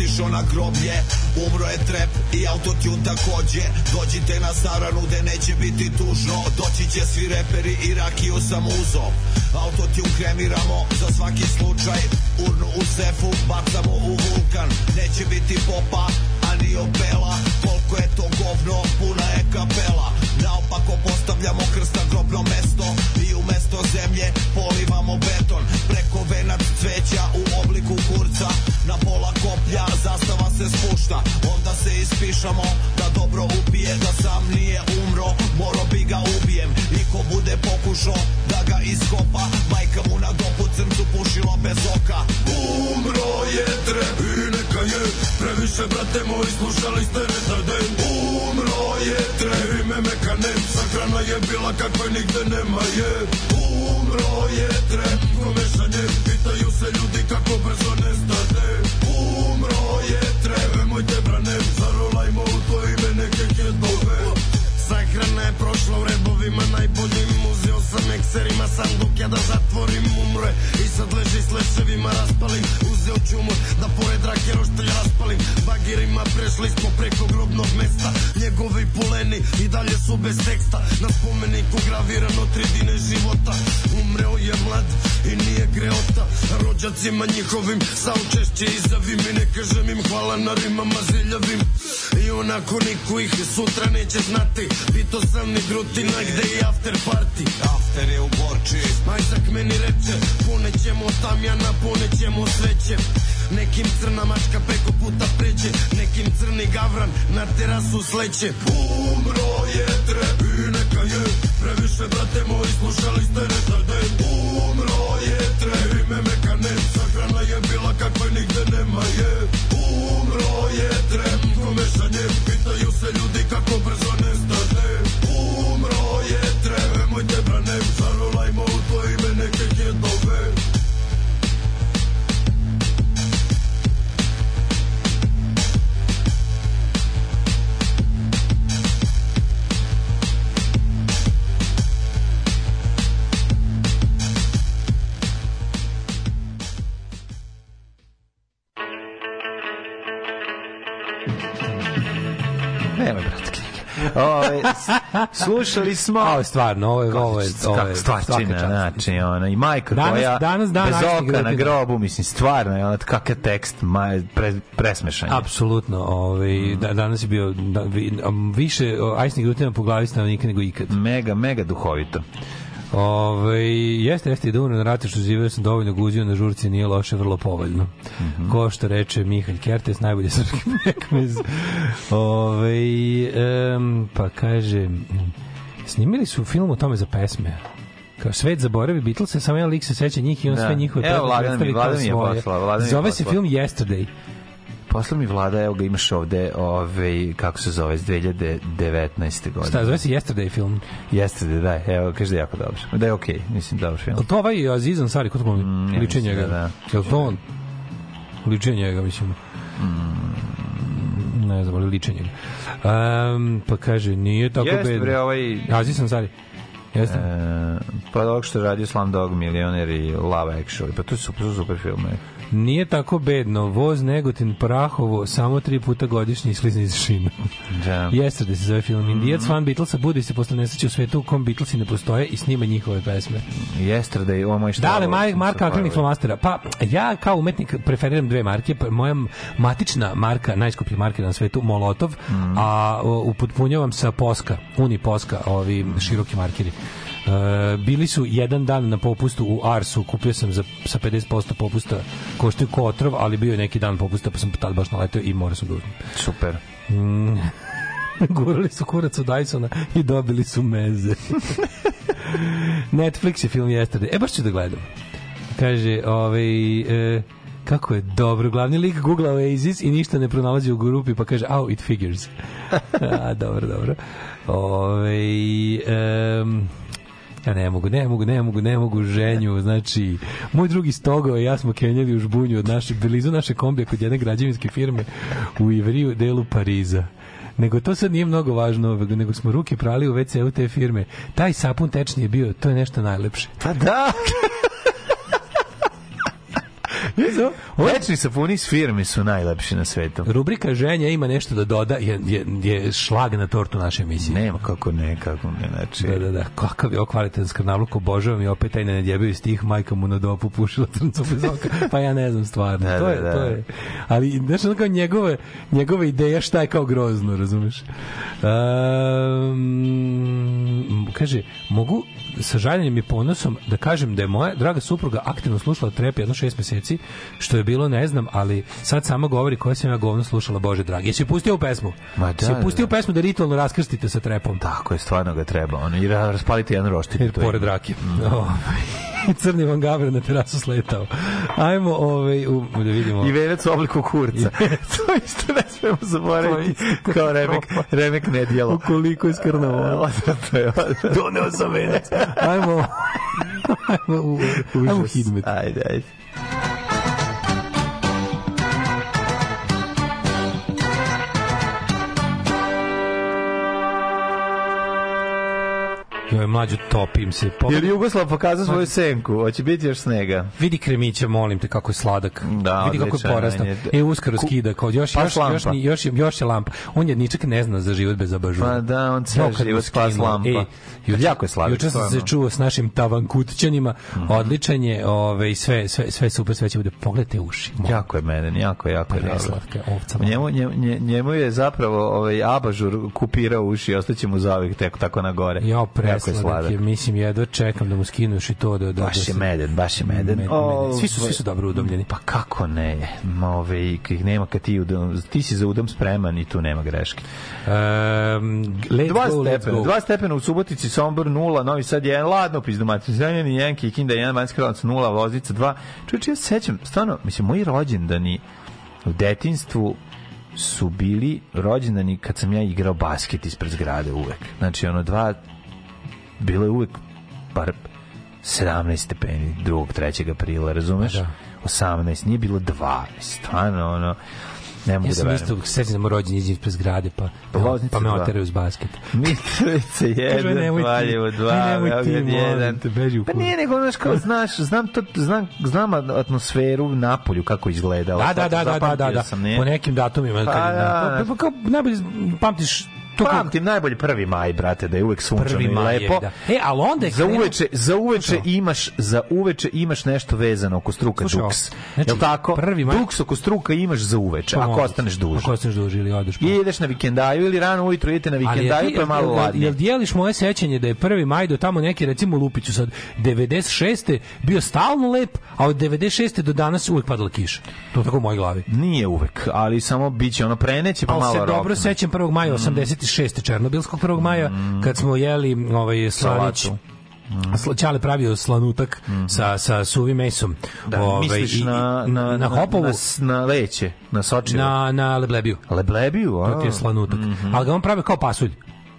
S4: otišao na groblje Umro je trep i autotune takođe Dođite na saranu gde neće biti tužno Doći će svi reperi i rakiju sam uzo Autotune kremiramo za svaki slučaj Urnu u sefu bacamo u vulkan Neće biti popa, ani opela Koliko je to govno, puna je kapela Naopako postavljamo krst na grobno mesto I umesto zemlje polivamo beton Preko venac cveća u obliku kurca na da pola koplja Zastava se spušta, onda se ispišamo Da dobro upije, da sam nije umro Moro bi ga ubijem, niko bude pokušao Da ga iskopa, majka mu na dopucem su pušila bez oka Umro je trebi, neka
S8: je Previše brate moji slušali ste retarden Umro je trebi, me meka ne Sahrana je bila kakve nigde nema je Umro je trebi, komešanje Pitaju se ljudi kako brzo nestaje nowym, a najbolniej sa mekserima sanduk ja da zatvorim umre I sad leži s leševima raspalim Uzeo ću umor da pored rake roštelj raspalim Bagirima prešli smo preko grobnog mesta Njegovi poleni i dalje su bez teksta Na spomeniku gravirano tri dine života Umreo je mlad i nije greota Rođacima njihovim saučešće izavim I ne kažem im hvala na rimama ziljavim I onako niko ih sutra neće znati Bito sam ni drutina gde i after party after je u Borči Majsak meni reče, punećemo tamjana, punećemo sveće Nekim crna mačka preko puta pređe Nekim crni gavran na terasu sleće Umro je treb i neka je Previše brate moji slušali ste retarde Umro je treb ime meka ne Sahrana je bila kakva nigde nema je Umro je treb komešanje Pitaju se ljudi kako brzo nestaje Ove, slušali smo... Ovo stvarno, ovo je... Ovo je kako stvarčina, znači, ona, i majka danas, koja danas, danas, bez oka na grobu, mislim, stvarno, je ona, kakav tekst, maj, pre, presmešan je. Apsolutno, ovaj, mm. da, danas je bio da, više ajsnih grutina po glavi stanovnika nego ikad. Mega, mega duhovito. Ove, ovaj, jeste, jeste i dovoljno da na što živio sam dovoljno guzio na žurci, nije loše, vrlo povoljno. Mm -hmm. Ko što reče Mihalj Kertes, najbolje srpski pekmez. Ove, ovaj, um, pa kaže, snimili su film o tome za pesme kao svet zaboravi Beatles, samo jedan lik se seća njih i on da. sve njihove Evo, predstavi kao svoje. Zove se film Yesterday. Posla mi vlada, evo ga imaš ovde, ovaj, kako se zove, iz 2019. godine. Šta, zove se Yesterday film? Yesterday, da, evo, kaže da je jako dobro. Da je okej, okay, mislim, dobar film. To ovaj Aziz Ansari, kod to mm, liči njega? Da, da. Je to on? Liči njega, mislim. Mm. Ne znam, ali liči njega. Um, pa kaže, nije tako Jeste, bedno. Jeste, bre, ovaj... Aziz Ansari. Jeste? E, pa dok što radio Slumdog Millionaire i Love Actually, pa to su, to super filme. Nije tako bedno, voz Negotin Prahovo samo tri puta godišnje isklizne iz šina. Da. Yesterday se zove film. Mhm. Indijac mm -hmm. fan Beatlesa budi se posle nesreće u svetu u kom Beatlesi ne postoje i snima njihove pesme. Yesterday, da, ovo moj Da, Dale, Mark, marka Akrilnik Flomastera. Pa, ja kao umetnik preferiram dve marke. Moja matična marka, najskuplja marka na svetu, Molotov, mm a upotpunjavam sa Poska, Uni Poska, ovi široki markeri. Uh, bili su jedan dan na popustu u Arsu, kupio sam za, sa 50% popusta, koštaju kotrov, ali bio je neki dan popusta, pa sam tad baš naletao i morao sam da uzmem. Super. Mm. Gurali su kurac u Dysona i dobili su meze. Netflix je film Yesterday. E, baš ću da gledam. Kaže, ovaj... E, kako je dobro, glavni lik googla Oasis i ništa ne pronalazi u grupi, pa kaže, au, oh, it figures. A, dobro, dobro. Ove, um, ja ne mogu, ne mogu, ne mogu, ne mogu ženju, znači, moj drugi stogao i ja smo kenjali u žbunju od naše, blizu naše kombije kod jedne građevinske firme u Ivriju, delu Pariza nego to sad nije mnogo važno, nego smo ruke prali u WC-u te firme. Taj sapun tečni je bio, to je nešto najlepše. Pa da! Večni sapuni s firme su najlepši na svetu. Rubrika ženja ima nešto da doda, je, je, je šlag na tortu naše emisije. Nema kako ne, kako ne, znači. Da, da, da, kakav je ovo kvalitetan skrnavluk, obožavam i opet taj nenadjebaju stih, majka mu na dopu pušila trncu bez oka, pa ja ne znam stvarno. Da, to da, je, da, da. to je. Ali, znaš, ono kao njegove, njegove ideje šta je kao grozno, razumeš? Um, kaže, mogu sa žaljenjem i ponosom da kažem da je moja draga supruga aktivno slušala trep jedno šest meseci, što je bilo ne znam, ali sad sama govori koja sam ja govno slušala, Bože dragi. Jesi pustio u pesmu? Ma da, Jesi pustio da, da. pesmu da ritualno raskrstite sa trepom? Tako je, stvarno ga treba. Ono, I raspalite jedan roštilj. Jer pored rake. Mm. Oh. crni Van Gabra na terasu sletao. Ajmo ovaj, u, da vidimo. I venac u obliku kurca. to isto ne smemo zaboraviti. Kao remek, remek nedjelo. Ukoliko je skrnavo. to je. Doneo sam venac. Ajmo. Ajmo u, ajmo u hidmet. Ajde, ajde. Joj, mlađo, topim se. Pogledaj. Jel Jugoslav pokazao svoju senku? Hoće biti još snega? Vidi kremiće, molim te, kako je sladak. Da, Vidi kako je porastao. E, uskoro Ku... skida. Kao, još, pas još, još, još, još, je lampa. On je ničak ne zna za život bez abažura. Pa da, on se život spas lampa. E, juč, jako je sladak. Juče sam se čuo s našim tavankućanima. Mm -hmm. Odličan je, ove, ovaj, sve, sve, sve super, sve će bude. Pogledajte uši. Moj. Jako je meden, jako, jako je Preslavke, ovca. Njemu, njemu, je zapravo ovaj abažur kupirao uši, ostaće mu zaovek tako na gore. Jo, pre jako je sladak. Je, mislim, jedva čekam da mu skinuš i to. Da, da, baš da je meden, baš je meden. meden, o, ovaj- Svi, su, svi su dobro udomljeni. Pa kako ne? Ove, nema kad ti, udom, ti si za udom spreman i tu nema greške. Um, let dva, go, stepen, dva stepena u Subotici, Sombor 0, Novi Sad 1, ladno pizdomati, Zemljani 1, Kikinda 1, Banjska Kralac 0, Loznica 2. Čuče, ja sećam, stvarno, mislim, moji rođendani u detinstvu su bili rođendani kad sam ja igrao basket ispred zgrade uvek. Znači, ono, dva, bilo je uvek par 17 stepeni 2. 3. aprila, razumeš? Da. 18, nije bilo 20, stvarno, ono, Ne mogu ja da sam da isto sećam da mu rođen izđe ispred zgrade, pa, pa, pa, pa me oteraju uz basket. Mitrovica 1, Valjevo 2, Beograd 1. Pa nije nego, znaš, kao, znaš, znam, to, znam, znam atmosferu napolju kako izgleda. Da da, da, da, da, da, da, da, da, po nekim datumima. Pa, da, da, pa, pa, kao, najbolje pamtiš to pamtim najbolje prvi maj, brate, da je uvek sunčano i maj, lepo. Da. E, ali onda je za krenuo... uveče, za uveče Što? imaš, za uveče imaš nešto vezano oko struka Slušaj, Duks. Znači, Jel tako? Prvi maj... Duks oko struka imaš za uveče, ako ostaneš duže. Ako ostaneš duže ili odeš. Pa. ideš na vikendaju ili rano ujutro idete na vikendaju, ali, pa je malo ladnije. Jel dijeliš moje sećanje da je prvi maj do tamo neki recimo Lupiću sad 96. bio stalno lep, a od 96. do danas uvek padala kiša. To tako u mojoj glavi.
S9: Nije uvek, ali samo biće ono preneće pa malo rok.
S8: se dobro sećam 1. maja 80 mm. 96. Černobilskog 1. maja, mm. kad smo jeli ovaj, Slanić, Mm. Ćale pravio slanutak mm. sa, sa suvim mesom.
S9: Da, Ove, ovaj, misliš i, na, na, na hopovu?
S8: Na, na
S9: leće, na sočivo?
S8: Na, na leblebiju.
S9: Leblebiju? A. To ti je
S8: slanutak. Mm -hmm. Ali ga on pravi kao pasulj.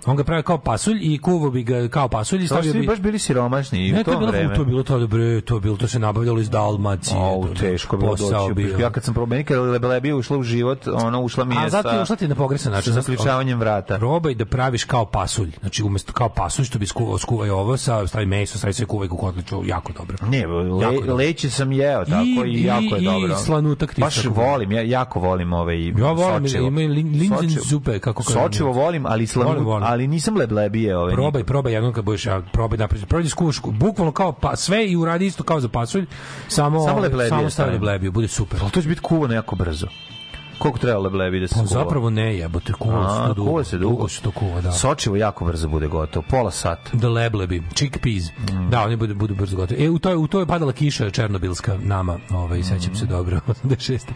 S8: On ga pravi kao pasulj i kuvao bi ga kao pasulj
S9: i
S8: stavio
S9: bi... To baš bili siromašni i ne, u
S8: to vreme. To je bilo to, bre, to je bilo, to se nabavljalo iz Dalmacije.
S9: O, teško bilo doći. Bio. Ja kad sam probao, nekada lebelebija ušla u život, ona ušla mi
S8: je A, sa... A zatim ušla ti na pogresan način.
S9: Sa sličavanjem vrata.
S8: Probaj da praviš kao pasulj. Znači, umesto kao pasulj, što bi skuvao, skuvaj ovo, sa, stavi meso, stavi sve kuvaj kukotliču, jako dobro.
S9: Ne, le, jako leće sam jeo, tako i,
S8: i
S9: jako je i, dobro. I slanutak ti. Baš volim,
S8: ja
S9: jako volim ove ovaj i
S8: Ja volim, ima linzen zupe, kako
S9: kažem. Sočivo volim, ali slanutak ali nisam leblebije ove. Ovaj,
S8: probaj, probaj jednom kad budeš, probaj napred. probaj skušku, da bukvalno kao pa sve i uradi isto kao za pasulj, samo samo leblebije, samo stavlj leblebiju, bude super.
S9: Al to će biti kuvano jako brzo. Koliko treba leblebi da, da se
S8: pa,
S9: kuva?
S8: Zapravo ne jebote, kuva se dugo. Kuva se dugo. Dugo se to kuva, da.
S9: Sočivo jako brzo bude gotovo, pola sata.
S8: Da leblebi, chickpeas. Mm. Da, oni budu, budu brzo gotovi. E, u to, u to je padala kiša černobilska nama, ovaj, sećam mm. se dobro,
S9: 86.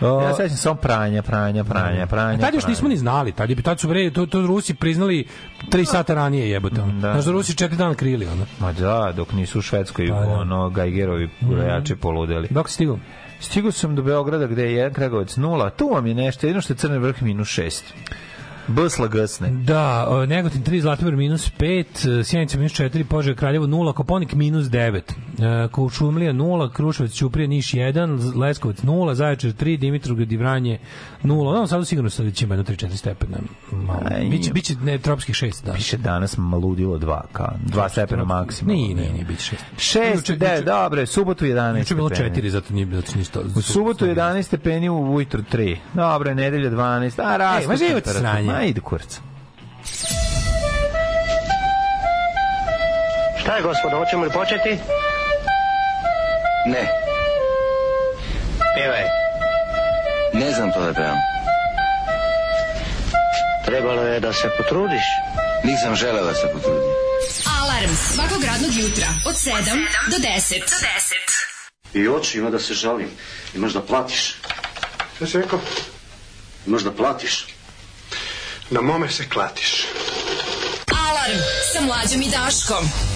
S9: Da o, ja sećam samo pranja, pranja, pranja, da. pranja. A
S8: e, tad još nismo ni znali, tad, je, tad su bre, to, to Rusi priznali 3 sata ranije jebote. Ono. Da. Znaš da Rusi 4 dana krili, ono.
S9: Ma da, dok nisu u Švedskoj, pa, da. ono, Gajgerovi mm. brojači mm. poludeli.
S8: Dok stigao?
S9: Stigao sam do Beograda gde je jedan Kragovac nula, tu vam je nešto, jedno što je Crni vrh minus šest. Bsla
S8: gasne. Da, Negotin 3, Zlatibor minus 5, e, Sjenica minus 4, Požeg Kraljevo 0, Koponik minus 9, e, Kučumlija 0, Kruševac Ćuprija Niš 1, Leskovac 0, Zaječar 3, Dimitrovgrad i 0. Ono sad sigurno sad će ima 3-4 stepena. Biće, biće ne, tropskih 6
S9: Da. Biće danas maludilo 2, ka, 2 stepena maksimalno.
S8: Nije, nije, nije, biće
S9: 6. 6, de, dobre, subotu 11 stepeni. Juče
S8: bilo 4, zato nije bilo ništa.
S9: U subotu 11 stepeni, u ujutru 3. Dobro, nedelja 12,
S8: a e, rastu. Ej, ma život sranje.
S9: Ma, idu kurca.
S10: Šta je, gospodo, hoćemo li početi?
S11: Ne.
S10: Pevaj.
S11: Ne znam to da pevam.
S10: Trebalo je da se potrudiš.
S11: Nisam želeo da se potrudim. Alarm svakog radnog jutra od 7 do 10. Do 10. I oči ima da se žalim. Imaš da platiš.
S10: Šta si rekao?
S11: Imaš da platiš.
S10: Na mome se klatiš.
S12: Alarm sa mlađom i Daškom.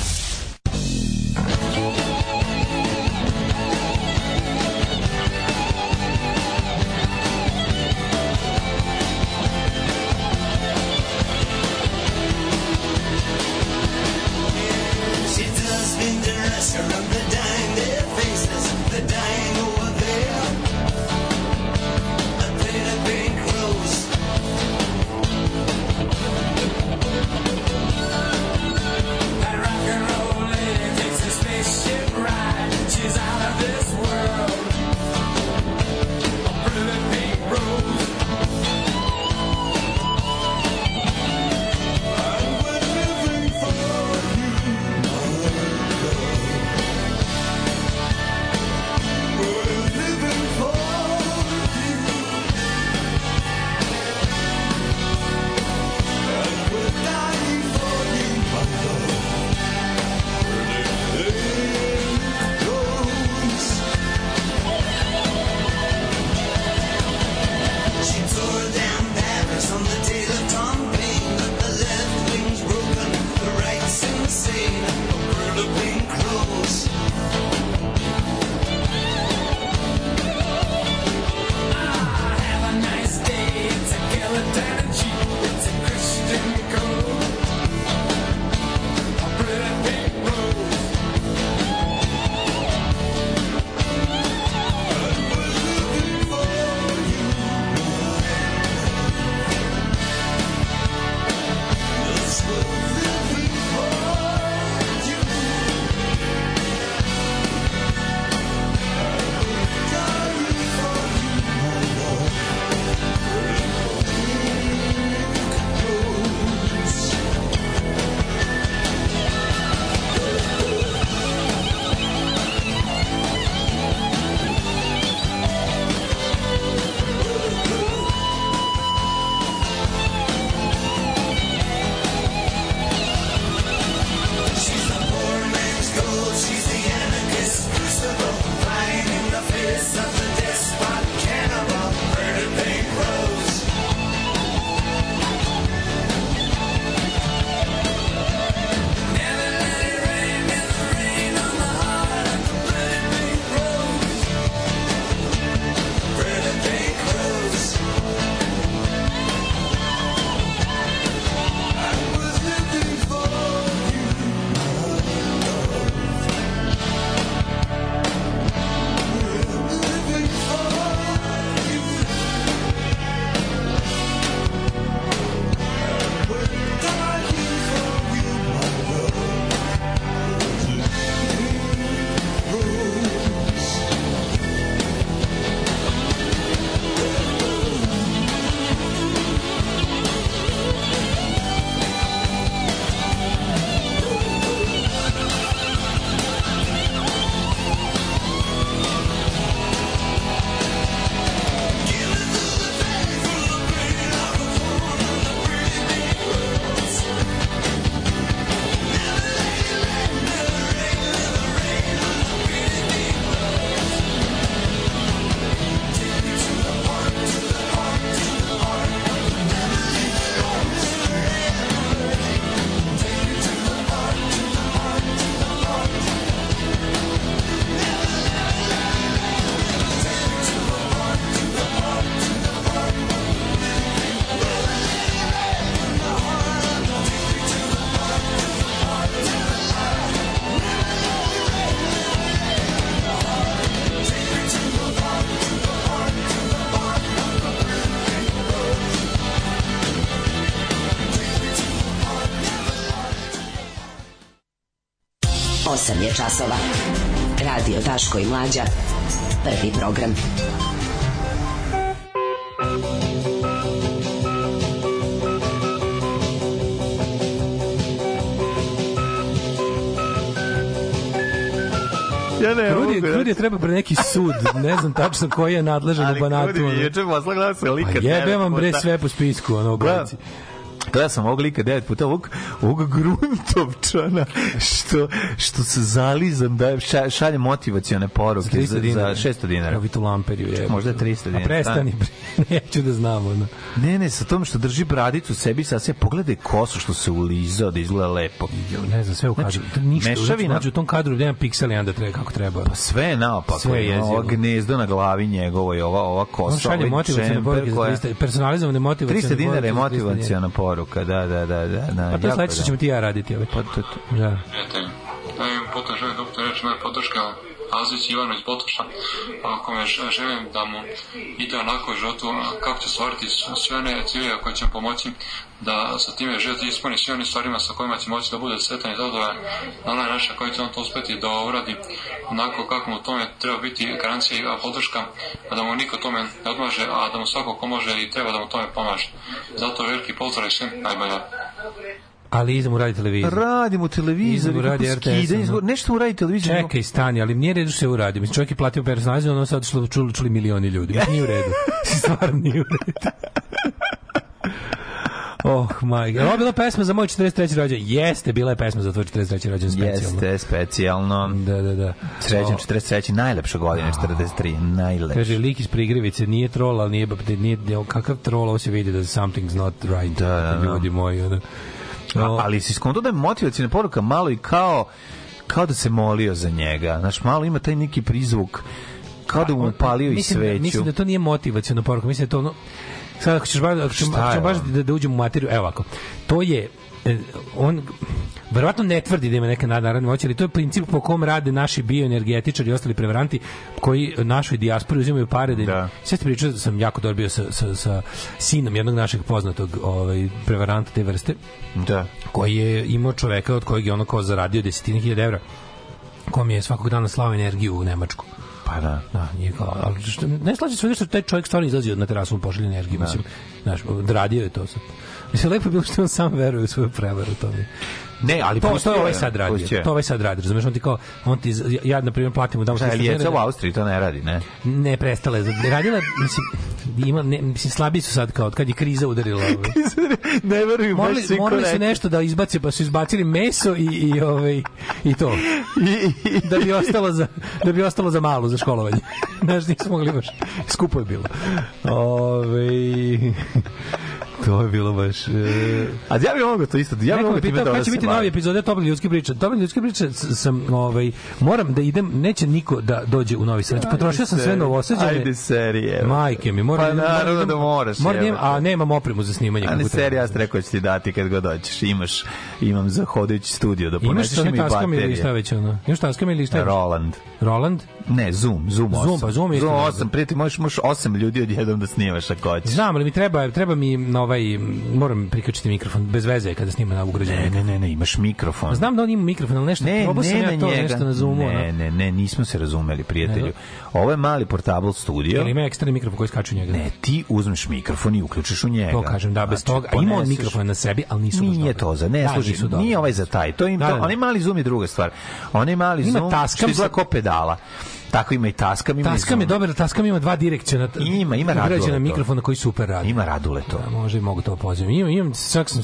S8: 8 je časova. Radio Taško i Mlađa. Prvi program. Ja ne Krudi, mogu. Da- Krudi treba pre neki sud, ne znam tačno koji je nadležan u Banatu. Ali Krudi,
S9: juče posla glasa lika.
S8: Pa Jebe vam bre sve po spisku, ono, gledajci.
S9: Gledao sam ovog lika devet puta, ovog, ovog grun, Topčana što, što se zalizam da ša, šalje motivacione poruke
S8: za,
S9: dinara. za 600 dinara. Evo tu lamperiju je. Možda 300
S8: dinara. A prestani, neću da znamo Ono.
S9: Ne, ne, sa tom što drži bradicu sebi, sad se pogledaj kosu što se ulizao da izgleda lepo.
S8: Jo, ne znam, sve u kadru. Znači, ništa, znači, mešavina. Znači, u tom kadru gde ima piksel i onda treba kako treba.
S9: Pa sve je naopako. Sve je jezivo. Ovo gnezdo na glavi njegovoj, ova, ova kosa. On šalje ovaj
S8: motivacione poruke za 300, personalizovane motivacione 300
S9: dinara je motivaciona poruka, da, da, da.
S13: da, da pa
S8: to sledeće ćemo ti ja raditi, ovaj. Da. Da da ali pa to,
S13: da. Prijatelj. Da im putem želim doktor reći moja podrška Azić Ivanović Botoša, ako me želim da mu ide onako u životu, kako će stvariti sve one cilje koje će pomoći da sa time život ispuni sve onim stvarima sa kojima će moći da bude sretan i zadovoljan na onaj način koji će on to uspeti da uradi onako kako mu tome treba biti garancija i podrška, a da mu niko tome ne odmaže, a da mu svako ko može i treba da mu tome pomaže. Zato veliki pozdrav i svim najbolje.
S9: Ali idem u radi televizor.
S8: Radim u televizor, idem u radi RTS. Izgo... Nešto u radi televizor. Čekaj, stani, ali nije redu se je uradio. Mislim, čovjek je platio personalizam, ono sad što čuli, čuli milioni ljudi. Nije u redu. Stvarno nije u redu. Oh, my God. Ovo bila pesma za moj 43. rođen. Jeste, bila je pesma za tvoj 43. rođen specijalno.
S9: Jeste, specijalno.
S8: Da, da, da.
S9: Srećan 43. najlepša godina, 43. Najlepša.
S8: Kaže, lik iz Prigrivice nije trol, ali nije, nije, nije, kakav trol, ovo se vidi da something's not right. Da, da, da. Ljudi moji, ono.
S9: No. ali si skonto da je motivacijna poruka malo i kao kao da se molio za njega. Znaš, malo ima taj neki prizvuk kao da mu pa, palio i
S8: da-
S9: sveću.
S8: Mislim da to nije motivacijna poruka, mislim da to ono sad ako ćeš baš, ako ćemo, baš da, da uđemo u materiju, evo ovako, to je E, on verovatno ne tvrdi da ima neka nadnarodna moć, ali to je princip po kom rade naši bioenergetičari i ostali prevaranti koji našoj dijaspori uzimaju pare da, da. sve ste pričao da sam jako dobio sa, sa, sa sinom jednog našeg poznatog ovaj, prevaranta te vrste
S9: da.
S8: koji je imao čoveka od kojeg je ono kao zaradio desetine hiljada evra kom je svakog dana slao energiju u Nemačku
S9: Pa da.
S8: Da, nije kao, ali što, ne slaže sve što taj čovjek stvarno izlazi na terasu, mu pošalje energiju, da. mislim, znaš, radio je to sad. Mislim, lepo je bilo što on sam veruje u svoju prevaru, to
S9: Ne, ali
S8: to, pustio, to ovaj je ovaj sad radi. Pustio. To ovaj sad radi, razumeš, on ti kao on ti ja, ja na primjer platim mu da
S9: se Šta je u Austriji to ne radi, ne?
S8: Ne, prestale, je. Radila, mislim, ima ne, mislim slabi su sad kao od kad je kriza udarila.
S9: ne verujem
S8: baš svi Morali su nešto da izbace, pa su izbacili meso i i ovaj i to. I, da bi ostalo za da bi ostalo za malo za školovanje. Znaš, nismo mogli baš. Skupo je bilo.
S9: Ovaj To je bilo baš... E...
S8: A ja bih mogao to isto, ja bih mogao time da se Kada će biti novi epizode Toplin ljudski priča? Toplin ljudski priča sam, ovaj, moram da idem, neće niko da dođe u novi sad. Znači, potrošio sam sve novosađene.
S9: Ajde serije.
S8: Majke mi, moram...
S9: Pa naravno da moraš. Moram, moram,
S8: a nemam opremu za snimanje.
S9: A ne serija, ja sam rekao da ću ti dati kad god dođeš. Imaš, imam za hodajući studio da
S8: poneseš mi baterije.
S9: Imaš
S8: taskama ili šta već ono?
S9: Imaš taskama ili šta već? Roland. Roland? Ne, Zoom,
S8: Zoom 8.
S9: Zoom,
S8: pa
S9: Zoom je Zoom 8, prijatelj, možeš, možeš 8 ljudi odjednom da snimaš ako hoćeš.
S8: Znam, ali mi treba, treba mi na ovaj, moram prikačiti mikrofon, bez veze kada snima na ugrađenu.
S9: Ne, ne, ne, ne, imaš mikrofon. Pa
S8: znam da on ima mikrofon, ali nešto, ne, probao ne, sam ja to njega. nešto na Zoomu.
S9: Ne, ne, ne, nismo se razumeli, prijatelju. Da. Ovo je mali portable studio.
S8: Ili ima eksterni mikrofon koji skače u njega.
S9: Ne, ti uzmeš mikrofon i uključiš u njega. To
S8: kažem, da, bez znači, toga. A ima on mikrofon na sebi, ali nisu
S9: Nije to za, ne, da, služi, nije ovaj za taj. To im, da, to, da, onaj da, da. mali Zoom je druga stvar. Oni mali Zoom, što je pedala. Tako ima i Taskam.
S8: Ima taskam je dobro Taskam ima dva direkcija.
S9: Ima,
S8: ima Radule. na mikrofon
S9: na koji super radi.
S8: Ima Radule to. Da, može, mogu to pozivam. imam imam, čak sam,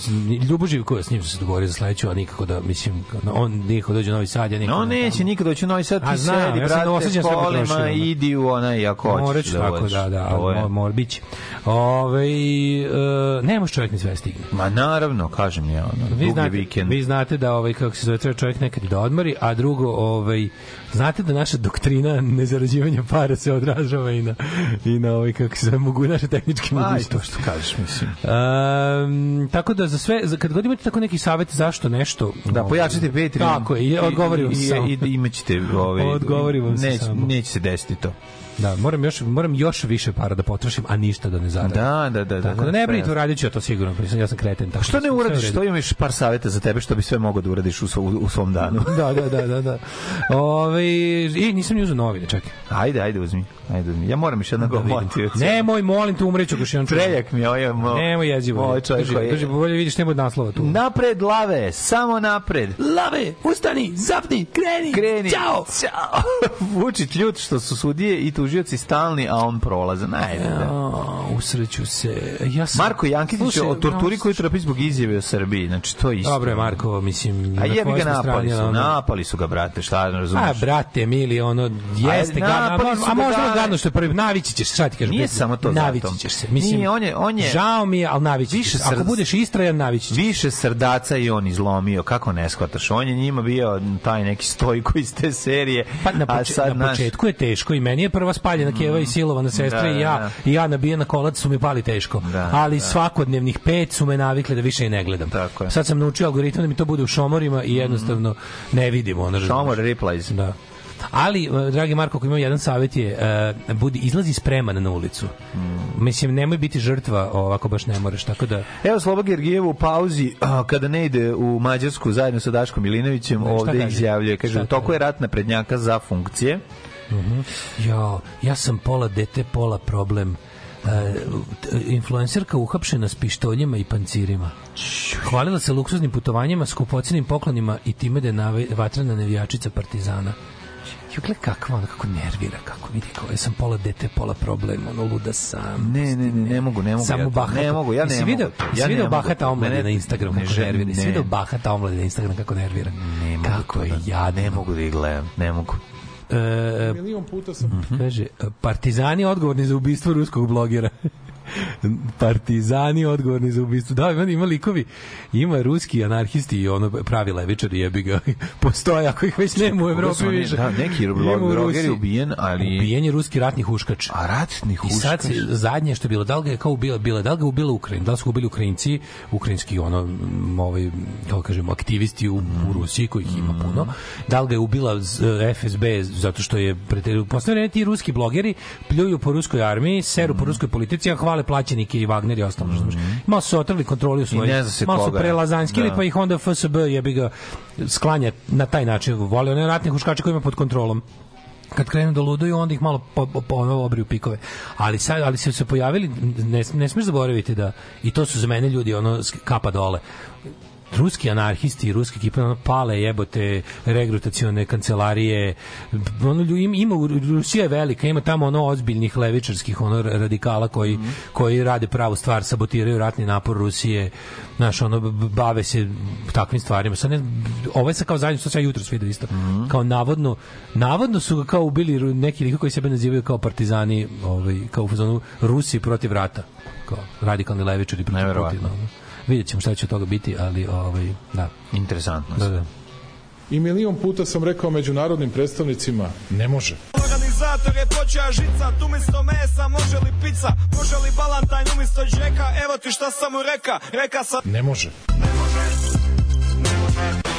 S8: ljubuživ ko s njim se dogovorio za sledeću, a nikako da, mislim, on nikako dođe Novi Sad,
S9: ja nikako... No, neće nikad doći Novi Sad, ti a, zna, sedi, ja brate, kolima, da. idi u onaj, ako hoćeš.
S8: Moraću, da tako, da, da, mora, mora, biće. Ove, e, ne može čovjek ni sve stigne.
S9: Ma naravno, kažem ja, ono, vi znate,
S8: vikend. Vi znate da, ovaj, kako se zove, treba čovjek nekad da odmori, a drugo, ovaj, znate da naša doktrina na nezarađivanje para se odražava i na, i na ovaj, kako se mogu naše tehnički pa,
S9: mogućnosti. to što kažeš, mislim.
S8: Um, tako da za sve, za, kad god imate tako neki savjet zašto nešto...
S9: Da, ovaj, pojačite Patreon.
S8: Tako je, odgovorim vam se i, i, i,
S9: imaćete, ovaj, odgovorim vam se neć, samo. Neće se desiti to.
S8: Da, moram još, moram još više para da potrošim, a ništa da ne zaradim.
S9: Da, da, da. da
S8: tako da, da ne brini, uradit ću ja to sigurno, ja pa ja sam kreten. Tako što
S9: da ne uradiš, što imaš par saveta za tebe što bi sve mogao da uradiš u, u, u svom danu.
S8: da, da, da, da. da. Ove, I nisam ni uzao novine, čekaj.
S9: Ajde, ajde, uzmi. Ajde, uzmi. Ja moram još jednog
S8: da,
S9: Ne,
S8: Nemoj, molim te, umreću ko šijan
S9: Preljak mi je, ovo je
S8: mo... Nemoj jezivo. Ovo je čovjek Drži, bolje vidiš, nemoj naslova tu.
S9: Napred, lave, samo napred. Lave, ustani, zapni, kreni, kreni. Ćao. Ćao. Vučić ljut što su sudije i tuži tužioci stalni, a on prolaza. Najde. Ja,
S8: usreću se. Ja
S9: sam... Marko Jankitić o torturi no, koju trpi zbog izjave o Srbiji. Znači, to je isto.
S8: Dobro, Marko, mislim...
S9: A jebi ga napali su, ono... napali su ga, brate, šta razumiješ?
S8: A, brate, mili, ono, jeste,
S9: ga,
S8: a, a možda da, gadno što je prvi, navići ćeš, sad ti
S9: kažem.
S8: Nije
S9: samo to navići
S8: ćeš se.
S9: Mislim, nije, on je, on je...
S8: Žao mi je, ali navići više ćeš. Ako budeš istrajan, navići ćeš.
S9: Više srdaca i on izlomio, kako ne shvataš. On je njima bio taj neki stojko iz te serije. Pa na, poč a
S8: sad, na početku je teško i meni je prva spaljena mhm. keva mm. i silovana sestra da, i da, ja, da. i ja nabijena kolac su mi pali teško. Da, ali da. svakodnevnih pet su me navikle da više i ne gledam.
S9: Tako je.
S8: Sad sam naučio algoritam da mi to bude u šomorima i mhm. jednostavno ne vidimo. Ono,
S9: Šomor replies.
S8: Da. Ali, e, dragi Marko, ako imam jedan savjet je, uh, budi, izlazi spreman na ulicu. Mm. Mislim, nemoj biti žrtva ovako baš ne moraš, tako da...
S9: Evo, Sloba Gergijev u pauzi, uh, kada ne ide u Mađarsku zajedno sa Daškom Milinovićem, da, ovde izjavljuje, kaže, u toku je rat na prednjaka za funkcije,
S8: Uh mhm. -huh. Jo, ja sam pola dete, pola problem. Uh, influencerka uhapšena s pištoljima i pancirima. Hvalila se luksuznim putovanjima, skupocenim poklonima i time da je nave, vatrena nevijačica partizana. Jo, Jugle kakva ona kako nervira, kako vidi kao ja sam pola dete, pola problem, ono luda sam.
S9: Ne, ne, ne, ne mogu, ne mogu.
S8: Samo ja, bahata.
S9: Ne mogu, ja ne mogu. Video,
S8: ja video bahata omlade na Instagramu kako ne, nervira. Jesi video bahata omlade na Instagramu kako nervira. Ne mogu. Kako je
S9: da- ja ne mogu da ih gledam, ne mogu.
S8: E, Milion puta sam... Kaže, partizani odgovorni za ubistvo ruskog blogera partizani odgovorni za ubistvo. Da, ima, ima likovi, ima ruski anarhisti i ono pravi levičari jebi ga. Postoje, ako ih već nema u Evropi ne, više. Da,
S9: neki bloger je ubijen, ali...
S8: Ubijen je ruski ratni huškač.
S9: A ratni huškač? I sad
S8: zadnje što je bilo, da li ga je kao ubila, bila, da li ga ubila Ukrajina, da li su ubili Ukrajinci, ukrajinski ono, ovaj, da kažemo, aktivisti u, u mm. Rusiji, kojih ima mm. puno, da li ga je ubila FSB zato što je, u poslednje ti ruski blogeri pljuju po ruskoj armiji, seru po mm. ruskoj politici, a hvale male plaćenike i Wagner i ostalo. Mm -hmm. Malo su otrli kontroli u svojih. Malo su prelazanskili, da. pa ih onda FSB je bi ga sklanja na taj način. Vole one ratne huškače koji ima pod kontrolom kad krenu da luduju, onda ih malo po, po, obriju pikove. Ali, sad, ali su se pojavili, ne, ne smiješ zaboraviti da, i to su za mene ljudi, ono, kapa dole ruski anarhisti i ruska ekipa pale jebote regrutacione kancelarije ono im, ima Rusija je velika ima tamo ono ozbiljnih levičarskih ono radikala koji mm. koji rade pravu stvar sabotiraju ratni napor Rusije znaš ono bave se takvim stvarima sad ne ovaj sa kao zadnji što jutros video isto mm. kao navodno navodno su ga kao ubili neki ljudi koji sebe nazivaju kao partizani ovaj kao u fazonu Rusi protiv rata kao radikalni levičari
S9: protiv Putina
S8: vidjet ćemo šta će od toga biti, ali ovaj, da.
S9: Interesantno. Da, da.
S14: I milion puta sam rekao međunarodnim predstavnicima, ne može.
S15: Organizator je počeo žica, tu misto mesa, može li pizza, može li balantajn umisto džeka, evo ti šta sam mu reka, reka sam...
S14: Ne može. Ne može, ne može.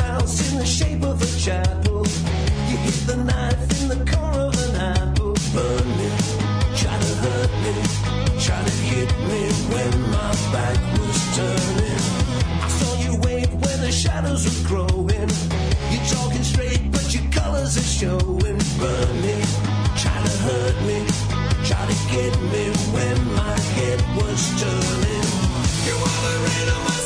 S14: house in the shape of a chapel. You hit the knife in the core of an apple. Burn me, try to hurt me, try to hit me when my back was turning. I saw you wave where the shadows were growing. You're talking straight, but your colors are showing. Burn me, try to hurt me, try to get me when my head was turning. You are the rain of my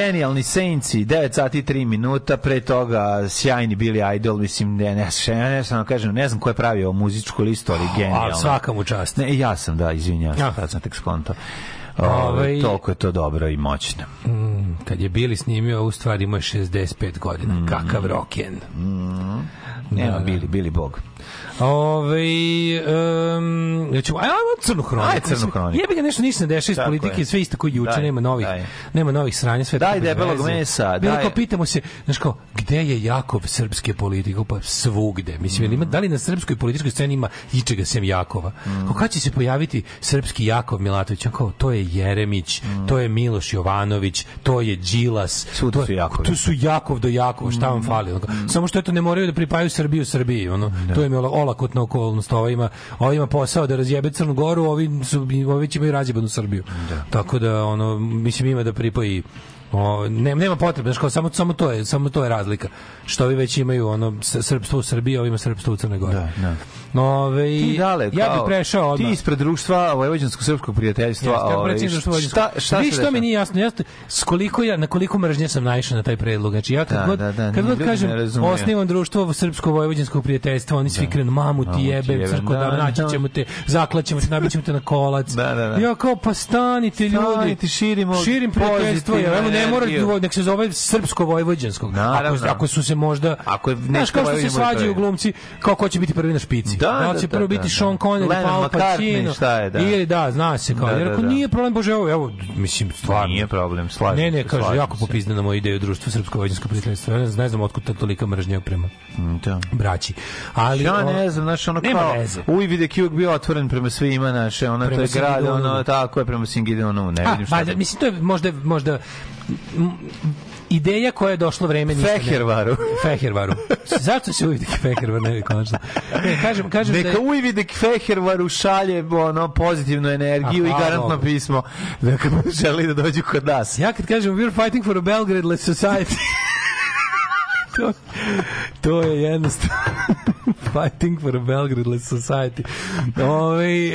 S9: genijalni Senci, 9 sati 3 minuta, pre toga sjajni bili Idol, mislim, ne, ne, ne, ne, sam kažem, ne znam ko je pravio muzičku listu, ali genijalno.
S8: A svaka mu čast. Ne,
S9: ja sam, da, izvinjavam se, tad sam tek skonto. Ovaj toliko je to dobro i moćno. Mm,
S8: kad je bili snimio, u stvari ima 65 godina. Mm. Kakav roken. Mm.
S9: Nema da, bili, bili bog.
S8: Ove, um, ja ću,
S9: aj,
S8: crnu hroniku. Ajde
S9: crnu hroniku.
S8: Jebi ga nešto ništa ne deša iz Tako politike, je. sve isto koji juče, daj, nema novih, daj. nema novih sranja, sve daj,
S9: debelog mesa, Bilo
S8: daj. ko, pitamo se, znaš kao, gde je Jakov srpske politike? Pa svugde. Mislim, mm. ima, da li na srpskoj političkoj sceni ima ičega sem Jakova? Mm. Kao, kad će se pojaviti srpski Jakov Milatović? Kao, to je Jeremić, mm. to je Miloš Jovanović, to je Đilas,
S9: Sud
S8: to, su
S9: Jakov.
S8: To su Jakov do Jakova, šta vam mm. fali? Mm. Samo što eto ne moraju da pripaju Srbiju Srbiji, ono. Da. To im je olakotna okolnost, ova ima, ova ima posao da razjebe Crnu Goru, ovi su ovi će imaju razjebanu Srbiju. Da. Tako da ono mislim ima da pripoji O, ne, nema potrebe, znači samo samo to je, samo to je razlika. Što vi već imaju ono srpstvo u Srbiji, ovima srpstvo u Crnoj Gori. Da, da. Nove, ti dale,
S9: ja bih prešao odmah. Ti ispred društva vojvođanskog srpskog prijateljstva.
S8: Jeste, ove, ja ovaj, šta, šta, šta vi što mi nije jasno, jasno, s koliko ja, na koliko mržnje sam naišao na taj predlog. Znači ja kad da,
S9: god, da,
S8: da,
S9: kad
S8: god kažem osnivam društvo srpsko vojvođanskog prijateljstva, oni svi da. krenu mamu ti jebe, crko da, da, naći ćemo te, zaklaćemo te, ćemo te na kolac. Da, ja kao pa stanite ljudi, širimo, širim prijateljstvo, ja, ne mora, nek se zove srpsko-vojvođanskog.
S9: Ako,
S8: ako su se možda... Ako je znaš, kao što se svađaju glumci, kao ko će biti prvi na špici. Da, da, će da, prvo da, biti da. Sean Connery, Paul Pacino. Ili da, zna se kao. Jer ako nije problem, bože, evo, evo, mislim, stvarno.
S9: Nije problem, slažem
S8: Ne, ne, kaže, jako popizdana moja ideja društva srpsko-vojvođansko prijateljstvo. Ne znam otkud ta tolika mržnja prema mm, da. braći.
S9: Ali, ja ne znam, znaš, ono kao, uvid je bio otvoren prema svima, naše, ona
S8: to je
S9: grad, ono, tako je, prema Singideonu, ne vidim šta. Mislim, to je možda,
S8: možda ideja koja je došlo vreme ništa Fehervaru. Ne, fehervaru. Zašto se uvidi Fehervar ne
S9: konačno? Ne, kažem, kažem Neka da... Je... uvidi Fehervaru šalje ono, pozitivnu energiju Aha, i garantno no. pismo da želi da dođu kod nas.
S8: Ja kad kažem we're fighting for a Belgrade society to, to je jednostavno fighting for a Belgrade society. Ove, ovaj,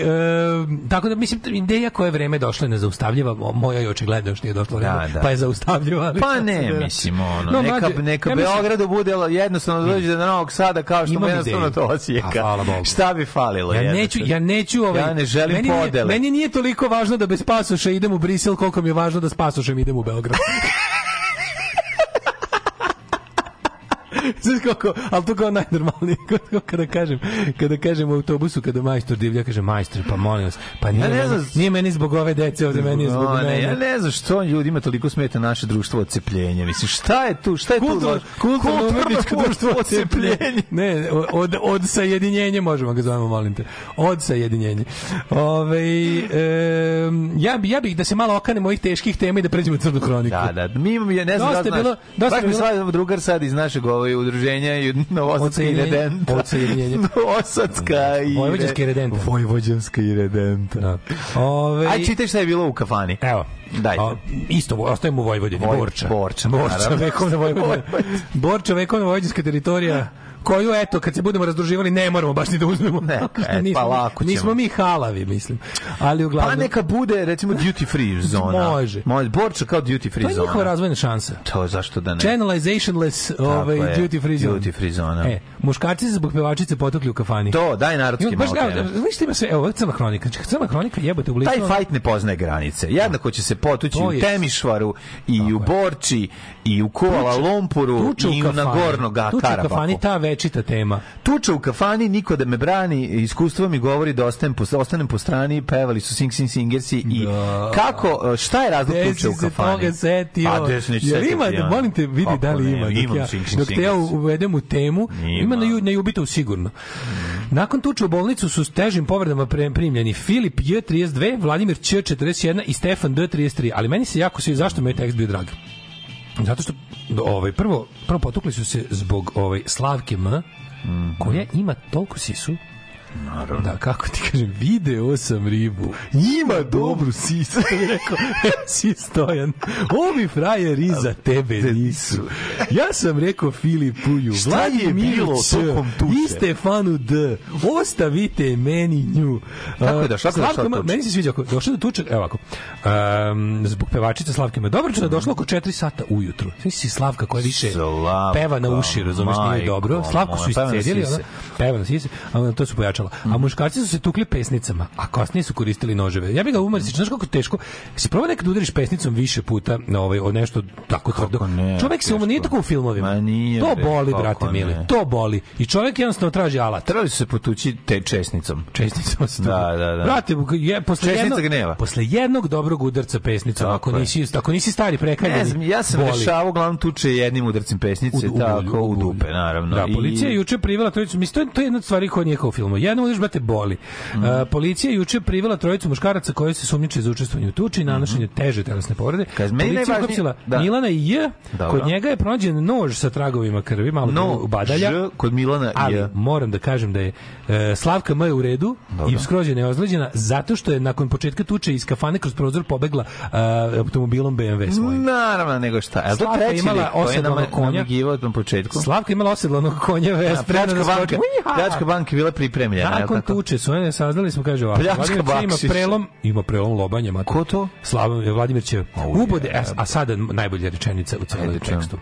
S8: e, tako da, mislim, ideja koja je vreme došla ne zaustavljiva, moja je očigledno još nije došla vreme, da, da. pa je zaustavljiva.
S9: Pa ne, da. mislim, ono, no, neka, mađe, neka ja Beogradu bude jednostavno dođe do Novog Sada kao što mu jednostavno ideju. to osjeka. A, Šta bi falilo?
S8: Ja neću, ja neću ovaj, ja ne želim meni podele. Nije, meni nije toliko važno da bez pasoša idem u Brisel koliko mi je važno da s pasošem idem u Beograd. Znaš kako, ali to kao najnormalnije, kada kažem, kada kažem u autobusu, kada majstor divlja, kaže, majstor, pa molim vas, pa nije, ja ne znam, nije meni zbog ove dece ovde, meni je zbog one,
S9: mene. Ja ne znam što ljudima toliko smeta naše društvo ocepljenja, mislim, šta je tu, šta je Kultur, tu?
S8: Kulturno, kulturno društvo ocepljenja. Ne, od, od sajedinjenja možemo ga zovemo, molim te. Od sajedinjenja. Ove, e, ja, bi, ja bih da se malo okane mojih teških tema i da pređemo crnu kroniku.
S9: Da, da, mi imamo, ja ne znam dosta da znaš, bilo, dosta baš mi bilo... drugar sad iz našeg ove ovaj udruženja i Novosadska i Redenta.
S8: Novosadska da, da, da. i Vojvođanska i Redenta.
S9: Vojvođanska i Redenta. Da. Ove... Aj čitaj šta je bilo u kafani.
S8: Evo.
S9: Daj. O,
S8: isto, ostajemo u Vojvodini, Voj, Borča.
S9: Borča,
S8: Borča, vekovna Vojvodina. Borča, vekovna vojvodinska teritorija koju eto kad se budemo razdruživali ne moramo baš ni da uzmemo.
S9: ne e, pa lako ćemo.
S8: Nismo mi halavi, mislim. Ali pa uglavnom
S9: Pa neka bude recimo duty free zona.
S8: Može.
S9: Može Borča kao duty free zona.
S8: To je
S9: njihova
S8: razvojna šansa.
S9: To
S8: je
S9: zašto da ne?
S8: Channelizationless ovaj duty free zona.
S9: Duty free zona.
S8: E, muškarci se zbog pevačice potokli u kafani. To,
S9: daj narodski malo.
S8: Baš ima sve, evo crna hronika. Čekaj, znači, crna hronika jebote u Taj
S9: fight ne poznaje granice. Jednako će se potući u Temišvaru i u Borči i u Kuala Lumpuru i u Nagorno Karabahu. Tu kafani ta
S8: večita tema.
S9: Tuča u kafani, niko da me brani, iskustvo mi govori da ostanem po, ostanem po strani, pevali su Sing Sing Singersi i da. kako, šta je razlog Desi tuče u kafani? Pa, Desi
S8: se setio. A, des, neću Jel ima, da, molim te, vidi Kako da li ne, ima.
S9: Dok,
S8: imam ja, sing, sing, dok te ja uvedem u temu, ima, ima na, ju, na Jubitovu sigurno. Nakon tuče u bolnicu su s težim povredama primljeni Filip J32, Vladimir Č41 i Stefan D33, ali meni se jako svi, zašto me je tekst bio drag? Zato što ovaj prvo prvo potukli su se zbog ovaj Slavke M, mm -hmm. koja ima toliko sisu
S9: Naravno.
S8: Da, kako ti kažem, video sam ribu. Ima dobru sisu. rekao, si stojan. Ovi frajeri iza tebe nisu. Ja sam rekao Filipuju, bilo C i Stefanu D. Ostavite meni nju. Kako je da, šta je da Meni se sviđa, ako došlo do tuče, evo ovako, um, zbog pevačice Slavke Dobroča mm. došlo oko 4 sata ujutru. Svi si Slavka koja više Slavka, peva na uši, razumeš, nije dobro. Slavku su iscedili, ona, peva na sise, a to su pojačali ostalo. A muškarci su se tukli pesnicama, a kasnije su koristili noževe. Ja bih ga umar, znaš kako teško. Se probao nekad da udariš pesnicom više puta na ovaj o nešto tako tvrdo. Čovek se umor nije tako u filmovima. Nije, to boli, be, brate mili. To boli. I čovek jednostavno
S9: traži
S8: alat.
S9: Trebali su se potući te česnicom.
S8: Česnicom se
S9: Da, da, da.
S8: Brate, je, posle Česnica jednog, gneva. posle jednog dobrog udarca pesnicom, tako ako nisi, ako nisi stari prekaljeni. Ne znam,
S9: ja
S8: sam rešavao
S9: glavnom tuče jednim udarcem pesnice, u, u, tako u, u dupe, naravno. Da,
S8: policija juče privela trojicu, mislim, to je, to je jedna stvar stvari koja nije kao u filmu jednom udiš, brate, boli. Mm. Uh, policija juče privela trojicu muškaraca koji se sumnjiče za učestvovanje u tuči i mhm. nanošenje teže telesne povrede. Kaj,
S9: policija je uhapsila
S8: da. Milana i J. Dobro. Kod njega je pronađen nož sa tragovima krvi, malo no, badalja. Ž
S9: kod Milana
S8: i Ali moram da kažem da je uh, Slavka M je u redu Dobro. i skroz je neozleđena zato što je nakon početka tuče iz kafane kroz prozor pobegla uh, automobilom BMW
S9: svojim. Naravno, nego šta. A Slavka je imala osedlanog
S8: konja.
S9: Na početku.
S8: Slavka imala
S9: osedlanog konja. Ja, Pljačka banka bila pripremljena
S8: slomljena. Nakon tuče su ne saznali smo, kaže ovako, Vladimir ima prelom, ima prelom lobanja. Mate.
S9: Ko to?
S8: Slavom Vladimir će ubode, a, e, a sada najbolja rečenica u celom tekstu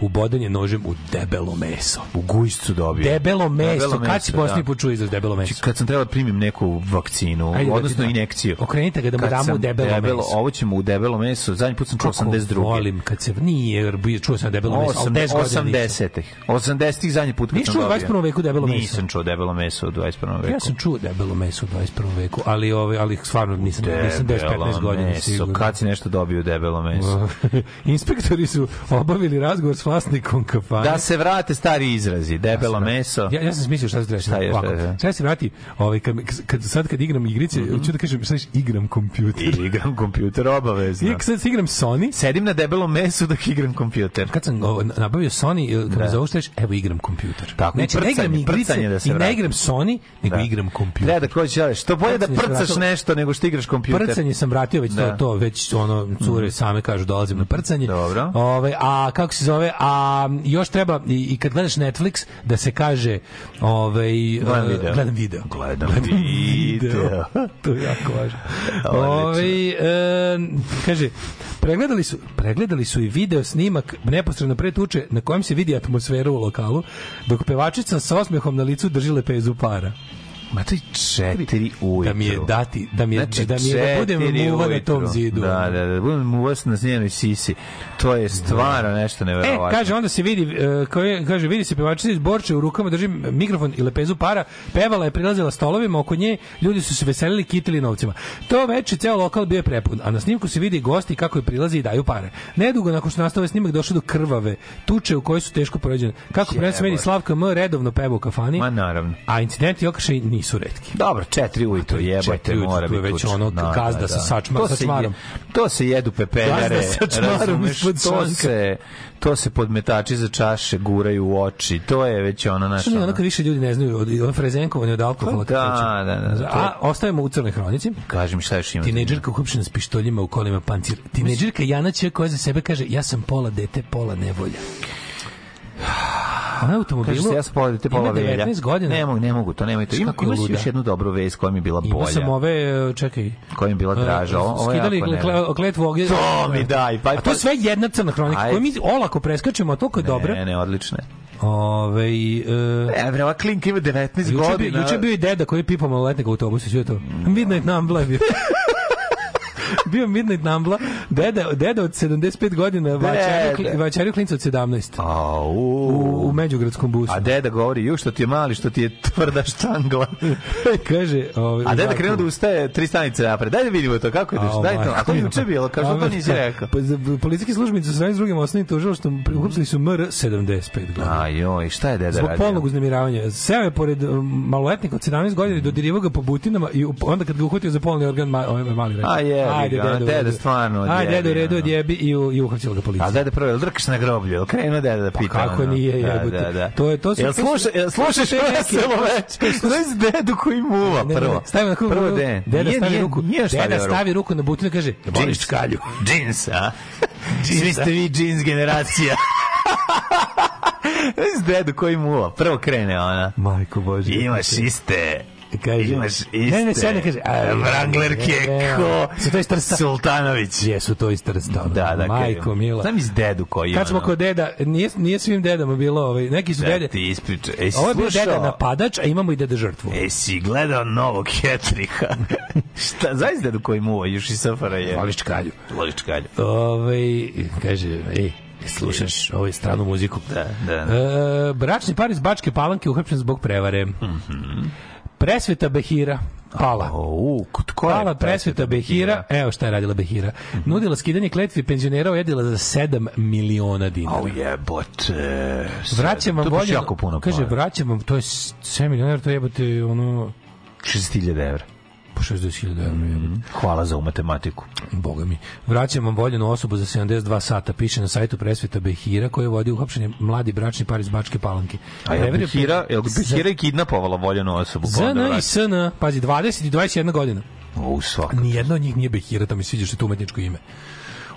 S8: ubodanje nožem u debelo meso.
S9: U gujscu dobio.
S8: Debelo meso. Debelo meso kad si poslednji da. put čuo izraz debelo meso?
S9: Kad sam trebao da primim neku vakcinu, Ajde, da odnosno da injekciju.
S8: Okrenite ga da mu damo u debelo, debelo meso.
S9: Ovo ćemo u debelo meso. Zadnji put sam čuo 82. Volim
S8: kad se nije, čuo sam debelo
S9: meso, al 10 80-ih. 80-ih zadnji put
S8: kad sam čuo u 21. veku debelo meso.
S9: Nisam čuo debelo meso u 21. veku.
S8: Ja sam čuo debelo meso u 21. veku, ali ove ali stvarno nisam nisam 10-15 godina
S9: sigurno. Kad si nešto dobio debelo meso?
S8: Inspektori su obavili razgovor s vlasnikom
S9: kafane. Da se vrate stari izrazi, debelo da meso.
S8: Ja, ja sam smislio šta se reći. Šta je? Ovako, šta se vrati, ovaj, kad, kad, sad kad igram igrice, mm -hmm. ću da kažem, sad igram kompjuter. I,
S9: igram kompjuter, obavezno.
S8: I sad igram Sony.
S9: Sedim na debelom mesu dok igram kompjuter.
S8: Kad sam o, ovaj, nabavio Sony, eh, kad da. me zaušteš, evo igram kompjuter.
S9: Tako, znači,
S8: ne igram igrice da se i ne igram Sony, nego da. igram kompjuter.
S9: Da, da, ko će, što bolje da prcaš nešto nego što igraš kompjuter.
S8: Prcanje sam vratio već to, da. to, već ono, cure mhm. same kažu, dolazim na prcanje.
S9: Dobro.
S8: Ove, ovaj, a kako se zove, a još treba i, i kad gledaš Netflix da se kaže ovaj gledam eh, video.
S9: Gledam video. Gledam
S8: video. to je jako važno. Ovaj e, kaže pregledali su pregledali su i video snimak neposredno pre tuče na kojem se vidi atmosfera u lokalu dok pevačica sa osmehom na licu drži lepezu para. Ma to je četiri ujutru. Da mi je dati, da mi je, znači, da mi je da budem muva na tom zidu. Da da, da, da, da budem muva na njenoj sisi. To je stvarno da. nešto e, neverovatno. E, kaže, onda se vidi, uh, kaže, vidi se pevačica iz Borče u rukama, drži mikrofon i lepezu para, pevala je, prilazila stolovima oko nje, ljudi su se veselili, kitili novcima. To veče ceo lokal bio je prepun, a na snimku se vidi gosti kako je prilazi i daju pare. Nedugo nakon što nastao snimak došlo do krvave tuče u kojoj su teško prođene. Kako prenosi meni Slavka M redovno peva u kafani. Ma naravno. A incident je okršaj nisu redki. Dobro, 4 ujutro jebate, mora biti. Već ono no, da, gazda da, sa da. sačma, sa čmarom. to se jedu pepeljare. Gazda sa čmarom ispod to se to se podmetači za čaše guraju u oči. To je već ono naše. Ono kad više ljudi ne znaju od on frezenkovanje od alkohola. Pa da, da, da, da, da. A ostajemo u crnoj hronici. Kažem šta još ima. Tinejdžerka uhapšena s pištoljima u kolima pancir. Tinejdžerka Jana će koja za sebe kaže ja sam pola dete, pola nevolja. Ona automobilu. Kaže, ja sam pola, te pola velja. Ima 19 godina. Ne mogu, ne mogu, to nemoj Ima, Ima, imaš još jednu dobru vez koja mi je bila bolja. Ima sam ove, e, čekaj. Koja mi je bila e, draža. O, ovo skidali kletvu ognja. To mi daj. Pa, a to sve jedna crna hronika koju mi olako preskačemo, a toliko je dobra. Ne, ne, odlične. Ove, e, Evre, ova klinka ima 19 juče godina. Bi, juče bio i deda koji je pipao maloletnika u autobusu, sve to. Mm. Midnight Numb je bio. bio Midnight Nambla, deda, deda od 75 godina, vaćarju, vaćarju klinca od 17. A, u, u, Međugradskom busu. A deda govori, ju što ti je mali, što ti je tvrda štangla. Kaže, ovi, ovaj, a deda krenuo da ustaje tri stanice napred. Daj da vidimo to, kako ideš, daj to. A to je bilo, kažu, to nisi rekao. Pa policijski službenici sa s drugim osnovnim što uhapsili su MR 75 godina. A joj, šta je deda radio? Zbog polnog uznemiravanja. Seo je pored um, maloletnika od 17 godina i dodirivao ga po butinama i onda kad ga uhvatio za polni organ, ma, ovaj mali rekao. A je, ajde, dedu. A, deda stvarno odjebi. Aj, dedu, redu odjebi i, i uhapsila ga policija. A deda prvo, jel drkaš na groblju, jel krenuo deda da pa pita? Pa kako ono? nije, da, jebote. Da, da, da. To je, to su... Jel sluša, jel slušaš veselo već? Znaš dedu koji muva prvo. Stavi na krugu. Prvo den. Deda stavi ruku. Deda stavi ruku na butinu i kaže, boliš čkalju. Džins, a? Svi ste vi džins generacija. Znaš dedu koji muva. Prvo krene ona. Majko Bože. Imaš iste Kaže, imaš iste. Ne, ne, sad kaže. Aj, Wrangler Keko. Su to iz Trsta. Sultanović. Jesu to iz Trsta. Ono. Da, da. Majko kaj, Mila. Znam iz dedu koji je. Kad smo kod deda, nije, nije svim dedama bilo, ovaj, neki su da, dede. ti ispriča. E, Ovo je bio deda napadač, a imamo i deda žrtvu. E, si gledao novo Hetriha. Šta, znaš dedu koji muva, još i Safara je. Voliš čkalju. Voliš čkalju. Ove, ovaj, kaže, ej, slušaš ovu ovaj stranu muziku. Da, da. da. E, bračni par iz Bačke Palanke uhapšen zbog prevare. Mhm. Mm Presveta Behira pala. O, kod je pala presveta Behira. Behira. Evo šta je radila Behira. Mm -hmm. Nudila skidanje kletvi penzionera ojedila za 7 miliona dinara. Au oh, jebote. Yeah, vraćam vam volju. Jako puno. Kaže, vraćam vam, to je 7 miliona, to jebote, ono... 60.000 evra. Po 60.000 evra. Mm -hmm. Hvala za u matematiku. Boga mi. Vraćam vam voljenu osobu za 72 sata, piše na sajtu presveta Behira, koji vodi vodio mladi bračni par iz Bačke Palanke. A je Behira, je Behira je kidnapovala voljenu osobu? Zna i Sna, pazi, 20 i 21 godina. U svaka. Nijedna od njih nije Behira, to mi sviđa što je to umetničko ime.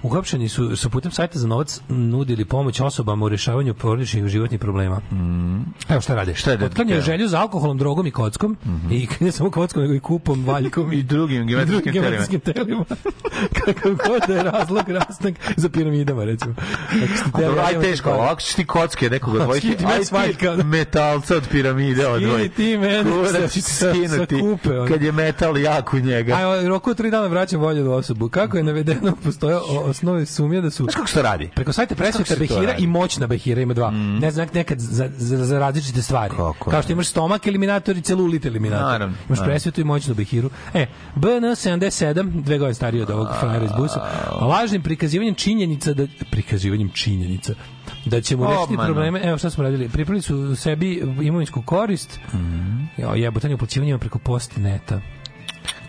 S8: Uhapšeni su, sa putem sajta za novac nudili pomoć osobama u rešavanju porodičnih i životnih problema. Mm. Evo šta rade? Šta je da- Otklanjaju želju za alkoholom, drogom i kockom. Mm -hmm. I ne samo kockom, nego i kupom, valjkom. I drugim geometrijskim, geometrijskim telima. Kakav god da je razlog rastanak za piramidama, recimo. A dobro, aj teško, ako ćeš ti kocke nekog od tvojih, aj ti da. metalca od piramide odvoji. Skini ti mene sa, sa kupe. Kad je metal jak u njega. Aj, roku tri dana vraćam volju do osobu. Kako je navedeno, postoje osnove sumnja da su... Znaš kako se to radi? Preko sajta presveta Behira i moćna Behira ima dva. Mm. Ne znam, nekad za, za, za različite stvari. Kako? Kao što imaš stomak eliminator i celulit eliminator. Naravno. Imaš presvetu i moćnu Behiru. E, BN77, dve godine stariji od ovog frajera iz busa, lažnim prikazivanjem činjenica da... Prikazivanjem činjenica da ćemo oh, rešiti probleme. Evo šta smo radili. Priprali su sebi imovinsku korist. Mm -hmm. Jo, jebotan je uplaćivanjima preko postneta.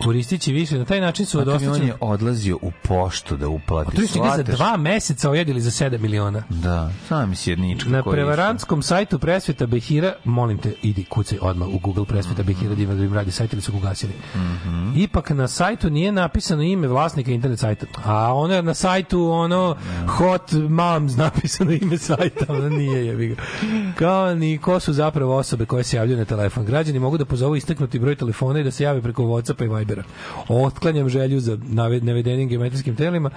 S8: Koristići više, na taj način su dosta On je odlazio u poštu da uplati. A tu ga za dva meseca ojedili za 7 miliona. Da, sami sjednička Na prevarantskom sajtu Presveta Behira,
S16: molim te, idi kucaj odmah u Google Presveta mm -hmm. Behira, da im radi sajt ili su ga gasili. Mm -hmm. Ipak na sajtu nije napisano ime vlasnika internet sajta. A ono na sajtu ono mm. hot moms napisano ime sajta, ono nije je Kao ni ko su zapravo osobe koje se javljaju na telefon. Građani mogu da pozovu istaknuti broj telefona i da se jave preko WhatsAppa i Viber Webera. Otklanjam želju za navedenim geometrijskim telima.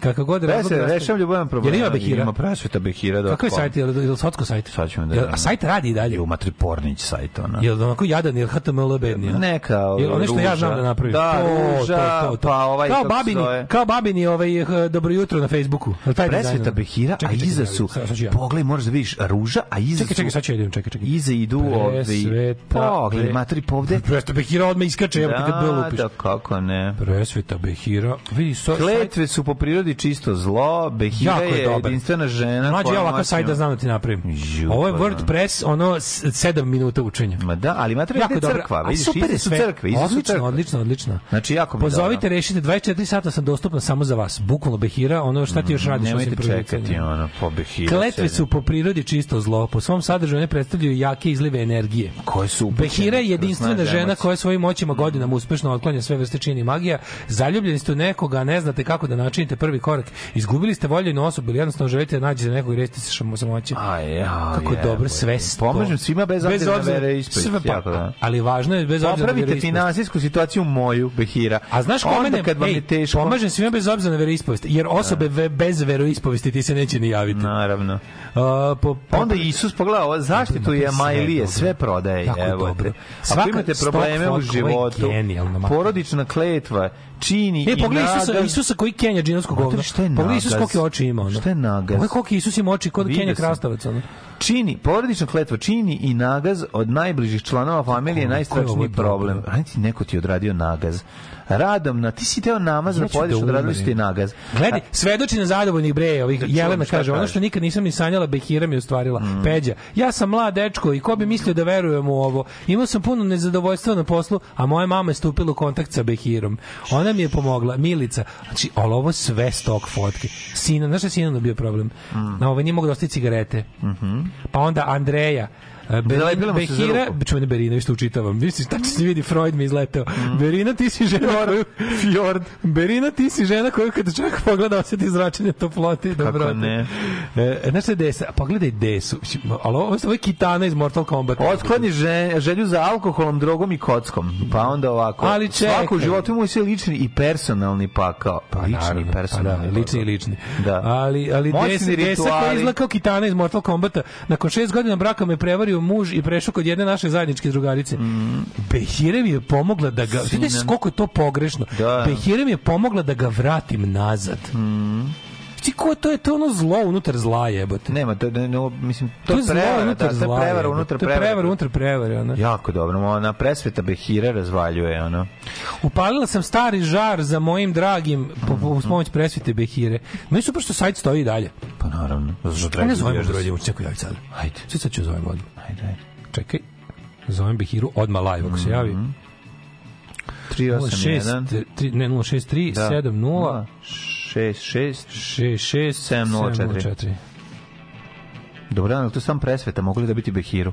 S16: Kako god razlog... Ja da se rešavam ljubavan problem. Jer ima Behira. Ima prasveta Behira. Da, kako je pa- sajt? Je li Sotsko sajt? Sad ćemo da... Jel, a sajt radi i dalje? Je u Matripornić sajt, ona. Je li onako jadan, jel HTML bednija? Neka, je Jel, nešto ja znam da napravim? Da, to, ruža, to, to, to. pa ovaj... Kao babini, kao babini ovaj, eh, dobro jutro na Facebooku. Presveta Behira, a iza su... Pogledaj, moraš da vidiš ruža, a iza su... čekaj, čekaj, sad ću da idem, čekaj, čekaj. Iza idu ovde... Presveta. Pogledaj, matri povde. Presveta Behira odme iskače, evo kad bilo lupiš. Da, kako ne. Presveta Behira. Vidi, so, Kletve su po prirodi čisto zlo, Behira jako je, je jedinstvena žena. Mađe, ja ovakav sajt da znam da ti napravim. Župa, Ovo je pa WordPress, da. ono, 7 minuta učenja. Ma da, ali matra je crkva. Vidiš, super su Crkve, odlično, crkve. odlično, odlično. Znači, jako mi Pozovite, rešite, 24 sata sam dostupna samo za vas. Bukvalno Behira, ono, šta ti još mm, radiš? Nemojte čekati, ono, po Behira. Kletve su po prirodi čisto zlo. Po svom sadržaju ne predstavljaju jake izlive energije. Koje su Behira je jedinstvena žena koja svojim moćima godinama uspešno lutanja, sve vrste čini magija, zaljubljeni ste u nekoga, ne znate kako da načinite prvi korak, izgubili ste voljenu osobu ili jednostavno želite da nađete nekog i rešite se samo samoći. ja, kako je, dobro svest. Pomažem svima bez, bez obzira na ispred. Sve, pa, jako, da. Ali važno je bez obzira Popravite na finansijsku situaciju moju, Behira. A znaš kome ne, kad vam je teško. Pomažem svima bez obzira na vere veroispovest, jer osobe da. bez ispovesti ti se neće ni javiti. Naravno. Uh, po, po, onda Isus pogledao, zaštitu da je Majlije, sve prodaje. Tako evo, dobro. Svaka, Ako imate probleme u životu, genijalno, porodična kletva čini e, i pogledaj Isusa, Isusa koji Kenja džinovsko govno. Šta je pogledaj Isus koliko oči ima. Ono. Šta je nagaz? Pogledaj koliko Isus ima oči kod Vidio Kenja krastavac. Ono. Čini, porodična kletva čini i nagaz od najbližih članova familije najstrašniji problem. Radi neko ti odradio nagaz radom na ti si teo namaz da, da pojedeš odradili ste i nagaz. Gledi, svedoči na zadovoljnih bre, ovih Jelena kaže, ono što nikad nisam ni sanjala Behira mi ostvarila. Mm. Peđa, ja sam mlad dečko i ko bi mislio da verujem u ovo. Imao sam puno nezadovoljstva na poslu, a moja mama je stupila u kontakt sa Behirom. Ona mi je pomogla, Milica. Znači, ali ovo sve stok fotke. Sina, znaš šta sina bio problem? Mm. Na ovo ovaj nije mogu da cigarete. Mm -hmm. Pa onda Andreja, Be, Behira, čuvene Berina, vi učitavam. Vi ste tačno se vidi Freud mi izleteo. Mm. Berina ti si žena koju Fjord. Berina ti si žena koju kad čovjek pogleda osjeti zračenje toplote i dobrote. Kako ne? E, e, znaš šta je desa? Pogledaj desu. Ali ovo je kitana iz Mortal Kombat. Otkloni žen, želju za alkoholom, drogom i kockom. Pa onda ovako. Ali čekaj. Svako u životu mu je lični i personalni pakao. Pa, pa, lični naravno, pa personalni. Pa da, lični i lični. Da. Ali, ali desa, desa koja izgleda kao kitana iz Mortal Kombata. Nakon šest godina braka me prevario bio muž i prešao kod jedne naše zajedničke drugarice. Mm. Behirev je pomogla da ga... Sinem. Vidiš koliko je to pogrešno. Da. Behirev je pomogla da ga vratim nazad. Mm. Ti ko to je to ono zlo unutar zla jebote. Nema to ne, no, mislim to, to je prevara, zlo unutar da, zla. To je prevara unutar prevara. To je prevara unutar prevara, ona. Jako dobro, ona presveta Behira razvaljuje ono. Upalila sam stari žar za mojim dragim po, po, uz mhm. pomoć presvete Behire. Meni super što sajt stoji dalje. Pa naravno. Zato što treba. Ne da zovemo brojevog čeka ja sad. Ajde. Sve sad ću da zovemo odmah ajde, Čekaj, zovem Behiru odmah live, ako se javi. Mm -hmm. 381 3, ne 063 da. 70 66 66 704 Dobro, ali to sam presveta, mogli da biti Behiru.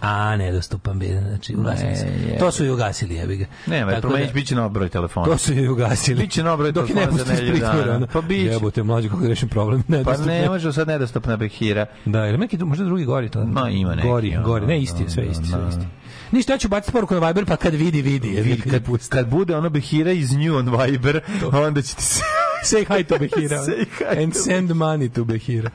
S16: A, nedostupan bi, znači, ugasili se. To su i ugasili, jebi ga. Ne, Tako promenić, da, bit će na obroj telefona. To su i ugasili. Biće na obroj telefona za nelju dana. Ono. Pa biće. Jebote, mlađi, kako rešim problem. Nedostupne. Pa ne može sad nedostupna behira. Da, ili neki, možda drugi gori to. Ma, ima neki. Gori, ono, gori, ne, da, da, isti, sve isti, da. sve isti. Ništa, ja ću baciti poruku na Viber, pa kad vidi, vidi. vidi kad, kad, kad bude ono behira iz nju on Viber, to. onda će ti se... Say hi to Behira. Say hi And to send money to Behira.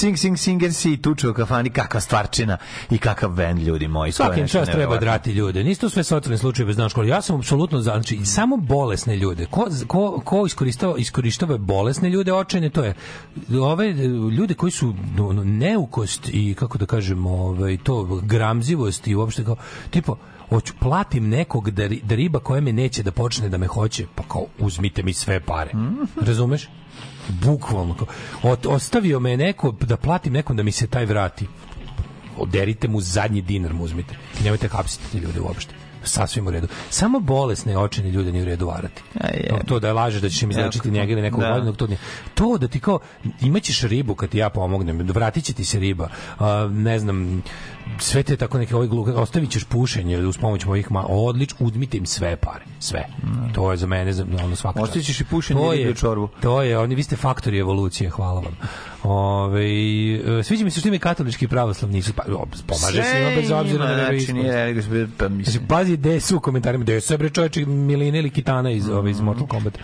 S17: Sing Sing Singer si tuče u kafani, kakva stvarčina i kakav ven ljudi moji.
S18: Svakim čas treba drati ljude. Nisu sve socijalni slučajevi bez škole. Ja sam apsolutno znači samo bolesne ljude. Ko ko ko iskoristava iskorištava bolesne ljude očajne, to je ove ljude koji su ono, neukost i kako da kažem, ovaj to gramzivost i uopšte kao tipo hoću platim nekog da, da riba koja me neće da počne da me hoće, pa kao uzmite mi sve pare. Mhm. Razumeš? Bukvalno. Ot, ostavio me neko da platim nekom da mi se taj vrati. Oderite mu zadnji dinar mu uzmite. Nemojte hapsiti ljude uopšte sasvim u redu. Samo bolesne očine ljude nije u redu varati. No, to da lažeš da ćeš im izlečiti njega ili nekog da. Voljenog, to nije. To da ti kao imaćeš ribu kad ti ja pomognem, vratit će ti se riba. Uh, ne znam, sve te tako neke ovaj glupe, ostavit ćeš pušenje uz pomoć mojih ma odlič, udmite im sve pare, sve. Mm. To je za mene za ono svaka.
S19: Ostavićeš i pušenje to je, i čorbu.
S18: To je, oni vi ste faktori evolucije, hvala vam. Ove, e, sviđa mi se što ima katolički pravoslavni nisu, pa, pomaže se ima bez obzira na znači, veroispovest. Pa, mislim. Znači, pazi, gde su u komentarima, gde su bre čoveče Milina ili Kitana iz, mm. ove, iz mhm. Mortal Kombat. E,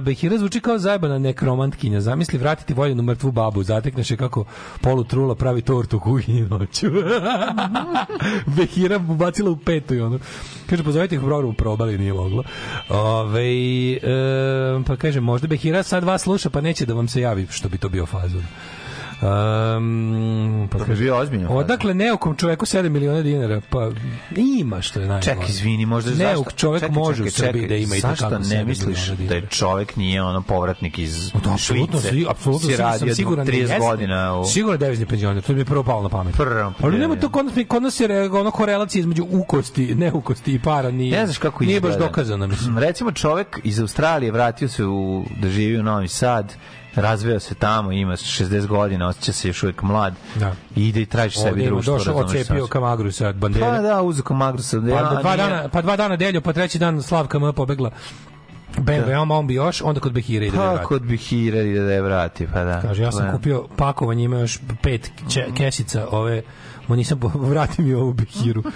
S18: Behira zvuči kao zajebana nekromantkinja. Zamisli vratiti voljenu mrtvu babu, zatekneš je kako polutrula pravi tortu u kuhinji noć. Vučiću. Behira bacila u petu i ono. Kaže, pozovite ih u programu, probali, nije moglo. Ove, e, pa kaže, možda Behira sad vas sluša, pa neće da vam se javi, što bi to bio fazon.
S19: Um, pa to bi bio ozbiljno.
S18: Odakle neokom čoveku 7 miliona dinara? Pa ima što je najbolje.
S19: Ček, izvini, možda je
S18: zašto. Neuk čovek čekaj, može čekaj, u Srbiji da čekaj, da ima i tako.
S19: Zašto ne misliš da je čovek nije ono povratnik iz pa da, apsolutno,
S18: Švice? Apsolutno, si radio siguran 30
S19: da jesne, godina.
S18: U... Sigurno devizni penzioner, to mi
S19: prvo
S18: palo na pamet. Prvo. Ali nema to kod nas, kod nas je ono korelacija između ukosti, neukosti i para. Nije, ne znaš kako nije baš dokazano. Mislim.
S19: Recimo čovek iz Australije vratio se u, da živi u Novi Sad razveo se tamo, ima 60 godina, osjeća se još uvijek mlad da. i ide i traži sebi Ovdje sebi društvo.
S18: Došao, ocepio Kamagru
S19: sa bandere. Pa da, uzu Kamagru sa
S18: bandere. Pa, dva,
S19: dana,
S18: pa dva dana delio, pa treći dan Slavka M pobegla. BMW, da. on, on bi još, onda kod Behira ide pa, da je pa vrati.
S19: kod Behira ide da je vrati, pa da.
S18: Kaže, ja sam pa da. kupio pakovanje, ima još pet mm. kesica ove mu nisam vratim mi ovu behiru.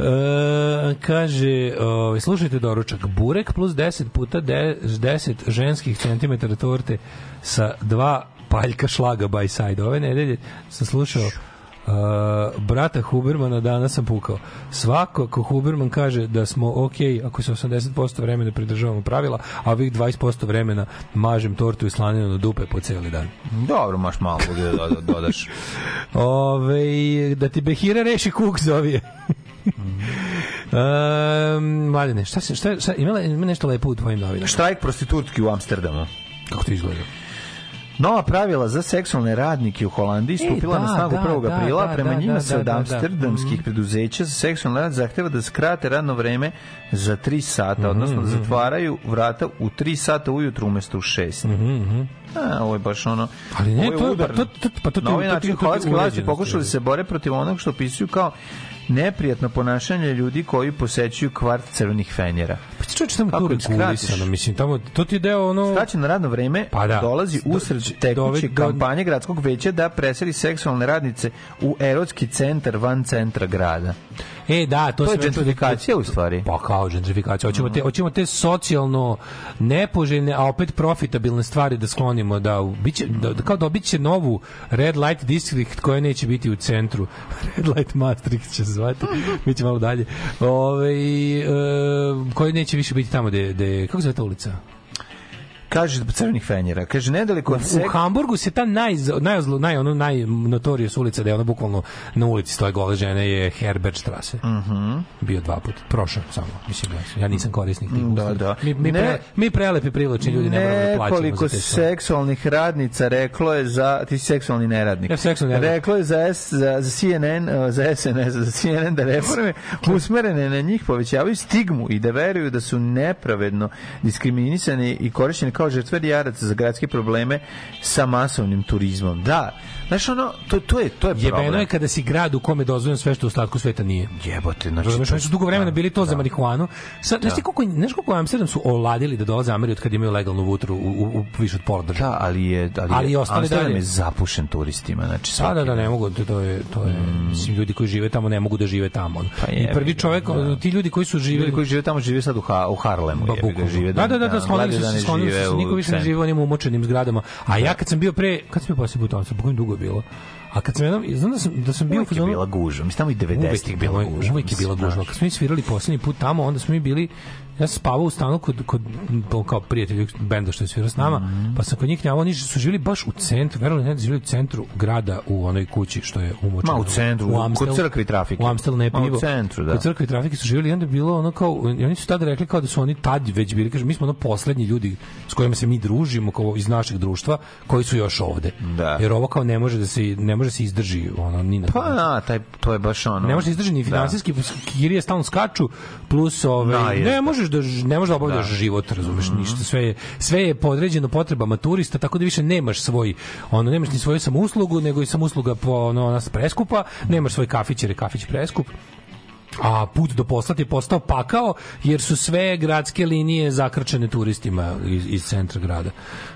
S18: E, kaže, o, ovaj, slušajte doručak, burek plus 10 puta de, 10 ženskih centimetara torte sa dva paljka šlaga by side. Ove nedelje sam slušao Uh, brata Hubermana danas sam pukao. Svako ko Huberman kaže da smo ok, ako se 80% vremena pridržavamo pravila, a ovih 20% vremena mažem tortu i slaninu do dupe po celi dan.
S19: Dobro, maš malo da, da dodaš.
S18: Ove, da ti Behira reši kuk zovije. um, mhm. mladine, šta, se, šta, šta, imala, ima nešto lepo u tvojim novinama?
S19: Štrajk prostitutki u Amsterdamu.
S18: Kako to izgleda?
S19: Nova pravila za seksualne radnike u Holandiji e, stupila e, da, na snagu da, 1. Da, aprila, da, prema da, njima da, se od amsterdamskih mhm. preduzeća za seksualni rad zahteva da skrate radno vreme za 3 sata, mm -hmm, odnosno da mhm. zatvaraju vrata u 3 sata ujutru umesto u 6. Mm -hmm. A, ovo je baš ono...
S18: Ali ne, to, pa to, to,
S19: to, pa to, ovaj to, to, to, to, to, to, to, to, to, to, to, to, neprijatno ponašanje ljudi koji posećuju kvart crvenih fenjera.
S18: Pa
S19: ti
S18: čovječe tamo tu regulisano, mislim, tamo, to ti je deo ono...
S19: na radno vreme pa da. dolazi usred tekuće dove, do... kampanje gradskog veća da preseli seksualne radnice u erotski centar van centra grada.
S18: E, da, to,
S19: to je gentrifikacija u stvari.
S18: Pa kao gentrifikacija. Hoćemo, te, hoćemo te socijalno nepoželjne, a opet profitabilne stvari da sklonimo, da, biće, da, da kao dobit će novu Red Light District koja neće biti u centru. Red Light Maastricht će se zvati. Mi ćemo malo dalje. Ove, ovaj, e, koja neće više biti tamo gde, gde kako se zove ta ulica?
S19: Kaže crvenih fenjera. Kaže nedaleko
S18: od sek... U Hamburgu se ta naj naj naj ono najnotorious ulica da je ona bukvalno na ulici stoje gole žene je Herbertstrasse. Mhm. Uh Bio dva puta. Prošao samo, mislim ja. Ja nisam korisnik tih. Mm, da, da. Mi mi, ne, pre, mi prelepi privlačni ljudi ne moramo da plaćamo.
S19: Koliko seksualnih radnica reklo je za ti
S18: si seksualni neradnik. Ja,
S19: seksualni neradnik. Reklo je za S, za, za CNN, za SNS, za CNN da reforme usmerene na njih povećavaju stigmu i da veruju da su nepravedno diskriminisani i korišćeni kao žrtve dijaraca za gradske probleme sa masovnim turizmom. Da, Znaš, ono, to, to je, to je Jebeno
S18: je kada si grad u kome dozvoljeno sve što u slatku sveta nije.
S19: Jebote, znači... Razumeš, oni su
S18: dugo vremena da, bili to da. za marihuanu. Sa, da. Znaš ti da. koliko, znaš koliko Amsterdam su oladili da dolaze Ameri od kada imaju legalnu vutru u, u, u više od pola država. Da,
S19: ali je... Ali, ali je, ostali Amsterdam je zapušen turistima, znači
S18: pa da, svaki. Da, da, da, ne mogu, to je, to je, mm. mislim, ljudi koji žive tamo ne mogu da žive tamo. Pa je, I prvi čovek, da. ti ljudi koji su žive... Ljudi
S19: koji žive tamo žive sad u, ha, u Harlemu, pa, jebi žive
S18: da, da, da, da, sklonili su se, sklonili su se, niko više ne žive u onim umočenim zgradama. A ja kad sam bio pre, kad sam bio poslije putovao, sam dugo bilo. A kad sam jednom, znam da sam,
S19: da sam bio... Uvijek je bila gužva, mislim tamo i 90-ih bila gužva. Uvijek je bila gužva.
S18: Kad smo mi svirali poslednji put tamo, onda smo mi bili ja sam spavao u stanu kod, kod kao prijatelja benda što je svirao s nama, mm -hmm. pa sam kod njih njavao, oni su živjeli baš u centru, verovali ne, živjeli u centru grada u onoj kući što je umočena.
S19: Ma u centru, u Amstel, kod crkvi trafike. U Amstel
S18: ne pivo. u
S19: centru, da.
S18: Kod crkvi trafike su živjeli i onda je bilo ono kao, i oni su tada rekli kao da su oni tad već bili, kažu, mi smo ono poslednji ljudi s kojima se mi družimo kao iz našeg društva, koji su još ovde. Da. Jer ovo kao ne može da se ne može da se izdrži ono ni na
S19: Pa da, taj to je baš ono.
S18: Ne može
S19: da
S18: izdrži ni finansijski, da. kirije stalno skaču, plus ove ovaj, da, ne možeš možeš da ne možeš da obavljaš da. život, razumeš, mm -hmm. ništa, sve je sve je podređeno potrebama turista, tako da više nemaš svoj ono nemaš ni svoju samouslugu, nego i samousluga po ono nas preskupa, nemaš svoj kafić jer je kafić preskup a put do posla je postao pakao jer su sve gradske linije zakrčene turistima iz, iz centra grada.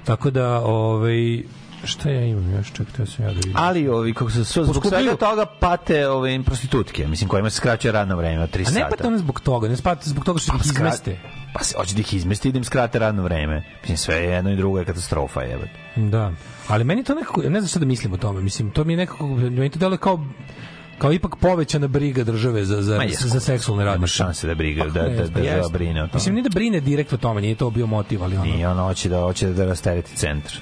S18: Tako da ovaj Šta ja imam još, čak to sam ja da vidim.
S19: Ali ovi, kako se, sve zbog svega toga pate ove prostitutke, mislim, kojima se skraćuje radno vreme od 3 sata.
S18: A ne pate one zbog toga, ne pate zbog toga što pa, ih izmeste.
S19: Pa se, hoće da ih izmesti i da im skrate radno vreme. Mislim, sve je jedno i drugo je katastrofa, jebate.
S18: Da, ali meni to nekako, ne znam šta da mislim o tome, mislim, to mi je nekako, meni to deluje kao kao ipak povećana briga države za za za seksualne radnike. Nema
S19: šanse da briga pa da da država da brine o tome.
S18: Mislim ni da brine direktno o tome, nije to bio motiv, ali ono. Nije,
S19: ono hoće da hoće da rastereti centar.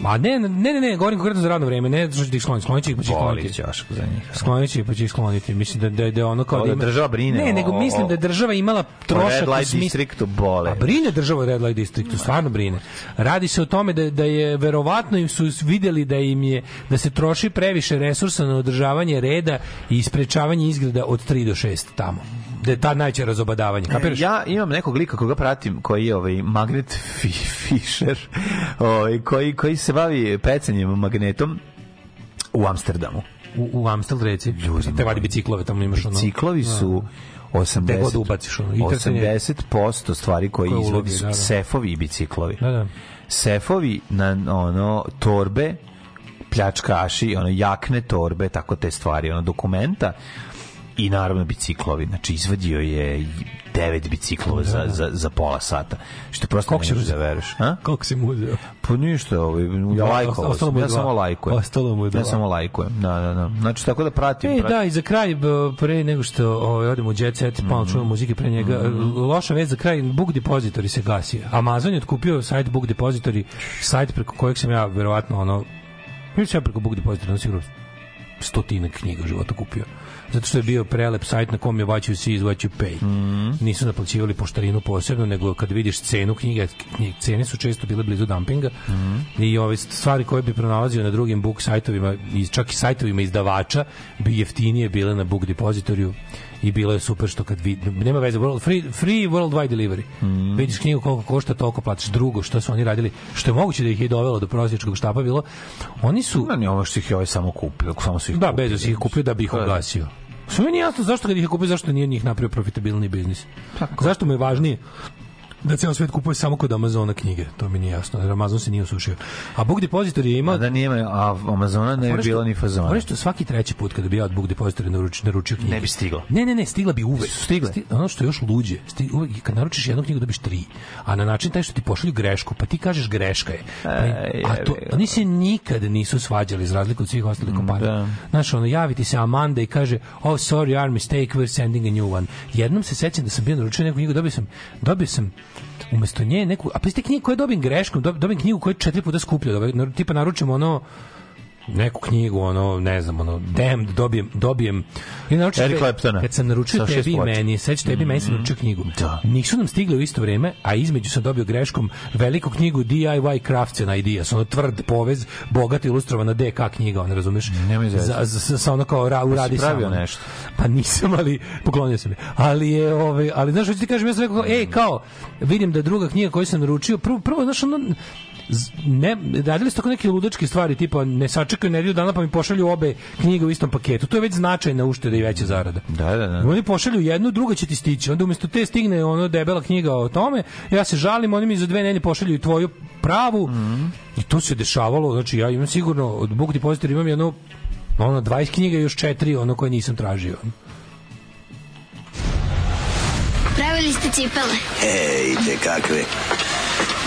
S18: Ma ne, ne, ne, ne, govorim konkretno za radno vreme, ne, što ćeš da skloniti, sklonit će ih pa će skloniti. ćeš za njih. Da. Sklonit će ih pa će ih skloniti. Mislim da, da, da ono kao da,
S19: da,
S18: ima...
S19: država brine. Ne,
S18: nego mislim da je država imala trošak.
S19: Red Light Districtu bole. A
S18: brine država Red Light Districtu, stvarno brine. Radi se o tome da, da je, verovatno im su videli da im je, da se troši previše resursa na održavanje reda i isprečavanje izgrada od 3 do 6 tamo da je ta najče razobadavanje. E, kapiraš?
S19: Ja imam nekog lika koga pratim koji je ovaj magnet Fischer, ovaj koji koji se bavi pecanjem magnetom u Amsterdamu.
S18: U, u Amstel reci. Ljudi, te vadi biciklove tamo imaš
S19: ono.
S18: Biciklovi
S19: su 80 da. god ubaciš
S18: ono.
S19: I 80% stvari koje, koje izvodi su da, da. sefovi i biciklovi. Da, da. Sefovi na ono torbe pljačkaši, ono jakne torbe, tako te stvari, ono dokumenta i naravno biciklovi. Znači, izvadio je devet biciklova da. za, da. za, za pola sata. Što prosto Koliko ne možeš da veruješ. A?
S18: Koliko si mu uzeo?
S19: Pa ništa, ovaj, ja, lajkovao sam. Ja samo lajkujem. Ostalo mu je Ja samo lajkujem. Da, da, da. Znači, tako da pratim. E, pratim.
S18: da, i za kraj, pre nego što ovaj, odemo u Jet Set, mm -hmm. čujem muzike pre njega, mm -hmm. loša vez za kraj, Book Depository se gasi. Amazon je otkupio sajt Book Depository, sajt preko kojeg sam ja, verovatno, ono, Mislim, ja preko Book Depository, ono sigurno stotinak knjiga u životu kupio zato što je bio prelep sajt na kom je vaćaju svi izvaćaju pay. Mm -hmm. Nisu naplaćivali poštarinu posebno, nego kad vidiš cenu knjige, knjige cene su često bile blizu dumpinga mm -hmm. i ove stvari koje bi pronalazio na drugim book sajtovima, čak i sajtovima izdavača, bi jeftinije bile na book depozitoriju i bilo je super što kad vidim nema veze, world, free, free worldwide delivery. Mm. Vidiš knjigu koliko košta, toliko plaćaš Drugo, što su oni radili, što je moguće da ih je dovelo do prosječkog štapa bilo, oni su... Ne, ne,
S19: ovo
S18: što
S19: ih je ovaj samo kupio, samo su ih
S18: Da, da kupio,
S19: ih
S18: kupio da bi ih oglasio. Da, da. Sve mi nije jasno zašto kad ih je kupio, zašto nije njih napravio profitabilni biznis. Tako. Zašto mu je važnije da ceo svet kupuje samo kod Amazona knjige, to mi nije jasno, jer Amazon se nije osušio. A Book Depository je imao...
S19: A da nije a Amazona ne bi bila ni fazona. Moraš
S18: što svaki treći put kada bi ja od Book Depository naručio, naručio knjige...
S19: Ne bi stiglo.
S18: Ne, ne, ne, stigla bi uvek.
S19: Stigla. Sti,
S18: ono što je još luđe, sti, uvek, kad naručiš jednu knjigu dobiš tri, a na način taj što ti pošalju grešku, pa ti kažeš greška je. Pa, a to, oni se nikad nisu svađali, iz razliku od svih ostalih da. kompanija. Da. Znaš, ono, javi se Amanda i kaže, oh, sorry, our mistake, we're sending a new one. Jednom se sećam da sam bio naručio neku knjigu, dobio sam, dobio sam umesto nje neku, a pa ste knjigu koju dobim greškom, dobim knjigu koju četiri puta skuplja, ovaj, tipa naručim ono neku knjigu, ono, ne znam, ono, damn, dobijem, dobijem.
S19: I
S18: naručio Eric Claptona. Kad sam naručio Sa tebi i meni, sećaš tebi i meni sam naručio mm, knjigu. Da. Nisu nam stigle u isto vreme, a između sam dobio greškom veliku knjigu DIY Crafts and Ideas, ono tvrd povez, bogato ilustrovana DK knjiga, ono, razumeš?
S19: Nemoj
S18: za, za, sa ono kao ra, pa uradi
S19: pa
S18: sam.
S19: nešto?
S18: Pa nisam, ali poklonio sam je. Ali je, ovaj, ali znaš, hoću ti kažem, ja sam rekao, ej, kao, vidim da druga knjiga koju sam naručio, prvo, prvo znaš, ono, ne, radili su tako neke ludačke stvari, tipa ne sačekaju nedelju dana pa mi pošalju obe knjige u istom paketu. To je već značajna ušteda i veća zarada. Da, da, da. Oni pošalju jednu, druga će ti stići. Onda umesto te stigne ono debela knjiga o tome, ja se žalim, oni mi za dve nedelje pošalju i tvoju pravu. Mm -hmm. I to se dešavalo, znači ja imam sigurno od Book Depository imam jedno ono 20 knjiga i još četiri ono koje nisam tražio. Pravili
S20: ste cipele?
S21: Ej, te kakve.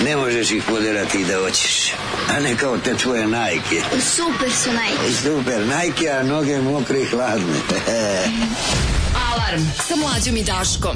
S21: Ne možeš ih poderati da hoćeš. A ne kao te tvoje najke.
S20: Super su najke.
S21: Super najke, a noge mokre i hladne.
S22: Alarm sa mlađom i daškom.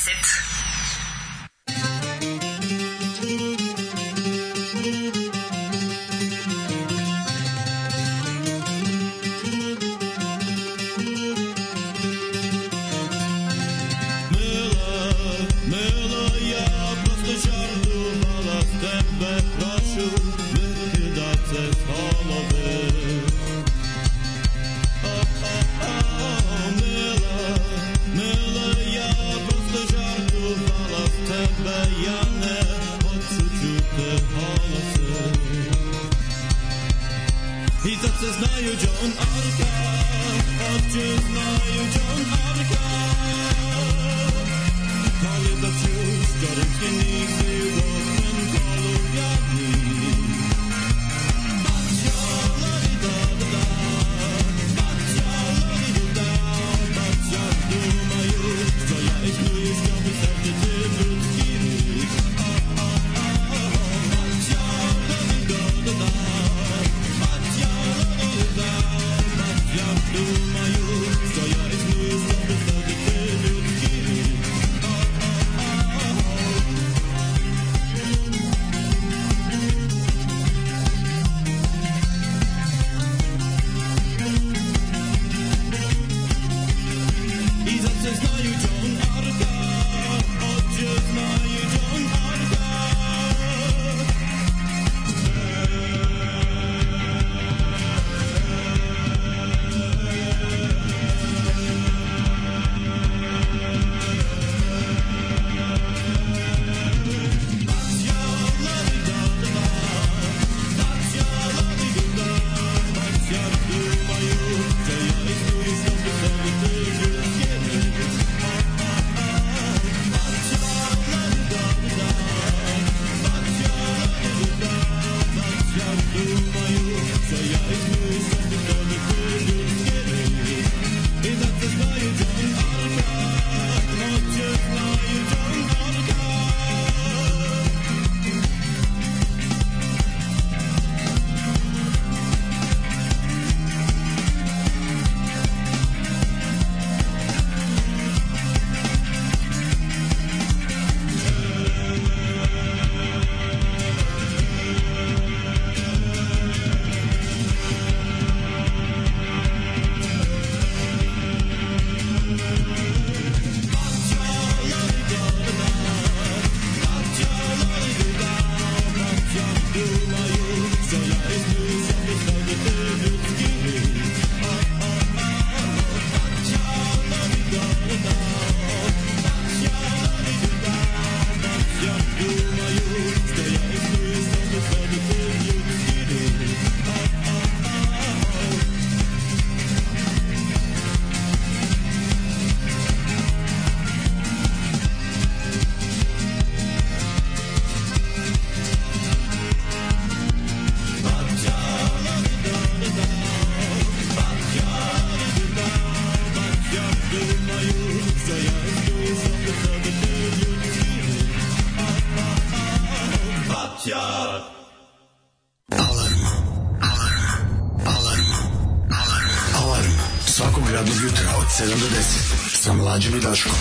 S18: Mlađom i Daškom.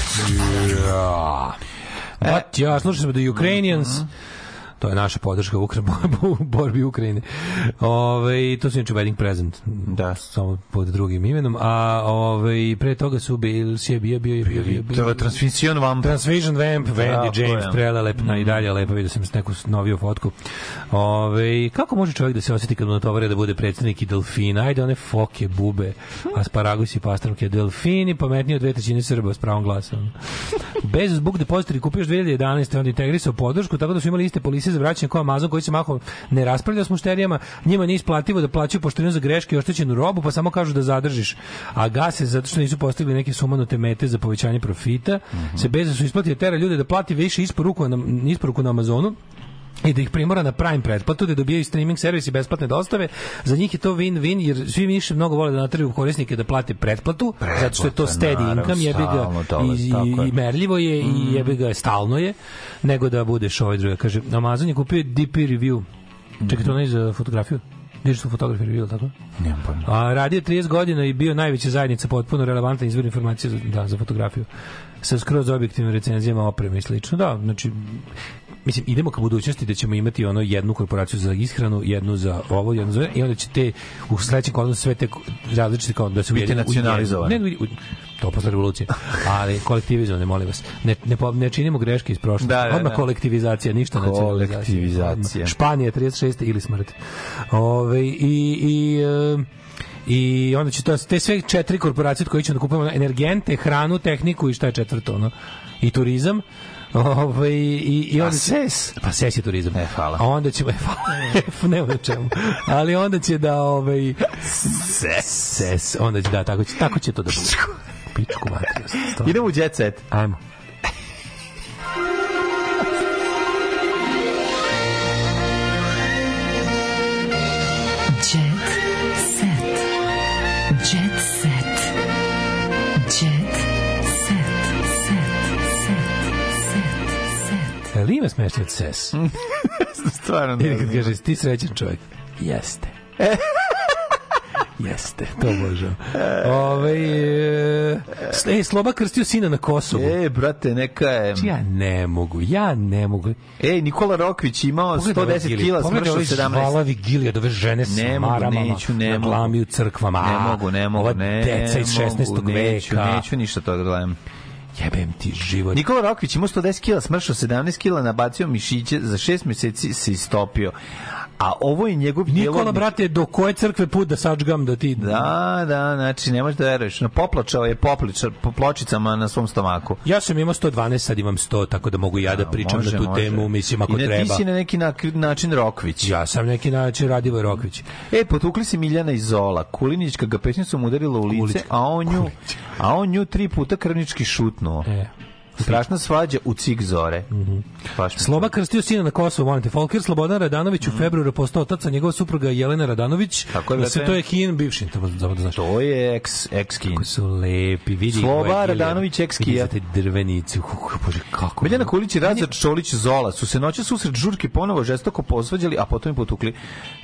S18: Ja. But, ja, slušali smo The Ukrainians, mm -hmm. To je naša podrška u, Ukra, u borbi Ukrajine. Ove, to su inače wedding present. Da. Samo pod drugim imenom. A ove, pre toga su bil, si je bio, bio, bio, bio, bio, bio.
S19: To je
S18: Transvision Vamp.
S19: Transvision
S18: Vamp, Wendy da, James, prelelepna mm. i dalje lepa. Vidio sam neku noviju fotku. Ove, kako može čovjek da se osjeti kad mu natovare da bude predsednik i delfin? Ajde, one foke, bube, asparagus i pastrnke. Delfini, pametnije od dve trećine Srba s pravom glasom. Bez zbog depozita kupioš 2011. onda integrisao podršku, tako da su imali iste polise agencije za vraćanje kao Amazon koji se mahom ne raspravlja s mušterijama, njima nije isplativo da plaćaju poštenu za greške i oštećenu robu, pa samo kažu da zadržiš. A gase zato što nisu postigli neke sumanute mete za povećanje profita, mm -hmm. se beze su isplatio tera ljude da plati više isporuku na, isporuku na Amazonu, i da ih primora na Prime pretplatu da dobijaju streaming servis i besplatne dostave. Za njih je to win-win jer svi više mnogo vole da natraju korisnike da plate pretplatu, pretplatu zato što je to steady naravno, income, jebi ga dolazi, i, i, i merljivo je mm. i jebi ga stalno je, nego da budeš ovaj druga. Kaže, Amazon je kupio DP review. Mm. Čekaj, to mhm. ne za fotografiju? Gde su Review, bio, tako? Nemam pojma. A radio 30 godina i bio najveća zajednica potpuno relevantna izvor informacije za, da, za fotografiju sa skroz objektivnim recenzijama opreme i slično. Da, znači, mislim, idemo ka budućnosti da ćemo imati ono jednu korporaciju za ishranu, jednu za ovo, jednu za i onda će te u sledećem kolonu sve te različite kao da su
S19: biti nacionalizovane.
S18: Ne, u, to posle revolucije. Ali kolektivizovane, molim vas. Ne, ne, ne činimo greške iz prošlosti. Da, da, Odmah da. kolektivizacija, ništa
S19: kolektivizacija.
S18: Kolektivizacija. Španija 36. ili smrt. Ove, i, i e, i onda će to, te sve četiri korporacije koje ćemo da kupujemo energente, hranu, tehniku i šta je četvrto, ono, i turizam Ovaj i i pa onda ses. Pa ses je turizam.
S19: E, hvala.
S18: A onda ćemo e, hvala. ne o čemu. Ali onda će da ovaj
S19: ses.
S18: ses. Onda će da tako će tako će to da bude. Pičku materiju.
S19: Idemo u jet set.
S18: Ajmo. Pa e, li ima smešno od ses?
S19: Stvarno. Ili
S18: kad kažeš, ti srećan čovjek.
S19: Jeste. E.
S18: Jeste, to možem. Ove, ovaj, e, e, Sloba krstio sina na Kosovu.
S19: E, brate, neka je...
S18: Znači, ja ne mogu, ja ne mogu.
S19: E, Nikola Rokvić imao Pogledaj 110 kila, smršao 17.
S18: Pogledaj ove žvalavi gili ove žene ne mogu, maramama neću, ne na glami u crkvama.
S19: Ne mogu, ne mogu, ne. Ova
S18: deca iz 16.
S19: Neću,
S18: veka.
S19: Neću, neću ništa toga da gledam.
S18: Jebem ti život.
S19: Nikola Rokvić ima 110 kila, smršao 17 kila, nabacio mišiće, za 6 meseci se istopio a ovo je njegov
S18: Nikola, brate, do koje crkve put da sačgam da ti...
S19: Da, da, znači, ne možeš da veruješ. No, poplačao je popliča, po na svom stomaku.
S18: Ja sam imao 112, sad imam 100, tako da mogu ja da pričam može, na tu može. temu, mislim, ako
S19: I
S18: ne, treba. I
S19: ti si na neki način Rokvić.
S18: Ja sam neki način Radivo Rokvić.
S19: E, potukli si Miljana iz Zola. Kulinička ga pesnicom udarila u lice, Kulička. a on, nju, a on nju tri puta krvnički šutnuo. E. Strašna svađa u cik zore.
S18: Mm -hmm. Sloba krstio sina na Kosovu, molim te. Folker Slobodan Radanović mm -hmm. u mhm. februaru postao otac, a njegova supruga Jelena Radanović. Tako je, se to je Kin bivši, to da znaš.
S19: To je ex ex Kin.
S18: Kako su lepi, vidi.
S19: Sloba Radanović ex Kin.
S18: Vidite drvenicu,
S19: bože kako. Miljana Kulić i Razar Čolić Zola su se noćas susret žurke ponovo žestoko posvađali, a potom i potukli.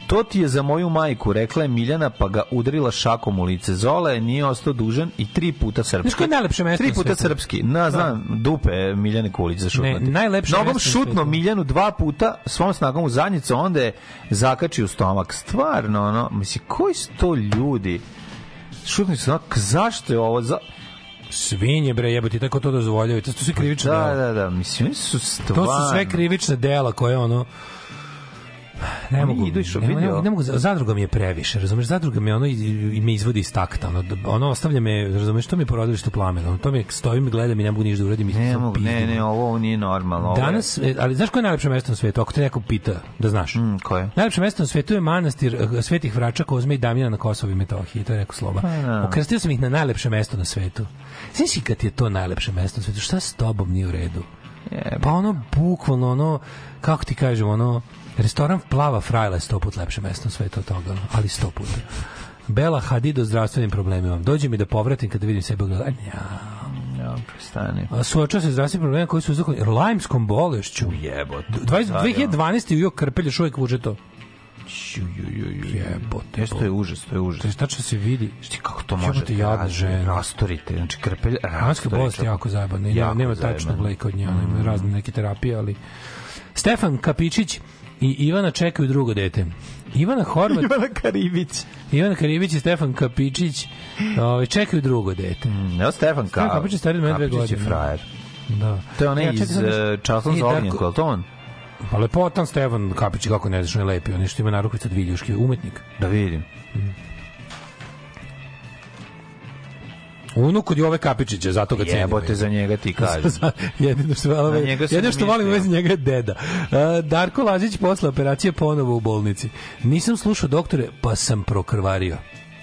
S19: To ti je za moju majku, rekla je Miljana, pa ga udarila šakom u lice. Zola je nije ostao dužan i tri puta srpski. Znaš koje najlepše mesto? Tri puta srpski. Na, znam, da dupe Miljane Kulić za šutnuti. Ne, najlepše Nogom šutno Miljanu dva puta, svom snagom u zadnjicu, onda je zakačio u stomak. Stvarno, ono, misli, koji su to ljudi? Šutni su, onak, zašto je ovo? Za...
S18: Svinje bre, jebote, tako to dozvoljavaju. To su sve krivične da, dela.
S19: Da, da, da, mislim, su stvarno.
S18: To su sve krivične dela koje ono ne mogu, idu što ne, ne, ne, mogu, zadruga mi je previše, razumeš, zadruga mi ono i, me izvodi iz takta, ono, ono ostavlja me, razumeš, to mi je porodilište u plamenu, ono, to mi stojim, gledam i ne mogu ništa da uradim.
S19: Ne, mogu, ne, ne, ovo, ovo nije normalno. Ovo
S18: Danas, e, ali znaš koje je najlepše mesto na svetu, ako te neko pita, da znaš? Mm, koje? Najlepše mesto na svetu je manastir eh, Svetih Vrača, Kozme i Damjana na Kosovo i Metohiji, to je neko sloba. Pa, da. Okrstio sam ih na najlepše mesto na svetu. Znaš i kad je to najlepše mesto na svetu, šta s tobom nije u redu? Jebe. Pa ono, bukvalno, ono, kako ti kažem, ono, Restoran Plava Frajla je sto put lepše mesto sve to toga, ali sto puta. Bela Hadid o zdravstvenim problemima. Dođe mi da povratim kada vidim sebe u gledanje.
S19: Ja.
S18: Ja,
S19: prestani.
S18: Suočao se zdravstvenim problemima koji su uzrokovani lajmskom bolešću.
S19: Jebote.
S18: 2012. Da, Ujo Krpelj još uvijek vuče to.
S19: Jebote. Jeste, je
S18: užas, to je užas. To je tačno se vidi. Šti kako to može? Jebote, da jadna žena.
S19: Rastorite, znači krpelj
S18: rastorite. Lajmska bolest jako zajebana. Jako nema, nema tačnog leka od nje, mm. razne neke terapije, ali... Stefan Kapičić, i Ivana čekaju drugo dete. Ivana Horvat...
S19: Ivana Karibić.
S18: Ivana Karibić i Stefan Kapičić ovaj, čekaju drugo dete. Mm,
S19: evo Stefan, Ka... Stefan Kapičić je stariji dve godine. Kapičić frajer. Da. To je onaj ja, iz eh, Časlom za ognjenko, je li to on?
S18: Pa lepotan Stefan Kapičić, kako ne znaš, on je lepi. On je što ima narukvica dviljuški, umetnik.
S19: Da vidim. Mm.
S18: Unuk od Jove Kapičića, zato ga cenim. Jebote
S19: za njega ti kažem.
S18: jedino što, volim, jedino što volim vezi njega je deda. Uh, Darko Lazić posle operacije ponovo u bolnici. Nisam slušao doktore, pa sam prokrvario.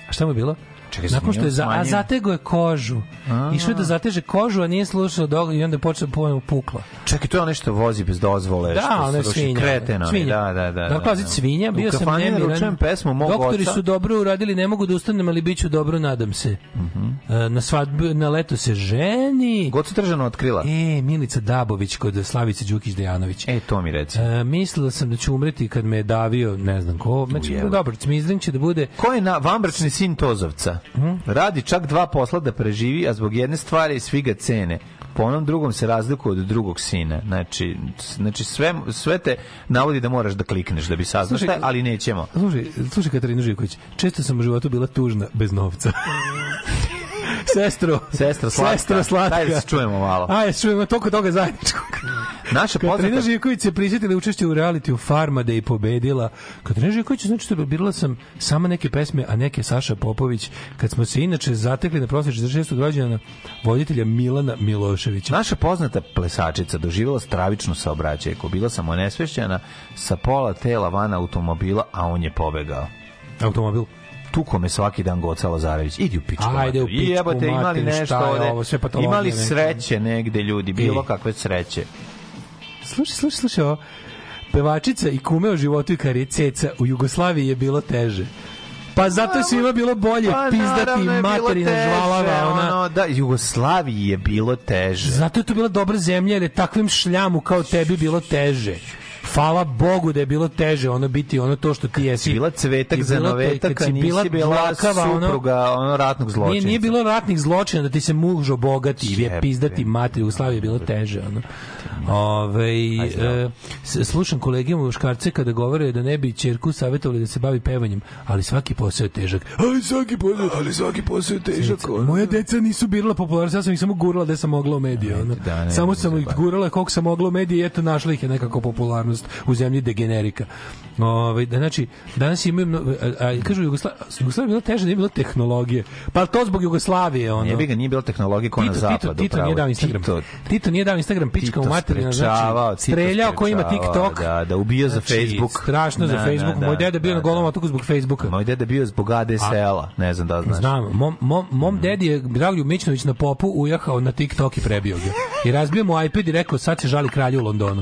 S18: A šta mu je bilo? Čekaj, Nakon što je za, a zatego je kožu. A, Išao je da zateže kožu, a nije slušao dog i onda je počeo ponovno pukla.
S19: Čekaj, to je ono što vozi bez dozvole,
S18: da, što ono je svinja.
S19: Kreteno, svinja. Da,
S18: da, da. Dakle, da,
S19: svinja, bio sam nemiran. pesmu mog Doktori oca.
S18: su dobro uradili, ne mogu da ustanem, ali biću dobro, nadam se. Uh mhm. -huh. E, na svadbu, na leto se ženi.
S19: God se tržano otkrila.
S18: E, Milica Dabović kod Slavice Đukić Dejanović.
S19: E, to mi reci. E,
S18: mislila sam da ću umreti kad me je davio, ne znam ko. Znači, dobro, Cmizdrin će da bude...
S19: Ko je na, vambračni sin Tozovca? Mhm. Radi čak dva posla da preživi, a zbog jedne stvari svi ga cene. Po onom drugom se razlikuje od drugog sina. Znači, znači sve, sve te navodi da moraš da klikneš da bi saznao šta, ali nećemo. Slušaj,
S18: slušaj Katarina Živković, često sam u životu bila tužna bez novca. Sestro.
S19: Sestra slatka.
S18: Sestra da
S19: slatka.
S18: Daj
S19: se čujemo malo.
S18: Ajde, da čujemo toliko toga zajedničkog. Naša poznata... Katarina Živković se prisjetila učešće u reality u Farma da je pobedila. Katarina Živković, znači, što birala sam samo neke pesme, a neke Saša Popović, kad smo se inače zatekli na prosječ za 600 građana voditelja Milana Miloševića.
S19: Naša poznata plesačica doživjela stravičnu saobraćajku. Bila sam onesvešćena sa pola tela van automobila, a on je pobegao.
S18: Automobil?
S19: tu kome svaki dan Goca Lazarević. Idi u pičku.
S18: Ajde u pičku. I jebote, imali nešto
S19: ovde. Ovo, sve imali sreće negde ljudi, bilo I. kakve sreće.
S18: Slušaj, slušaj, slušaj ovo. Pevačica i kume o životu i karijeri ceca u Jugoslaviji je bilo teže. Pa zato je svima bilo bolje pa, pizdati materina
S19: žvalava. Ona... Ono, da, Jugoslaviji je bilo teže.
S18: Zato je to bila dobra zemlja jer je takvim šljamu kao tebi bilo teže. Hvala Bogu da je bilo teže ono biti ono to što ti jesi.
S19: Bila cvetak za novetak, a nisi bila plakava, supruga ono, ono ratnog zločina.
S18: Nije, nije bilo ratnih zločina da ti se muž obogati, je pizdati mati, u Slaviji bilo teže. Ono. Ove, ovaj, e, slušam u Škarce kada govore da ne bi ćerku savjetovali da se bavi pevanjem, ali svaki posao je težak. Ali svaki posao, ali svaki posao je težak. Ono. Moja deca nisu birala popularnost, ja sam ih samo gurala da sam mogla u medije. Ono. Da, ne, samo sam ih gurala koliko sam mogla u medije i eto našla ih je nekako popularnost umetnost u zemlji degenerika. Ovaj da znači danas imaju a, a kažu Jugosla, Jugoslavija je bila teža, nije bilo tehnologije. Pa to zbog Jugoslavije ono.
S19: Nije ga nije bilo tehnologije kao na zapadu. Tito,
S18: Tito nije dao Instagram. Tito, Tito nije dao Instagram, pička u materinu, znači streljao ko ima TikTok.
S19: Da, da ubio za znači, Facebook.
S18: Strašno na, za Facebook. Na, da, moj deda bio da, na golom da. otoku zbog Facebooka.
S19: Moj deda bio zbog ADSL-a, ne znam da znaš.
S18: Znam, mom mom mom mhm. dedi je Dragoljub Mićnović na popu ujahao na TikTok i prebio ga. I razbio mu iPad i rekao sad se žali kralju u Londonu.